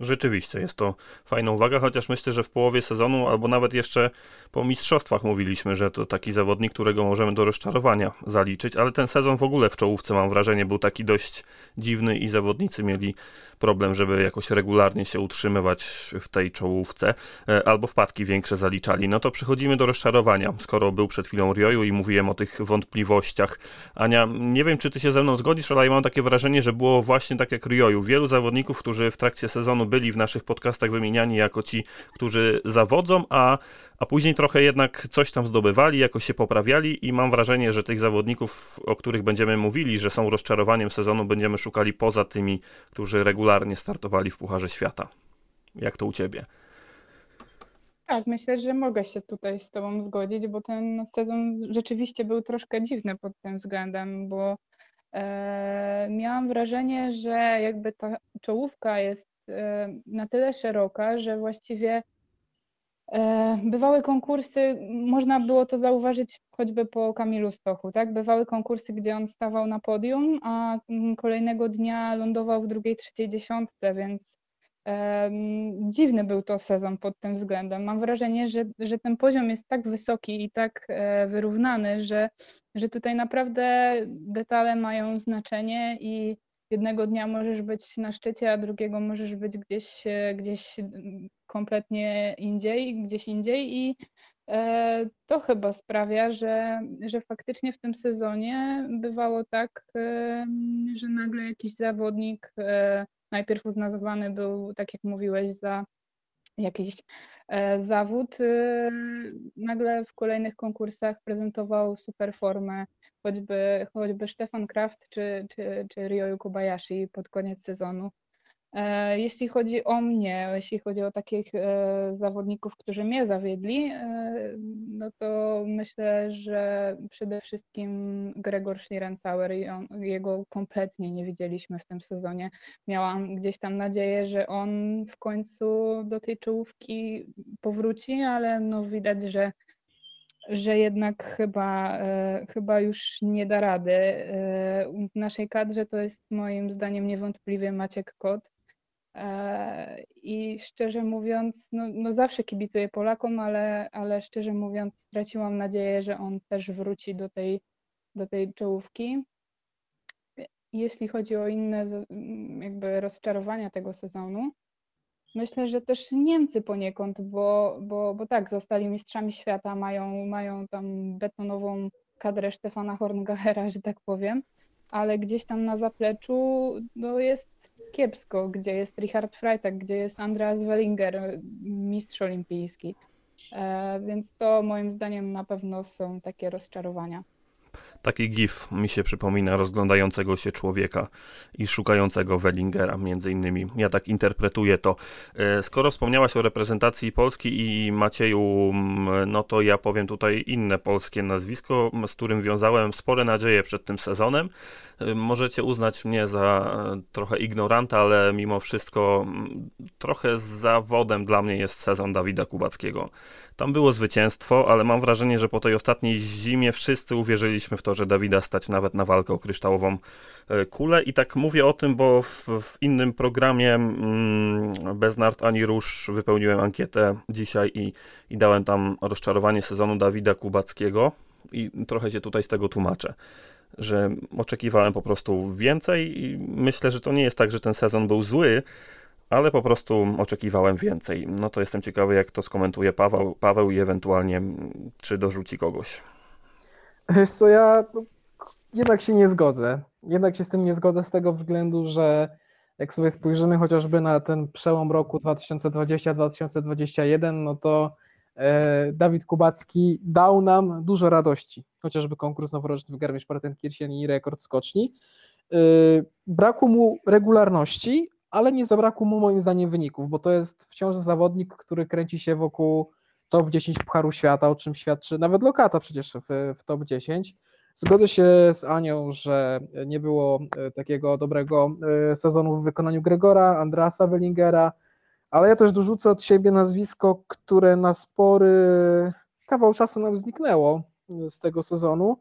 Rzeczywiście, jest to fajna uwaga, chociaż myślę, że w połowie sezonu, albo nawet jeszcze po mistrzostwach mówiliśmy, że to taki zawodnik, którego możemy do rozczarowania zaliczyć, ale ten sezon w ogóle w czołówce, mam wrażenie, był taki dość dziwny i zawodnicy mieli problem, żeby jakoś regularnie się utrzymywać w tej czołówce, e, albo wpadki większe zaliczali. No to przechodzimy do rozczarowania, skoro był przed chwilą Rioju i mówiłem o tych wątpliwościach. Ania, nie wiem, czy ty się ze mną zgodzisz, ale ja mam takie wrażenie, że było właśnie tak jak Rioju. Wielu zawodników, którzy w trakcie sezonu byli w naszych podcastach wymieniani jako ci, którzy zawodzą, a, a później trochę jednak coś tam zdobywali, jakoś się poprawiali i mam wrażenie, że tych zawodników, o których będziemy mówili, że są rozczarowaniem sezonu, będziemy szukali poza tymi, którzy regularnie startowali w Pucharze Świata. Jak to u ciebie? Tak, myślę, że mogę się tutaj z Tobą zgodzić, bo ten sezon rzeczywiście był troszkę dziwny pod tym względem, bo e, miałam wrażenie, że jakby ta czołówka jest na tyle szeroka, że właściwie e, bywały konkursy, można było to zauważyć choćby po Kamilu Stochu, tak? Bywały konkursy, gdzie on stawał na podium, a kolejnego dnia lądował w drugiej, trzeciej dziesiątce, więc um, dziwny był to sezon pod tym względem. Mam wrażenie, że, że ten poziom jest tak wysoki i tak e, wyrównany, że, że tutaj naprawdę detale mają znaczenie i jednego dnia możesz być na szczycie, a drugiego możesz być gdzieś, e, gdzieś kompletnie indziej, gdzieś indziej i e, to chyba sprawia, że, że faktycznie w tym sezonie bywało tak, e, że nagle jakiś zawodnik najpierw uznawany był, tak jak mówiłeś, za jakiś zawód, nagle w kolejnych konkursach prezentował super formę, choćby, choćby Stefan Kraft czy, czy, czy Ryoyu Kobayashi pod koniec sezonu. E, jeśli chodzi o mnie, jeśli chodzi o takich e, zawodników, którzy mnie zawiedli, e, no to myślę, że przede wszystkim Gregor Schlierenzauer, jego kompletnie nie widzieliśmy w tym sezonie. Miałam gdzieś tam nadzieję, że on w końcu do tej czołówki powróci, ale no widać, że że jednak chyba, chyba już nie da rady. W naszej kadrze to jest moim zdaniem niewątpliwie Maciek Kot. E, I szczerze mówiąc, no, no zawsze kibicuję Polakom, ale, ale szczerze mówiąc, straciłam nadzieję, że on też wróci do tej, do tej czołówki. Jeśli chodzi o inne jakby rozczarowania tego sezonu, Myślę, że też Niemcy poniekąd, bo, bo, bo tak, zostali mistrzami świata, mają, mają tam betonową kadrę Stefana Horngachera, że tak powiem, ale gdzieś tam na zapleczu no, jest kiepsko, gdzie jest Richard Freitag, gdzie jest Andreas Wellinger, mistrz olimpijski. E, więc to moim zdaniem na pewno są takie rozczarowania. Taki gif mi się przypomina rozglądającego się człowieka i szukającego Wellingera między innymi. Ja tak interpretuję to. E, skoro wspomniałaś o reprezentacji Polski i Macieju, no to ja powiem tutaj inne polskie nazwisko, z którym wiązałem spore nadzieje przed tym sezonem. E, możecie uznać mnie za e, trochę ignoranta, ale mimo wszystko trochę zawodem dla mnie jest sezon Dawida Kubackiego. Tam było zwycięstwo, ale mam wrażenie, że po tej ostatniej zimie wszyscy uwierzyliśmy w to, że Dawida stać nawet na walkę o kryształową e, kulę. I tak mówię o tym, bo w, w innym programie mm, bez nart ani róż wypełniłem ankietę dzisiaj i, i dałem tam rozczarowanie sezonu Dawida Kubackiego. I trochę się tutaj z tego tłumaczę, że oczekiwałem po prostu więcej i myślę, że to nie jest tak, że ten sezon był zły, ale po prostu oczekiwałem więcej. No to jestem ciekawy, jak to skomentuje Paweł, Paweł i ewentualnie czy dorzuci kogoś. Wiesz co, ja jednak się nie zgodzę. Jednak się z tym nie zgodzę z tego względu, że jak sobie spojrzymy chociażby na ten przełom roku 2020-2021, no to e, Dawid Kubacki dał nam dużo radości, chociażby konkurs noworoczny w Garmisch-Partenkirchen i rekord skoczni. E, brakło mu regularności, ale nie zabrakło mu moim zdaniem wyników, bo to jest wciąż zawodnik, który kręci się wokół top 10 Pucharu Świata, o czym świadczy nawet lokata przecież w, w top 10. Zgodzę się z Anią, że nie było e, takiego dobrego e, sezonu w wykonaniu Gregora, Andrasa Wellingera, ale ja też dorzucę od siebie nazwisko, które na spory kawał czasu nam zniknęło z tego sezonu,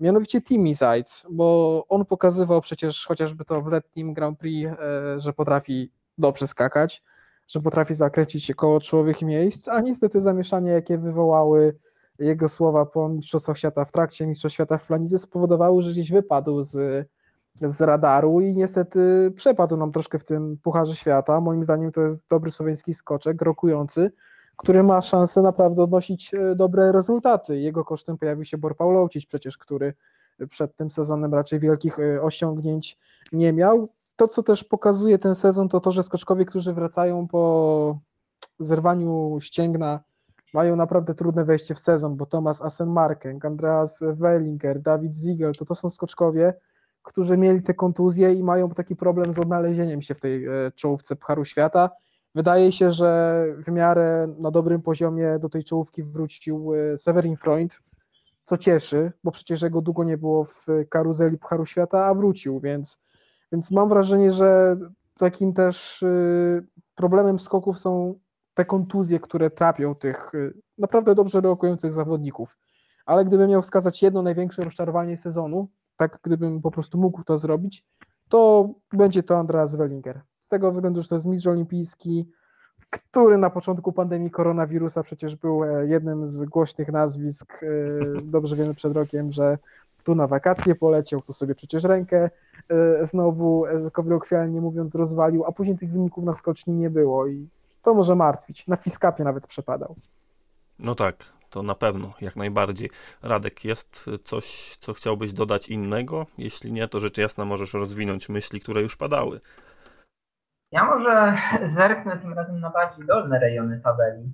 mianowicie Timmy Zajc, bo on pokazywał przecież chociażby to w letnim Grand Prix, e, że potrafi dobrze skakać, że potrafi zakręcić się koło czołowych miejsc, a niestety zamieszanie, jakie wywołały jego słowa po Mistrzostwach Świata w trakcie Mistrzostw Świata w Planicy spowodowały, że gdzieś wypadł z, z radaru i niestety przepadł nam troszkę w tym Pucharze Świata. Moim zdaniem to jest dobry słoweński skoczek, rokujący, który ma szansę naprawdę odnosić e, dobre rezultaty. Jego kosztem pojawił się Bor Paulowcić przecież, który przed tym sezonem raczej wielkich e, osiągnięć nie miał. To, co też pokazuje ten sezon, to to, że skoczkowie, którzy wracają po zerwaniu ścięgna, mają naprawdę trudne wejście w sezon, bo Thomas Asenmarken, Andreas Wellinger, Dawid Ziegel, to to są skoczkowie, którzy mieli te kontuzje i mają taki problem z odnalezieniem się w tej e, czołówce Pucharu Świata. Wydaje się, że w miarę na dobrym poziomie do tej czołówki wrócił e, Severin Freund, co cieszy, bo przecież jego długo nie było w karuzeli Pucharu Świata, a wrócił, więc, więc mam wrażenie, że takim też e, problemem skoków są te kontuzje, które trapią tych y, naprawdę dobrze rokujących zawodników. Ale gdybym miał wskazać jedno największe rozczarowanie sezonu, tak gdybym po prostu mógł to zrobić, to będzie to Andreas Wellinger. Z tego względu, że to jest mistrz olimpijski, który na początku pandemii koronawirusa przecież był e, jednym z głośnych nazwisk. E, dobrze wiemy przed rokiem, że tu na wakacje poleciał, tu sobie przecież rękę e, znowu, kolokwialnie mówiąc, rozwalił, a później tych wyników na skoczni nie było i to może martwić. Na Fiskapie nawet przepadał. No tak, to na pewno, jak najbardziej. Radek, jest coś, co chciałbyś dodać innego? Jeśli nie, to rzecz jasna możesz rozwinąć myśli, które już padały. Ja może zerknę tym razem na bardziej dolne rejony tabeli.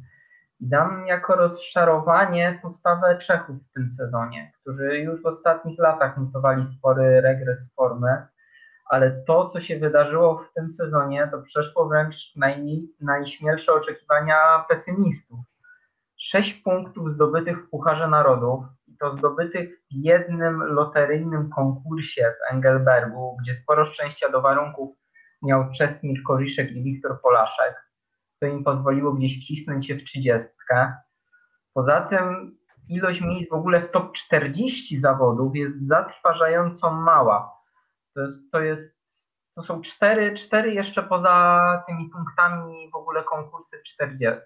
Dam jako rozczarowanie postawę Czechów w tym sezonie, którzy już w ostatnich latach notowali spory regres formy ale to, co się wydarzyło w tym sezonie, to przeszło wręcz naj, najśmielsze oczekiwania pesymistów. Sześć punktów zdobytych w Pucharze Narodów, i to zdobytych w jednym loteryjnym konkursie w Engelbergu, gdzie sporo szczęścia do warunków miał Czesmir Koriszek i Wiktor Polaszek. To im pozwoliło gdzieś wcisnąć się w trzydziestkę. Poza tym ilość miejsc w ogóle w top 40 zawodów jest zatrważająco mała to jest, to jest to są cztery, cztery jeszcze poza tymi punktami w ogóle konkursy w 40.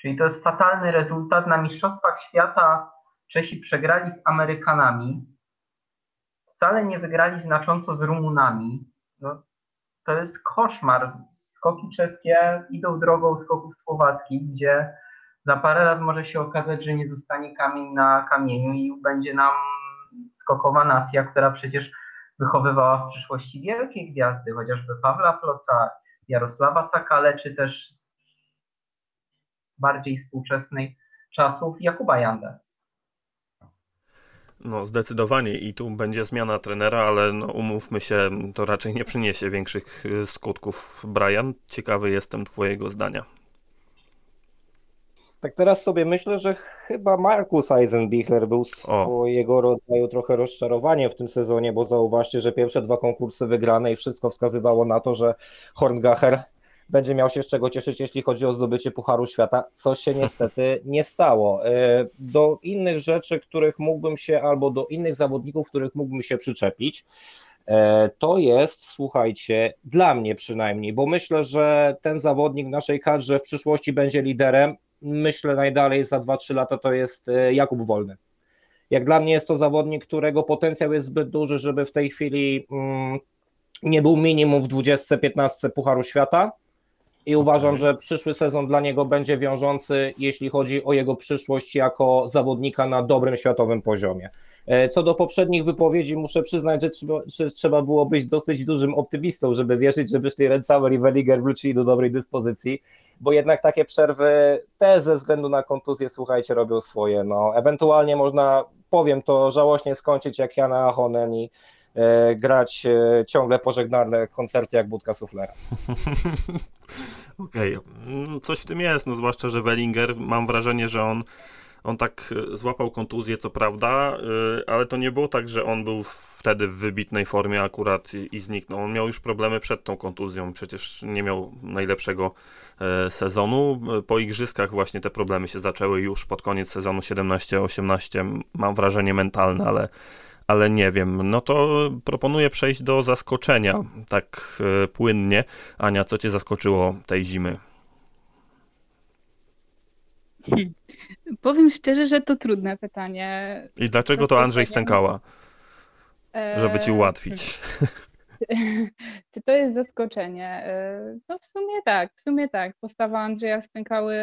Czyli to jest fatalny rezultat. Na Mistrzostwach Świata Czesi przegrali z Amerykanami, wcale nie wygrali znacząco z Rumunami. No, to jest koszmar. Skoki czeskie idą drogą skoków słowackich, gdzie za parę lat może się okazać, że nie zostanie kamień na kamieniu i będzie nam skokowa nacja, która przecież wychowywała w przyszłości wielkie gwiazdy, chociażby Pawła Floca, Jarosława Sakale, czy też bardziej współczesnej czasów Jakuba Jandę. No zdecydowanie i tu będzie zmiana trenera, ale no, umówmy się, to raczej nie przyniesie większych y, skutków. Brian, ciekawy jestem twojego zdania. Tak teraz sobie myślę, że chyba Markus Eisenbichler był swojego o. rodzaju trochę rozczarowaniem w tym sezonie, bo zauważcie, że pierwsze dwa konkursy wygrane i wszystko wskazywało na to, że Horngacher będzie miał się z czego cieszyć, jeśli chodzi o zdobycie Pucharu Świata, co się niestety nie stało. E, do innych rzeczy, których mógłbym się, albo do innych zawodników, których mógłbym się przyczepić, e, to jest, słuchajcie, dla mnie przynajmniej, bo myślę, że ten zawodnik w naszej kadrze w przyszłości będzie liderem myślę najdalej za 2-3 lata to jest e, Jakub Wolny. Jak dla mnie jest to zawodnik, którego potencjał jest zbyt duży, żeby w tej chwili mm, nie był minimum w 20-15 Pucharu Świata. I uważam, że przyszły sezon dla niego będzie wiążący, jeśli chodzi o jego przyszłość jako zawodnika na dobrym światowym poziomie. E, co do poprzednich wypowiedzi, muszę przyznać, że trzeba, że trzeba było być dosyć dużym optymistą, żeby wierzyć, że wyszli Rencauer i Welliger wrócili do dobrej dyspozycji, bo jednak takie przerwy też ze względu na kontuzję, słuchajcie, robią swoje. No, ewentualnie można, powiem to, żałośnie skończyć jak Jana Ahonen i grać e, ciągle pożegnalne koncerty jak Budka Suflera. Okej, okay. coś w tym jest, no zwłaszcza, że Wellinger, mam wrażenie, że on on tak e, złapał kontuzję, co prawda, e, ale to nie było tak, że on był wtedy w wybitnej formie akurat i zniknął. On miał już problemy przed tą kontuzją, przecież nie miał najlepszego e, sezonu. Po igrzyskach właśnie te problemy się zaczęły już pod koniec sezonu 17-18. Mam wrażenie mentalne, ale ale nie wiem. No to proponuję przejść do zaskoczenia tak płynnie. Ania, co cię zaskoczyło tej zimy? Hmm. Powiem szczerze, że to trudne pytanie. I dlaczego to Andrzej Stękała? Żeby ci ułatwić. Czy to jest zaskoczenie? No w sumie tak, w sumie tak. Postawa Andrzeja Stękały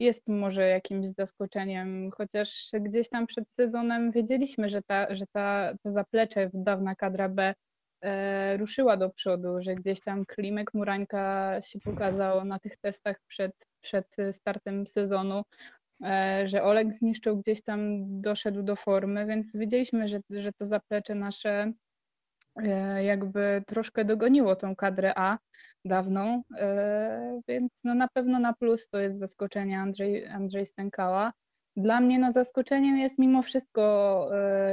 jest może jakimś zaskoczeniem, chociaż gdzieś tam przed sezonem wiedzieliśmy, że, ta, że ta, to zaplecze dawna kadra B e, ruszyła do przodu, że gdzieś tam Klimek Murańka się pokazał na tych testach przed, przed startem sezonu. E, że Oleg zniszczył gdzieś tam, doszedł do formy, więc wiedzieliśmy, że, że to zaplecze nasze e, jakby troszkę dogoniło tą kadrę A dawną, e, więc no na pewno na plus to jest zaskoczenie Andrzej, Andrzej Stękała. Dla mnie no zaskoczeniem jest mimo wszystko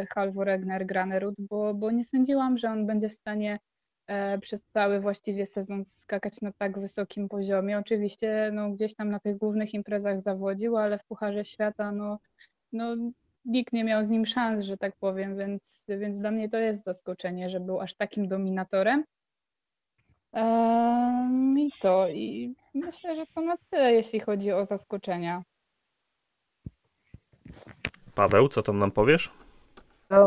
Halvor Egner Granerud, bo, bo nie sądziłam, że on będzie w stanie E, przez cały właściwie sezon skakać na tak wysokim poziomie. Oczywiście no, gdzieś tam na tych głównych imprezach zawodził, ale w Pucharze Świata no, no, nikt nie miał z nim szans, że tak powiem, więc, więc dla mnie to jest zaskoczenie, że był aż takim dominatorem. Um, I co? I myślę, że to na tyle, jeśli chodzi o zaskoczenia. Paweł, co tam nam powiesz?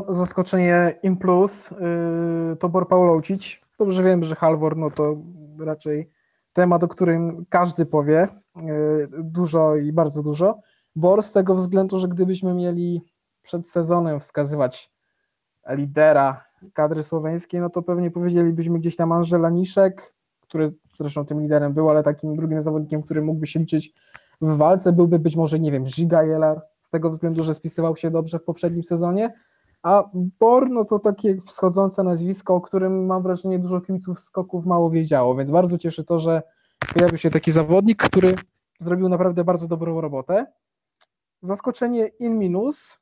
Zaskoczenie im plus yy, to Bor Pauloucic, Dobrze wiem, że Halvor no to raczej temat, o którym każdy powie e, dużo i bardzo dużo. Bor z tego względu, że gdybyśmy mieli przed sezonem wskazywać lidera kadry słoweńskiej, no to pewnie powiedzielibyśmy gdzieś tam Angela Niszek, który zresztą tym liderem był, ale takim drugim zawodnikiem, który mógłby się liczyć w walce, byłby być może, nie wiem, Giga Jelar, z tego względu, że spisywał się dobrze w poprzednim sezonie, a Bor, no to takie wschodzące nazwisko, o którym mam wrażenie dużo kibiców skoków mało wiedziało, więc bardzo cieszy to, że pojawił się taki zawodnik, który zrobił naprawdę bardzo dobrą robotę. Zaskoczenie in minus,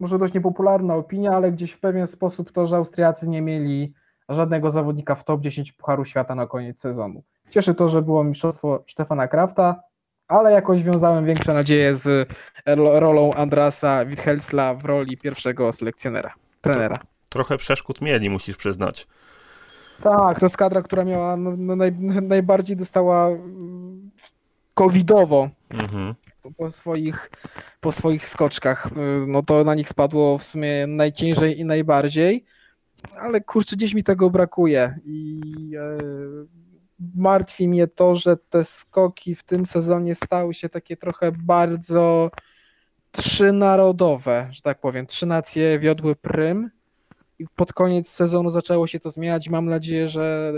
może dość niepopularna opinia, ale gdzieś w pewien sposób to, że Austriacy nie mieli żadnego zawodnika w top 10 Pucharu Świata na koniec sezonu. Cieszy to, że było mistrzostwo Stefana Krafta, ale jakoś wiązałem większe nadzieje z rolą Andrasa Witthelsla w roli pierwszego selekcjonera, trenera. Trochę przeszkód mieli, musisz przyznać. Tak, to jest kadra, która miała no, no naj, najbardziej dostała covidowo mhm. Po, swoich, po swoich skoczkach. No to na nich spadło w sumie najciężej i najbardziej, ale kurczę, gdzieś mi tego brakuje i e, martwi mnie to, że te skoki w tym sezonie stały się takie trochę bardzo trzynarodowe, że tak powiem. Trzy nacje wiodły prym i pod koniec sezonu zaczęło się to zmieniać. Mam nadzieję, że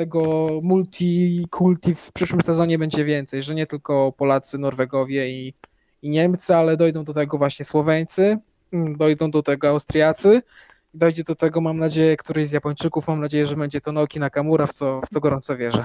tego multi-kulti w przyszłym sezonie będzie więcej, że nie tylko Polacy, Norwegowie i, i Niemcy, ale dojdą do tego właśnie Słoweńcy, dojdą do tego Austriacy dojdzie do tego, mam nadzieję, któryś z Japończyków, mam nadzieję, że będzie to Naoki Nakamura, w co, w co gorąco wierzę.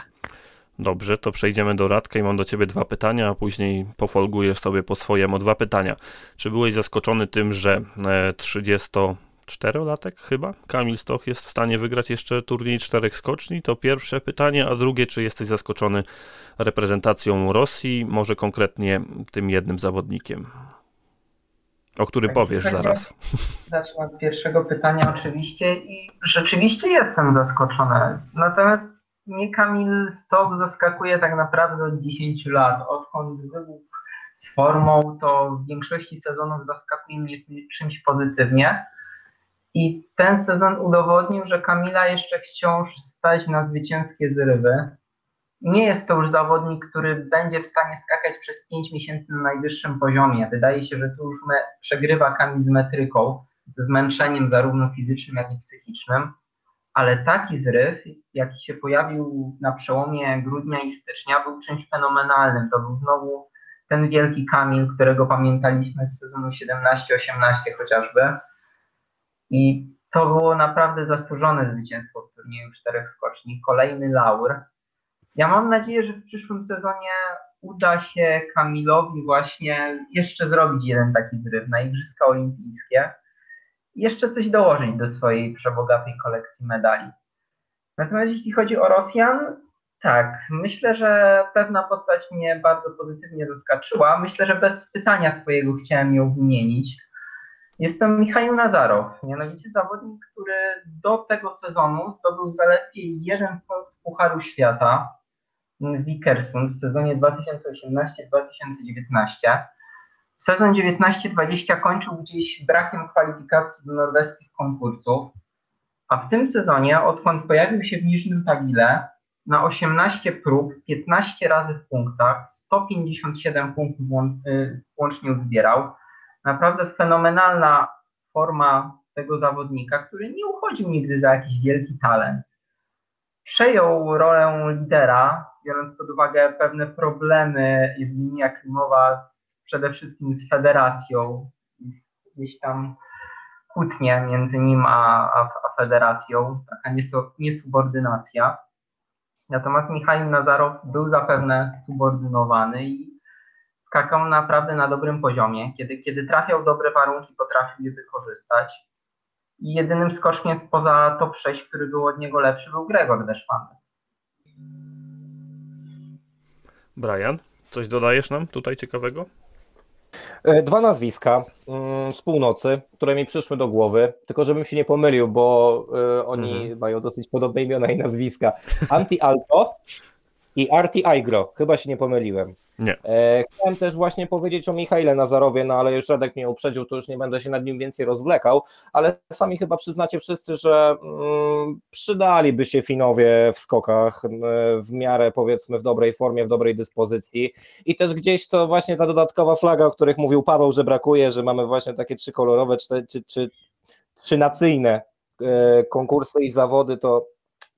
Dobrze, to przejdziemy do Radka i mam do ciebie dwa pytania, a później pofolgujesz sobie po swojemu dwa pytania. Czy byłeś zaskoczony tym, że 34-latek e, chyba Kamil Stoch jest w stanie wygrać jeszcze turniej czterech skoczni? To pierwsze pytanie, a drugie, czy jesteś zaskoczony reprezentacją Rosji, może konkretnie tym jednym zawodnikiem? O którym tak, powiesz zaraz. Zacznę od pierwszego pytania oczywiście i rzeczywiście jestem zaskoczony. Natomiast mnie Kamil Stok zaskakuje tak naprawdę od 10 lat, odkąd wybuchł z formą, to w większości sezonów zaskakuje mnie czymś pozytywnie. I ten sezon udowodnił, że Kamila jeszcze wciąż stać na zwycięskie zrywy. Nie jest to już zawodnik, który będzie w stanie skakać przez 5 miesięcy na najwyższym poziomie. Wydaje się, że tu już przegrywa Kamil z metryką, ze zmęczeniem zarówno fizycznym, jak i psychicznym. Ale taki zryw, jaki się pojawił na przełomie grudnia i stycznia, był czymś fenomenalnym. To był znowu ten wielki Kamil, którego pamiętaliśmy z sezonu 17-18 chociażby. I to było naprawdę zasłużone zwycięstwo w turnieju czterech skoczni. Kolejny laur. Ja mam nadzieję, że w przyszłym sezonie uda się Kamilowi właśnie jeszcze zrobić jeden taki zryw na Igrzyska Olimpijskie i jeszcze coś dołożyć do swojej przebogatej kolekcji medali. Natomiast jeśli chodzi o Rosjan, tak, myślę, że pewna postać mnie bardzo pozytywnie zaskoczyła. Myślę, że bez pytania twojego chciałem ją wymienić. Jest to Michał Nazarow, mianowicie zawodnik, który do tego sezonu zdobył zaledwie jeden punkt Pucharu Świata w Wikersund w sezonie 2018-2019. Sezon 19-20 kończył gdzieś brakiem kwalifikacji do norweskich konkursów, a w tym sezonie, odkąd pojawił się w Niżnym Tagile, na 18 prób, 15 razy w punktach, 157 punktów y, łącznie uzbierał. Naprawdę fenomenalna forma tego zawodnika, który nie uchodził nigdy za jakiś wielki talent. Przejął rolę lidera, biorąc pod uwagę pewne problemy Ewelina Klimowa z, przede wszystkim z federacją, gdzieś tam kłótnie między nim a, a, a federacją, taka niesubordynacja. Natomiast Michał Nazarow był zapewne subordynowany i skakał naprawdę na dobrym poziomie. Kiedy, kiedy trafiał dobre warunki, potrafił je wykorzystać. I jedynym skoczkiem poza top 6, który był od niego lepszy, był Gregor Deszpanek. Brian, coś dodajesz nam tutaj ciekawego? E, dwa nazwiska mm, z północy, które mi przyszły do głowy, tylko żebym się nie pomylił, bo y, oni mhm. mają dosyć podobne imiona i nazwiska. Anti Alto i Arti Aigro. Chyba się nie pomyliłem. Nie. E, chciałem też właśnie powiedzieć o Michaile Nazarowie, no ale już Radek mnie uprzedził, to już nie będę się nad nim więcej rozwlekał, ale sami chyba przyznacie wszyscy, że mm, przydaliby się Finowie w skokach w miarę powiedzmy w dobrej formie, w dobrej dyspozycji i też gdzieś to właśnie ta dodatkowa flaga, o których mówił Paweł, że brakuje, że mamy właśnie takie trzy kolorowe, czy, czy, czy, czy nacyjne e, konkursy i zawody, to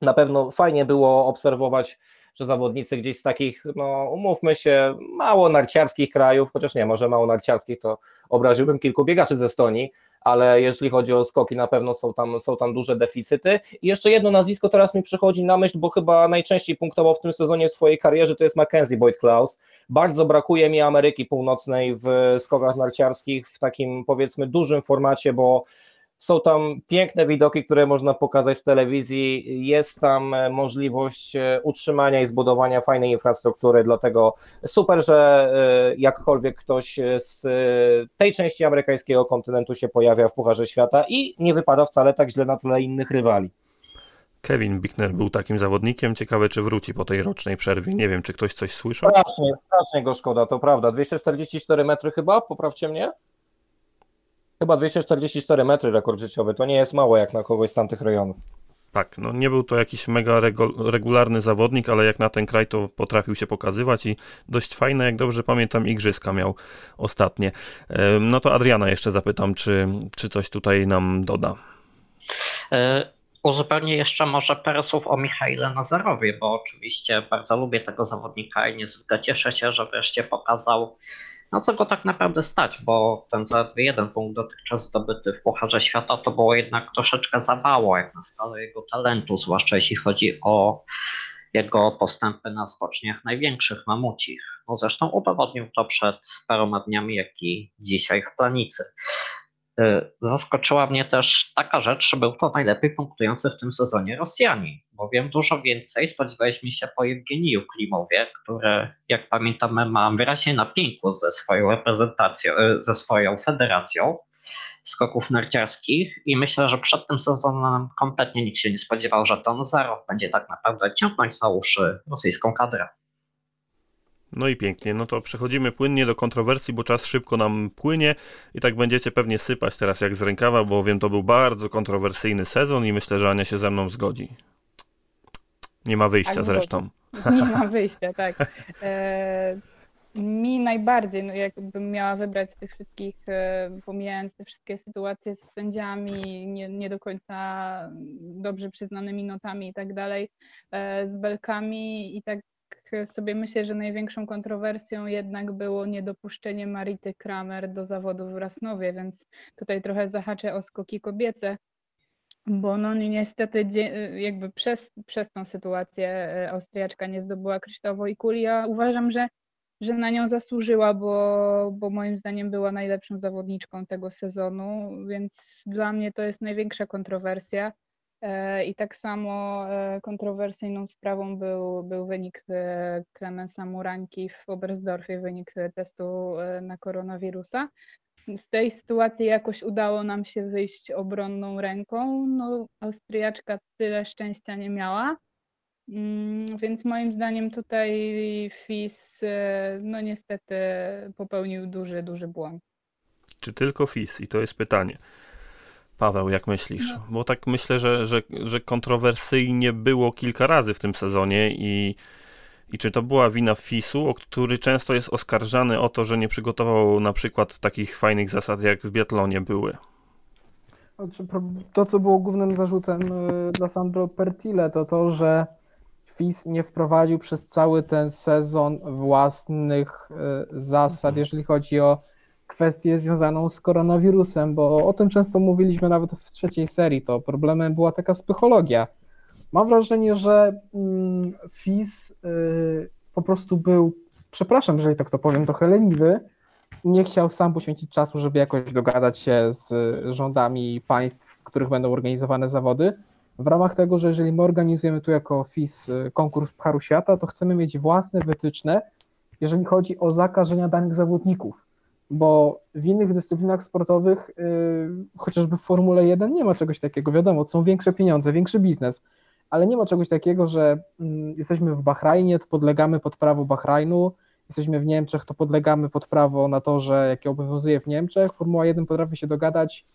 na pewno fajnie było obserwować że zawodnicy gdzieś z takich, no umówmy się, mało narciarskich krajów, chociaż nie, może mało narciarskich, to obraziłbym kilku biegaczy ze Estonii, ale jeśli chodzi o skoki, na pewno są tam, są tam duże deficyty. I jeszcze jedno nazwisko teraz mi przychodzi na myśl, bo chyba najczęściej punktował w tym sezonie w swojej karierze, to jest Mackenzie Boyd Klaus. Bardzo brakuje mi Ameryki Północnej w skokach narciarskich w takim powiedzmy dużym formacie, bo są tam piękne widoki, które można pokazać w telewizji. Jest tam e, możliwość e, utrzymania i zbudowania fajnej infrastruktury, dlatego super, że e, jakkolwiek ktoś z tej części amerykańskiego kontynentu się pojawia w Pucharze Świata i nie wypada wcale tak źle na tle innych rywali. Kevin Bickner był takim zawodnikiem. Ciekawe, czy wróci po tej rocznej przerwie. Nie wiem, czy ktoś coś słyszał. Strasznie, strasznie go szkoda, to prawda. 244 metry chyba, poprawcie mnie. Chyba 244 metry rekord życiowy, to nie jest mało jak na kogoś z tamtych rejonów. Tak, no nie był to jakiś mega regularny zawodnik, ale jak na ten kraj to potrafił się pokazywać i dość fajne, jak dobrze pamiętam, igrzyska miał ostatnie. No to Adriana jeszcze zapytam, czy, czy coś tutaj nam doda. E, uzupełnię jeszcze może parę słów o Michaile Nazarowie, bo oczywiście bardzo lubię tego zawodnika i niezwykle cieszę się, że wreszcie pokazał na co go tak naprawdę stać, bo ten zaledwie jeden punkt dotychczas zdobyty w Pucharze Świata to było jednak troszeczkę za mało jak na skalę jego talentu, zwłaszcza jeśli chodzi o jego postępy na skoczniach największych, mamucich. No zresztą udowodnił to przed paroma dniami, jak i dzisiaj w Planicy. Y, zaskoczyła mnie też taka rzecz, że był to najlepiej punktujący w tym sezonie Rosjanin, bowiem dużo więcej spodziewaliśmy się po Jewgeniju Klimowie, który, jak pamiętamy, ma wyraźnie na pięku ze swoją reprezentacją, y, ze swoją federacją skoków narciarskich i myślę, że przed tym sezonem kompletnie nikt się nie spodziewał, że to Nazarow będzie tak naprawdę ciągnąć za uszy rosyjską kadrę. No i pięknie, no to przechodzimy płynnie do kontrowersji, bo czas szybko nam płynie i tak będziecie pewnie sypać teraz jak z rękawa, bo wiem, to był bardzo kontrowersyjny sezon i myślę, że Ania się ze mną zgodzi. Nie ma wyjścia Tak, zresztą. Nie ma wyjścia, tak. E, mi najbardziej, no jakbym miała wybrać z tych wszystkich, e, pomijając te wszystkie sytuacje z sędziami, nie, nie do końca dobrze przyznanymi notami i tak dalej, e, z belkami i tak sobie myślę, że największą kontrowersją jednak było niedopuszczenie Marity Kramer do zawodów w Rasnowie, więc tutaj trochę zahaczę o skoki kobiece, bo no niestety jakby przez, przez tą sytuację e, Austriaczka nie zdobyła kryształowej kuli. Ja uważam, że, że na nią zasłużyła, bo, bo moim zdaniem była najlepszą zawodniczką tego sezonu, więc dla mnie to jest największa kontrowersja. E, I tak samo e, kontrowersyjną sprawą był, był wynik Klemensa Muranki w Oberstdorfie, wynik testu na koronawirusa z tej sytuacji jakoś udało nam się wyjść obronną ręką. No, Austriaczka tyle szczęścia nie miała. Mm, więc moim zdaniem tutaj FIS no niestety popełnił duży, duży błąd. Czy tylko FIS? I to jest pytanie. Paweł, jak myślisz? No. Bo tak myślę, że, że, że kontrowersyjnie było kilka razy w tym sezonie i i czy to była wina FIS-u, który często jest oskarżany o to, że nie przygotował na przykład takich fajnych zasad, jak w biatlonie były? Znaczy, to, co było głównym zarzutem y, dla Sandro Pertile, to to, że FIS nie wprowadził przez cały ten sezon własnych y, zasad, mhm. jeżeli chodzi o kwestię związaną z koronawirusem, bo o tym często mówiliśmy nawet w trzeciej serii. To problemem była taka psychologia Mam wrażenie, że mm, FIS y, po prostu był, przepraszam, jeżeli tak to powiem, trochę leniwy nie chciał sam poświęcić czasu, żeby jakoś dogadać się z rządami państw, w których będą organizowane zawody. W ramach tego, że jeżeli my organizujemy tu jako FIS y, konkurs Pucharu Świata, to chcemy mieć własne wytyczne, jeżeli chodzi o zakażenia danych zawodników, bo w innych dyscyplinach sportowych, yy, chociażby w Formule 1 nie ma czegoś takiego, wiadomo, są większe pieniądze, większy biznes, ale nie ma czegoś takiego, że mm, jesteśmy w Bahrajnie, to podlegamy pod prawo Bahrajnu, jesteśmy w Niemczech, to podlegamy pod prawo na to, że jakie obowiązuje w Niemczech. Formuła 1 potrafi się dogadać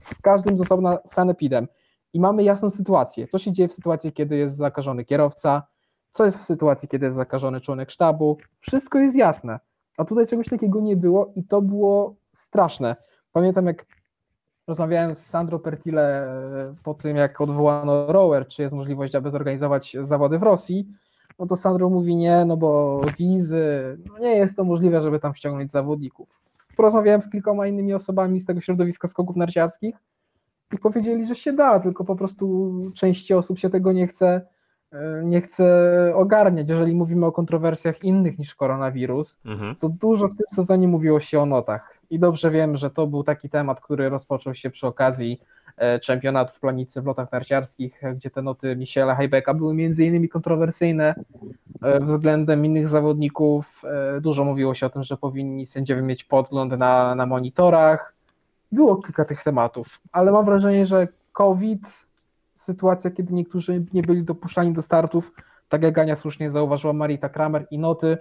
w każdym z osobna sanepidem. I mamy jasną sytuację. Co się dzieje w sytuacji, kiedy jest zakażony kierowca, co jest w sytuacji, kiedy jest zakażony członek sztabu. Wszystko jest jasne. A tutaj czegoś takiego nie było i to było straszne. Pamiętam, jak Rozmawiałem z Sandro Pertile e, po tym, jak odwołano rower, czy jest możliwość, aby zorganizować zawody w Rosji. No to Sandro mówi nie, no bo wizy, no nie jest to możliwe, żeby tam ściągnąć zawodników. Porozmawiałem z kilkoma innymi osobami z tego środowiska skoków narciarskich i powiedzieli, że się da, tylko po prostu części osób się tego nie chce, nie chce ogarniać. Jeżeli mówimy o kontrowersjach innych niż koronawirus, mhm. to dużo w tym sezonie mówiło się o notach i dobrze wiem, że to był taki temat, który rozpoczął się przy okazji e, czempionatu w planicy w lotach narciarskich, gdzie te noty Michela Heibecka były między innymi kontrowersyjne e, względem innych zawodników. E, dużo mówiło się o tym, że powinni sędziowie mieć podgląd na, na monitorach. Było kilka tych tematów, ale mam wrażenie, że COVID, sytuacja, kiedy niektórzy nie byli dopuszczani do startów, tak jak Ania słusznie zauważyła, Marita Kramer i noty,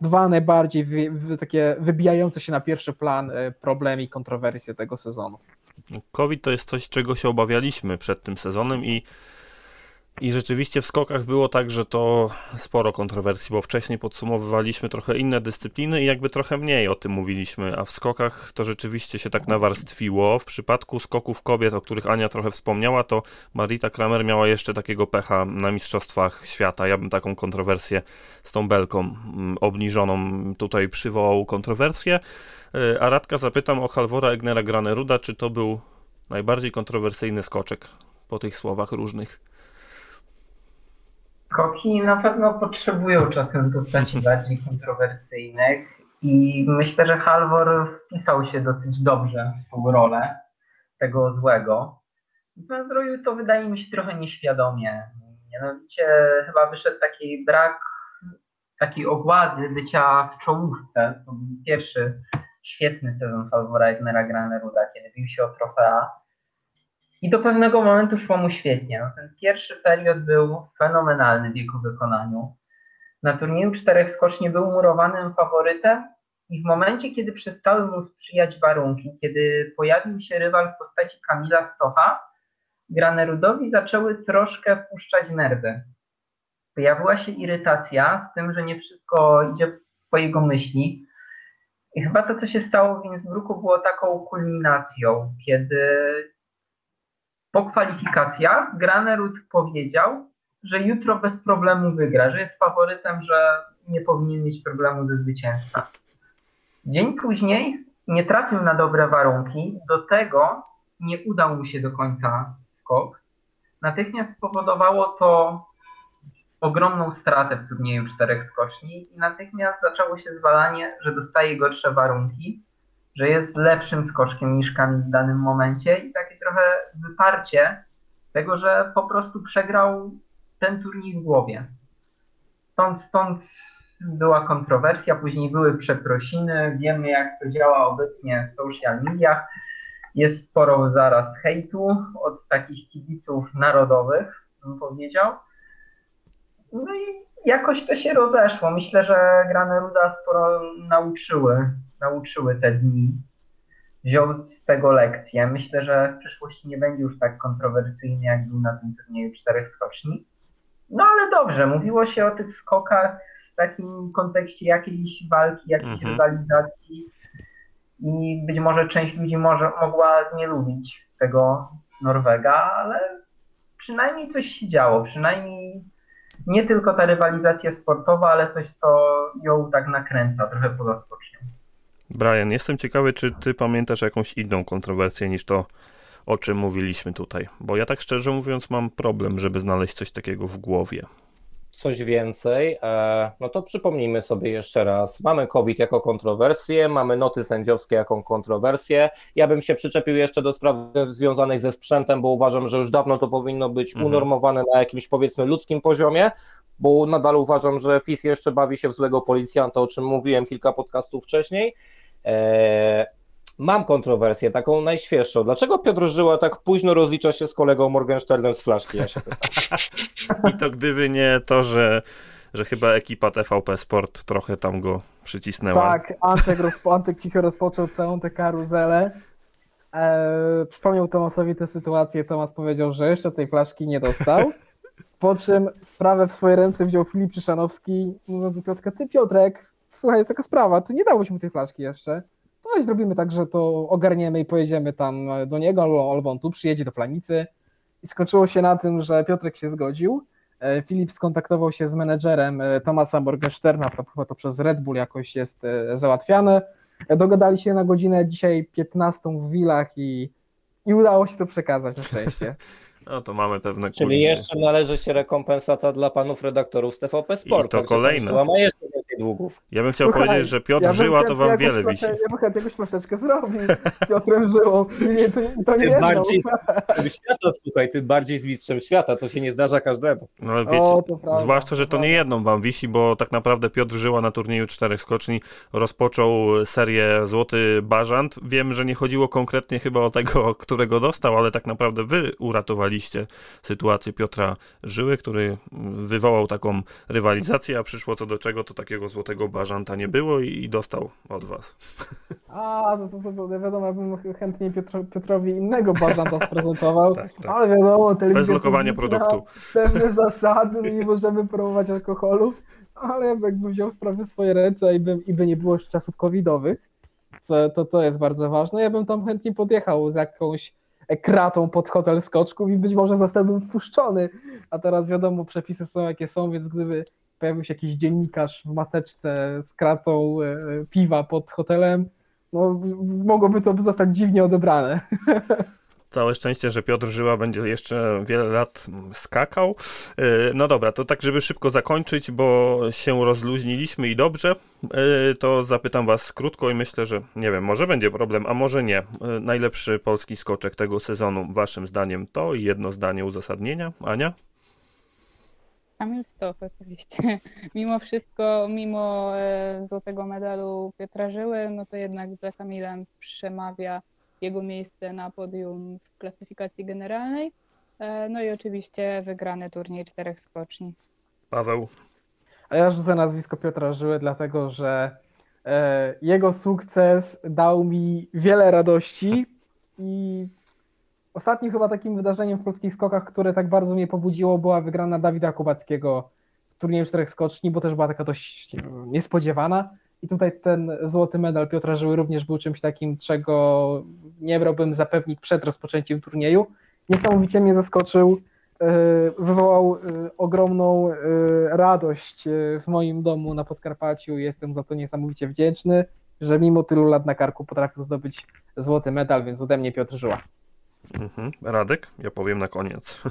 dwa najbardziej wy, wy, takie wybijające się na pierwszy plan e, problemy i kontrowersje tego sezonu. COVID to jest coś, czego się obawialiśmy przed tym sezonem i i rzeczywiście w skokach było tak, że to sporo kontrowersji, bo wcześniej podsumowywaliśmy trochę inne dyscypliny i jakby trochę mniej o tym mówiliśmy, a w skokach to rzeczywiście się tak nawarstwiło. W przypadku skoków kobiet, o których Ania trochę wspomniała, to Marita Kramer miała jeszcze takiego pecha na Mistrzostwach Świata. Ja bym taką kontrowersję z tą belką mm, obniżoną tutaj przywołał kontrowersję. Y, a Radka zapytam o Halvora Egnera Graneruda, czy to był najbardziej kontrowersyjny skoczek po tych słowach różnych? Skoki na pewno potrzebują czasem postaci bardziej kontrowersyjnych i myślę, że Halvor wpisał się dosyć dobrze w tą rolę tego złego. Natomiast zrobił to wydaje mi się trochę nieświadomie. Mianowicie chyba wyszedł taki brak takiej ogłady bycia w czołówce. To był pierwszy świetny sezon Halvora Egnera Graneruda, kiedy bił się o trofea. I do pewnego momentu szło mu świetnie. No, ten pierwszy period był fenomenalny w jego wykonaniu. Na turnieju czterech skoczni był murowanym faworytem i w momencie, kiedy przestały mu sprzyjać warunki, kiedy pojawił się rywal w postaci Kamila Stocha, Granerudowi zaczęły troszkę puszczać nerwy. Pojawiła się irytacja z tym, że nie wszystko idzie po jego myśli. I chyba to, co się stało w Innsbrucku, było taką kulminacją, kiedy po kwalifikacjach Granerud powiedział, że jutro bez problemu wygra, że jest faworytem, że nie powinien mieć problemu ze zwycięstwem. Dzień później nie trafił na dobre warunki, do tego nie udał mu się do końca skok. Natychmiast spowodowało to ogromną stratę w turnieju czterech skoczni i natychmiast zaczęło się zwalanie, że dostaje gorsze warunki, że jest lepszym skoczkiem niż Kamil w danym momencie i takie trochę wyparcie tego, że po prostu przegrał ten turniej w głowie. Stąd, stąd była kontrowersja, później były przeprosiny, wiemy jak to działa obecnie w social mediach. Jest sporo zaraz hejtu od takich kibiców narodowych, bym powiedział. No i jakoś to się rozeszło. Myślę, że Grane Ruda sporo nauczyły, nauczyły te dni. Wziął z tego lekcję. Myślę, że w przyszłości nie będzie już tak kontrowersyjny, jak był na tym turnieju czterech skoczni. No ale dobrze, mówiło się o tych skokach w takim kontekście jakiejś walki, jakiejś Mhm. rywalizacji i być może część ludzi może, mogła znielubić tego Norwega, ale przynajmniej coś się działo, przynajmniej nie tylko ta rywalizacja sportowa, ale coś, co ją tak nakręca trochę poza skocznią. Brian, jestem ciekawy, czy ty pamiętasz jakąś inną kontrowersję niż to, o czym mówiliśmy tutaj. Bo ja tak szczerze mówiąc mam problem, żeby znaleźć coś takiego w głowie. Coś więcej, e, no to przypomnijmy sobie jeszcze raz. Mamy COVID jako kontrowersję, mamy noty sędziowskie jako kontrowersję. Ja bym się przyczepił jeszcze do spraw związanych ze sprzętem, bo uważam, że już dawno to powinno być Mhm. unormowane na jakimś powiedzmy ludzkim poziomie, bo nadal uważam, że FIS jeszcze bawi się w złego policjanta, o czym mówiłem kilka podcastów wcześniej. E, Mam kontrowersję, taką najświeższą. Dlaczego Piotr Żyła tak późno rozlicza się z kolegą Morgensternem z flaszki? Ja się. I to gdyby nie to, że, że chyba ekipa TVP Sport trochę tam go przycisnęła. Tak, Antek, rozpo, Antek cicho rozpoczął całą tę karuzelę. E, przypomniał Tomasowi tę sytuację. Tomas powiedział, że jeszcze tej flaszki nie dostał. Po czym sprawę w swoje ręce wziął Filip Czyszanowski, mówiąc do Piotrka, ty Piotrek, słuchaj, jest taka sprawa, ty nie dałeś mu tej flaszki jeszcze. To weź zrobimy tak, że to ogarniemy i pojedziemy tam do niego, albo, albo on tu przyjedzie do Planicy. I skończyło się na tym, że Piotrek się zgodził. E, Filip skontaktował się z menedżerem e, Tomasa Morgensterna, to chyba to przez Red Bull jakoś jest e, załatwiane. E, Dogadali się na godzinę dzisiaj 15 w Wilach i, i udało się to przekazać na szczęście. No to mamy pewne Czyli kulisy. jeszcze należy się rekompensata dla panów redaktorów z TVP Sport. I to kolejne. jeszcze długów. Ja bym chciał Słuchaj, powiedzieć, że Piotr ja Żyła to wam wiele wisi. Ja bym chętnie jakąś flaszeczkę zrobił z Piotrem Żyłą. Nie, to, to nie Tym bardziej świata, słuchaj, ty bardziej z mistrzem świata, to się nie zdarza każdemu. No ale wiecie, O, to prawda, zwłaszcza, że to nie jedną wam wisi, bo tak naprawdę Piotr Żyła na turnieju czterech skoczni rozpoczął serię Złoty Bażant. Wiem, że nie chodziło konkretnie chyba o tego, którego dostał, ale tak naprawdę wy uratowaliście sytuację Piotra Żyły, który wywołał taką rywalizację, a przyszło co do czego, to takiego Złotego Bażanta nie było i, i dostał od was. A, no to, to, to, to wiadomo, ja bym chętnie Piotro, Piotrowi innego bażanta sprezentował, Tak, tak. ale wiadomo, telewizja Bez lokowania produktu. Pewne zasady, nie możemy promować alkoholu, ale jakby wziął sprawę w swoje ręce i by, i by nie było już czasów covidowych, co, to, to jest bardzo ważne, ja bym tam chętnie podjechał z jakąś kratą pod hotel skoczków i być może zostałbym wpuszczony, a teraz wiadomo, przepisy są jakie są, więc gdyby pojawił się jakiś dziennikarz w maseczce z kratą e, piwa pod hotelem, no, mogłoby to zostać dziwnie odebrane. Całe szczęście, że Piotr Żyła będzie jeszcze wiele lat skakał. Yy, No dobra, to tak, żeby szybko zakończyć, bo się rozluźniliśmy i dobrze, to zapytam Was krótko i myślę, że nie wiem, może będzie problem, a może nie. Najlepszy polski skoczek tego sezonu, Waszym zdaniem to jedno zdanie uzasadnienia. Ania? Kamil Stoch oczywiście. Mimo wszystko, mimo e, złotego medalu Piotra Żyły, no to jednak za Kamilem przemawia jego miejsce na podium w klasyfikacji generalnej. E, No i oczywiście wygrany turniej czterech skoczni. Paweł? a ja rzucę nazwisko Piotra Żyły, dlatego że e, jego sukces dał mi wiele radości i ostatnim chyba takim wydarzeniem w polskich skokach, które tak bardzo mnie pobudziło, była wygrana Dawida Kubackiego w turnieju czterech skoczni, bo też była taka dość niespodziewana. I tutaj ten złoty medal Piotra Żyły również był czymś takim, czego nie brałbym za pewnik przed rozpoczęciem turnieju. Niesamowicie mnie zaskoczył, e, wywołał e, ogromną e, radość w moim domu na Podkarpaciu. Jestem za to niesamowicie wdzięczny, że mimo tylu lat na karku potrafił zdobyć złoty medal, więc ode mnie Piotr Żyła. Mhm. Radek, ja powiem na koniec.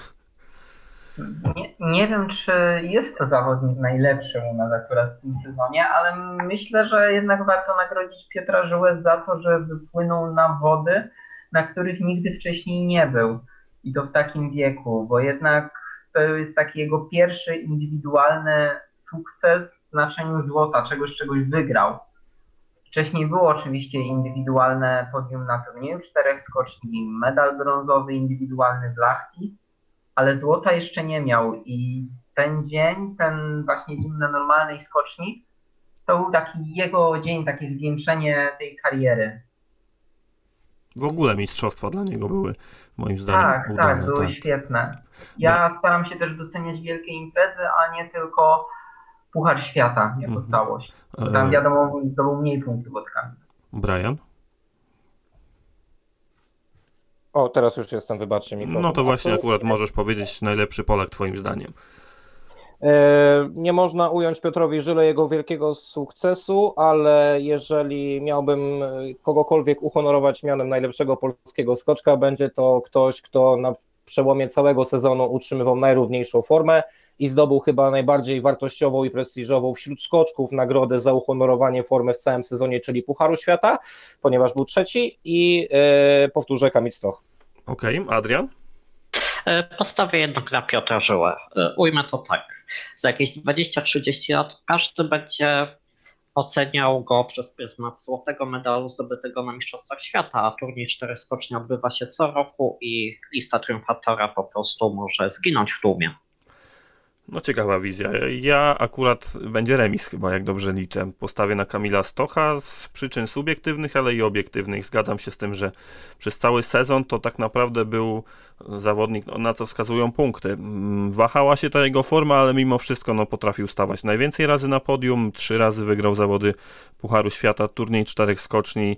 Nie, nie wiem, czy jest to zawodnik najlepszy u nas akurat w tym sezonie, ale myślę, że jednak warto nagrodzić Piotra Żyłę za to, że wypłynął na wody, na których nigdy wcześniej nie był. I to w takim wieku, bo jednak to jest taki jego pierwszy indywidualny sukces w znaczeniu złota, czegoś czegoś wygrał. Wcześniej było oczywiście indywidualne podium na turnieju czterech skoczni, medal brązowy indywidualny w Lachti, ale złota jeszcze nie miał i ten dzień, ten właśnie dzień na normalnej skoczni, to był taki jego dzień, takie zwieńczenie tej kariery. W ogóle mistrzostwa dla niego były, moim zdaniem, Tak, udane. tak, były tak. świetne. Ja staram się też doceniać wielkie imprezy, a nie tylko Puchar Świata jako Mhm. całość. Bo E, tam wiadomo, to był mniej punktów od Kamila. Brian? O, teraz już jestem, wybaczcie mi. No to właśnie akurat możesz powiedzieć najlepszy Polak twoim zdaniem. E, Nie można ująć Piotrowi Żyle jego wielkiego sukcesu, ale jeżeli miałbym e, kogokolwiek uhonorować mianem najlepszego polskiego skoczka, będzie to ktoś, kto na przełomie całego sezonu utrzymywał najrówniejszą formę i zdobył chyba najbardziej wartościową i prestiżową wśród skoczków nagrodę za uhonorowanie formy w całym sezonie, czyli Pucharu Świata, ponieważ był trzeci i e, powtórzę Kamil Stoch. Okej, Adrian? E, Postawię jednak na Piotra Żyłę. E, Ujmę to tak. Za jakieś 20-30 lat każdy będzie oceniał go przez pryzmat złotego medalu zdobytego na Mistrzostwach Świata, a turniej czterech skoczni odbywa się co roku i lista triumfatora po prostu może zginąć w tłumie. No ciekawa wizja. Ja akurat będzie remis chyba, jak dobrze liczę. Postawię na Kamila Stocha z przyczyn subiektywnych, ale i obiektywnych. Zgadzam się z tym, że przez cały sezon to tak naprawdę był zawodnik, na co wskazują punkty. Mm, Wahała się ta jego forma, ale mimo wszystko no, potrafił stawać najwięcej razy na podium. Trzy razy wygrał zawody Pucharu Świata, turniej czterech skoczni.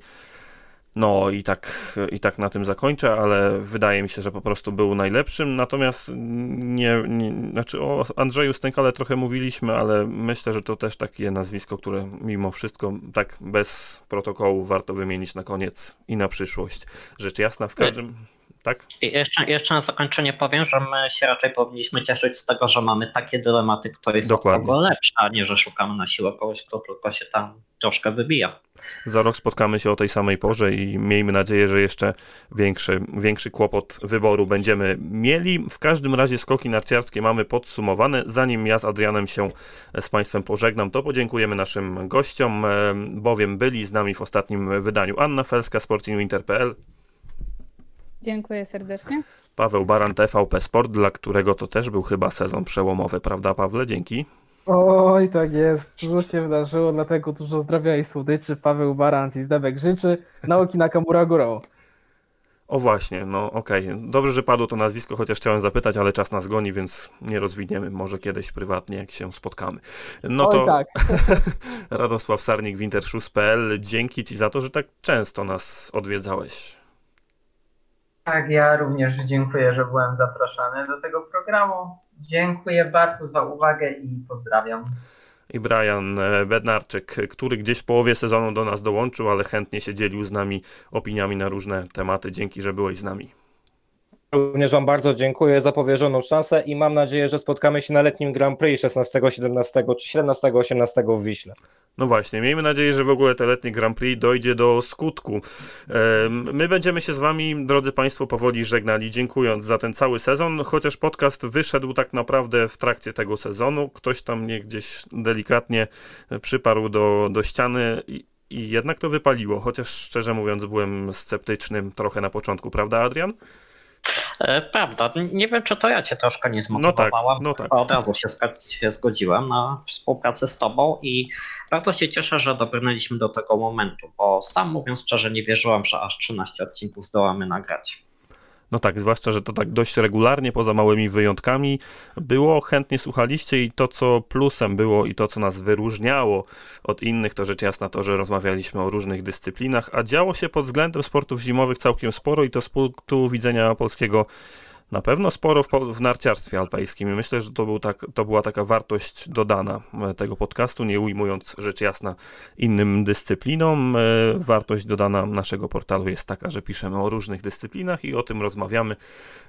No i tak, i tak na tym zakończę, ale wydaje mi się, że po prostu był najlepszym. Natomiast nie, nie znaczy o Andrzeju Stękale trochę mówiliśmy, ale myślę, że to też takie nazwisko, które mimo wszystko tak bez protokołu warto wymienić na koniec i na przyszłość. Rzecz jasna w każdym. Tak? I jeszcze, jeszcze na zakończenie powiem, że my się raczej powinniśmy cieszyć z tego, że mamy takie dylematy, kto jest Dokładnie. od kogo lepszy, a nie, że szukamy na siłę kogoś, kto tylko się tam troszkę wybija. Za rok spotkamy się o tej samej porze i miejmy nadzieję, że jeszcze większy, większy kłopot wyboru będziemy mieli. W każdym razie skoki narciarskie mamy podsumowane. Zanim ja z Adrianem się z Państwem pożegnam, to podziękujemy naszym gościom, e, bowiem byli z nami w ostatnim wydaniu Anna Felska, sportinginter.pl, Dziękuję serdecznie. Paweł Baran, TVP Sport, dla którego to też był chyba sezon przełomowy, prawda Pawle? Dzięki. Oj, tak jest. Dużo się wydarzyło, dlatego dużo zdrowia i słodyczy. Paweł Barans i Zdebek życzy. Nauki Nakamura górą. O właśnie, no okej. Dobrze, że padło to nazwisko, chociaż chciałem zapytać, ale czas nas goni, więc nie rozwiniemy. Może kiedyś prywatnie, jak się spotkamy. No Oj, to tak. Radosław Sarnik, wintershoes.pl, dzięki Ci za to, że tak często nas odwiedzałeś. Tak, ja również dziękuję, że byłem zapraszany do tego programu. Dziękuję bardzo za uwagę i pozdrawiam. I Brian e, Bednarczyk, który gdzieś w połowie sezonu do nas dołączył, ale chętnie się dzielił z nami opiniami na różne tematy. Dzięki, że byłeś z nami. Również Wam bardzo dziękuję za powierzoną szansę i mam nadzieję, że spotkamy się na letnim Grand Prix 16, 17 czy 17, 18 w Wiśle. No właśnie, miejmy nadzieję, że w ogóle te letnie Grand Prix dojdzie do skutku. My będziemy się z Wami, drodzy Państwo, powoli żegnali, dziękując za ten cały sezon, chociaż podcast wyszedł tak naprawdę w trakcie tego sezonu. Ktoś tam mnie gdzieś delikatnie przyparł do, do ściany i jednak to wypaliło, chociaż szczerze mówiąc byłem sceptycznym trochę na początku, prawda Adrian? E, prawda, nie wiem czy to ja cię troszkę nie zmotywowałam, no tak, no tak. od razu się, się zgodziłem na współpracę z tobą i bardzo się cieszę, że dobrnęliśmy do tego momentu, bo sam mówiąc szczerze nie wierzyłam, że aż 13 odcinków zdołamy nagrać. No tak, zwłaszcza, że to tak dość regularnie, poza małymi wyjątkami było, chętnie słuchaliście i to, co plusem było i to, co nas wyróżniało od innych, to rzecz jasna to, że rozmawialiśmy o różnych dyscyplinach, a działo się pod względem sportów zimowych całkiem sporo i to z punktu widzenia polskiego na pewno sporo w, w narciarstwie alpejskim i myślę, że to, był tak, to była taka wartość dodana e, tego podcastu, nie ujmując rzecz jasna innym dyscyplinom. E, wartość dodana naszego portalu jest taka, że piszemy o różnych dyscyplinach i o tym rozmawiamy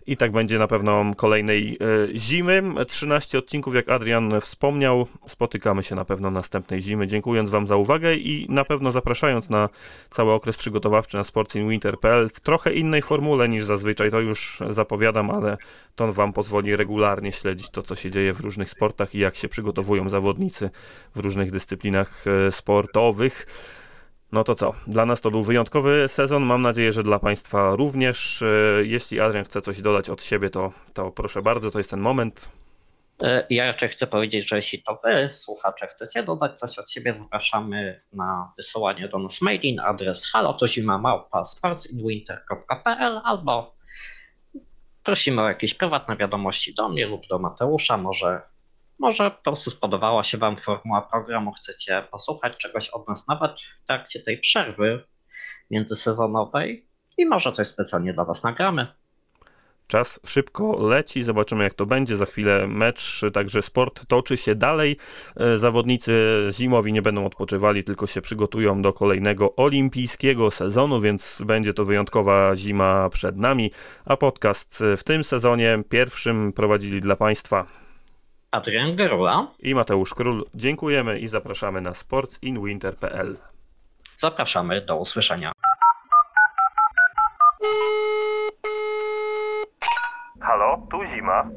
i tak będzie na pewno kolejnej e, zimy. 13 odcinków, jak Adrian wspomniał, spotykamy się na pewno następnej zimy. Dziękując Wam za uwagę i na pewno zapraszając na cały okres przygotowawczy na sportsinwinter.pl w trochę innej formule niż zazwyczaj, to już zapowiadam, ale to Wam pozwoli regularnie śledzić to, co się dzieje w różnych sportach i jak się przygotowują zawodnicy w różnych dyscyplinach e, sportowych. No to co? Dla nas to był wyjątkowy sezon. Mam nadzieję, że dla Państwa również. E, jeśli Adrian chce coś dodać od siebie, to, to proszę bardzo, to jest ten moment. E, ja raczej chcę powiedzieć, że jeśli to Wy, słuchacze, chcecie dodać coś od siebie, zapraszamy na wysyłanie do nas mailin adres halotozimamałpa.sportsinwinter.pl albo prosimy o jakieś prywatne wiadomości do mnie lub do Mateusza. Może, może po prostu spodobała się Wam formuła programu, chcecie posłuchać czegoś od nas nawet w trakcie tej przerwy międzysezonowej i może coś specjalnie dla Was nagramy. Czas szybko leci, zobaczymy jak to będzie. Za chwilę mecz, także sport toczy się dalej. E, zawodnicy zimowi nie będą odpoczywali, tylko się przygotują do kolejnego olimpijskiego sezonu, więc będzie to wyjątkowa zima przed nami. A podcast w tym sezonie pierwszym prowadzili dla Państwa Adrian Gerula i Mateusz Król. Dziękujemy i zapraszamy na sportsinwinter.pl. Zapraszamy do usłyszenia. Tuzima.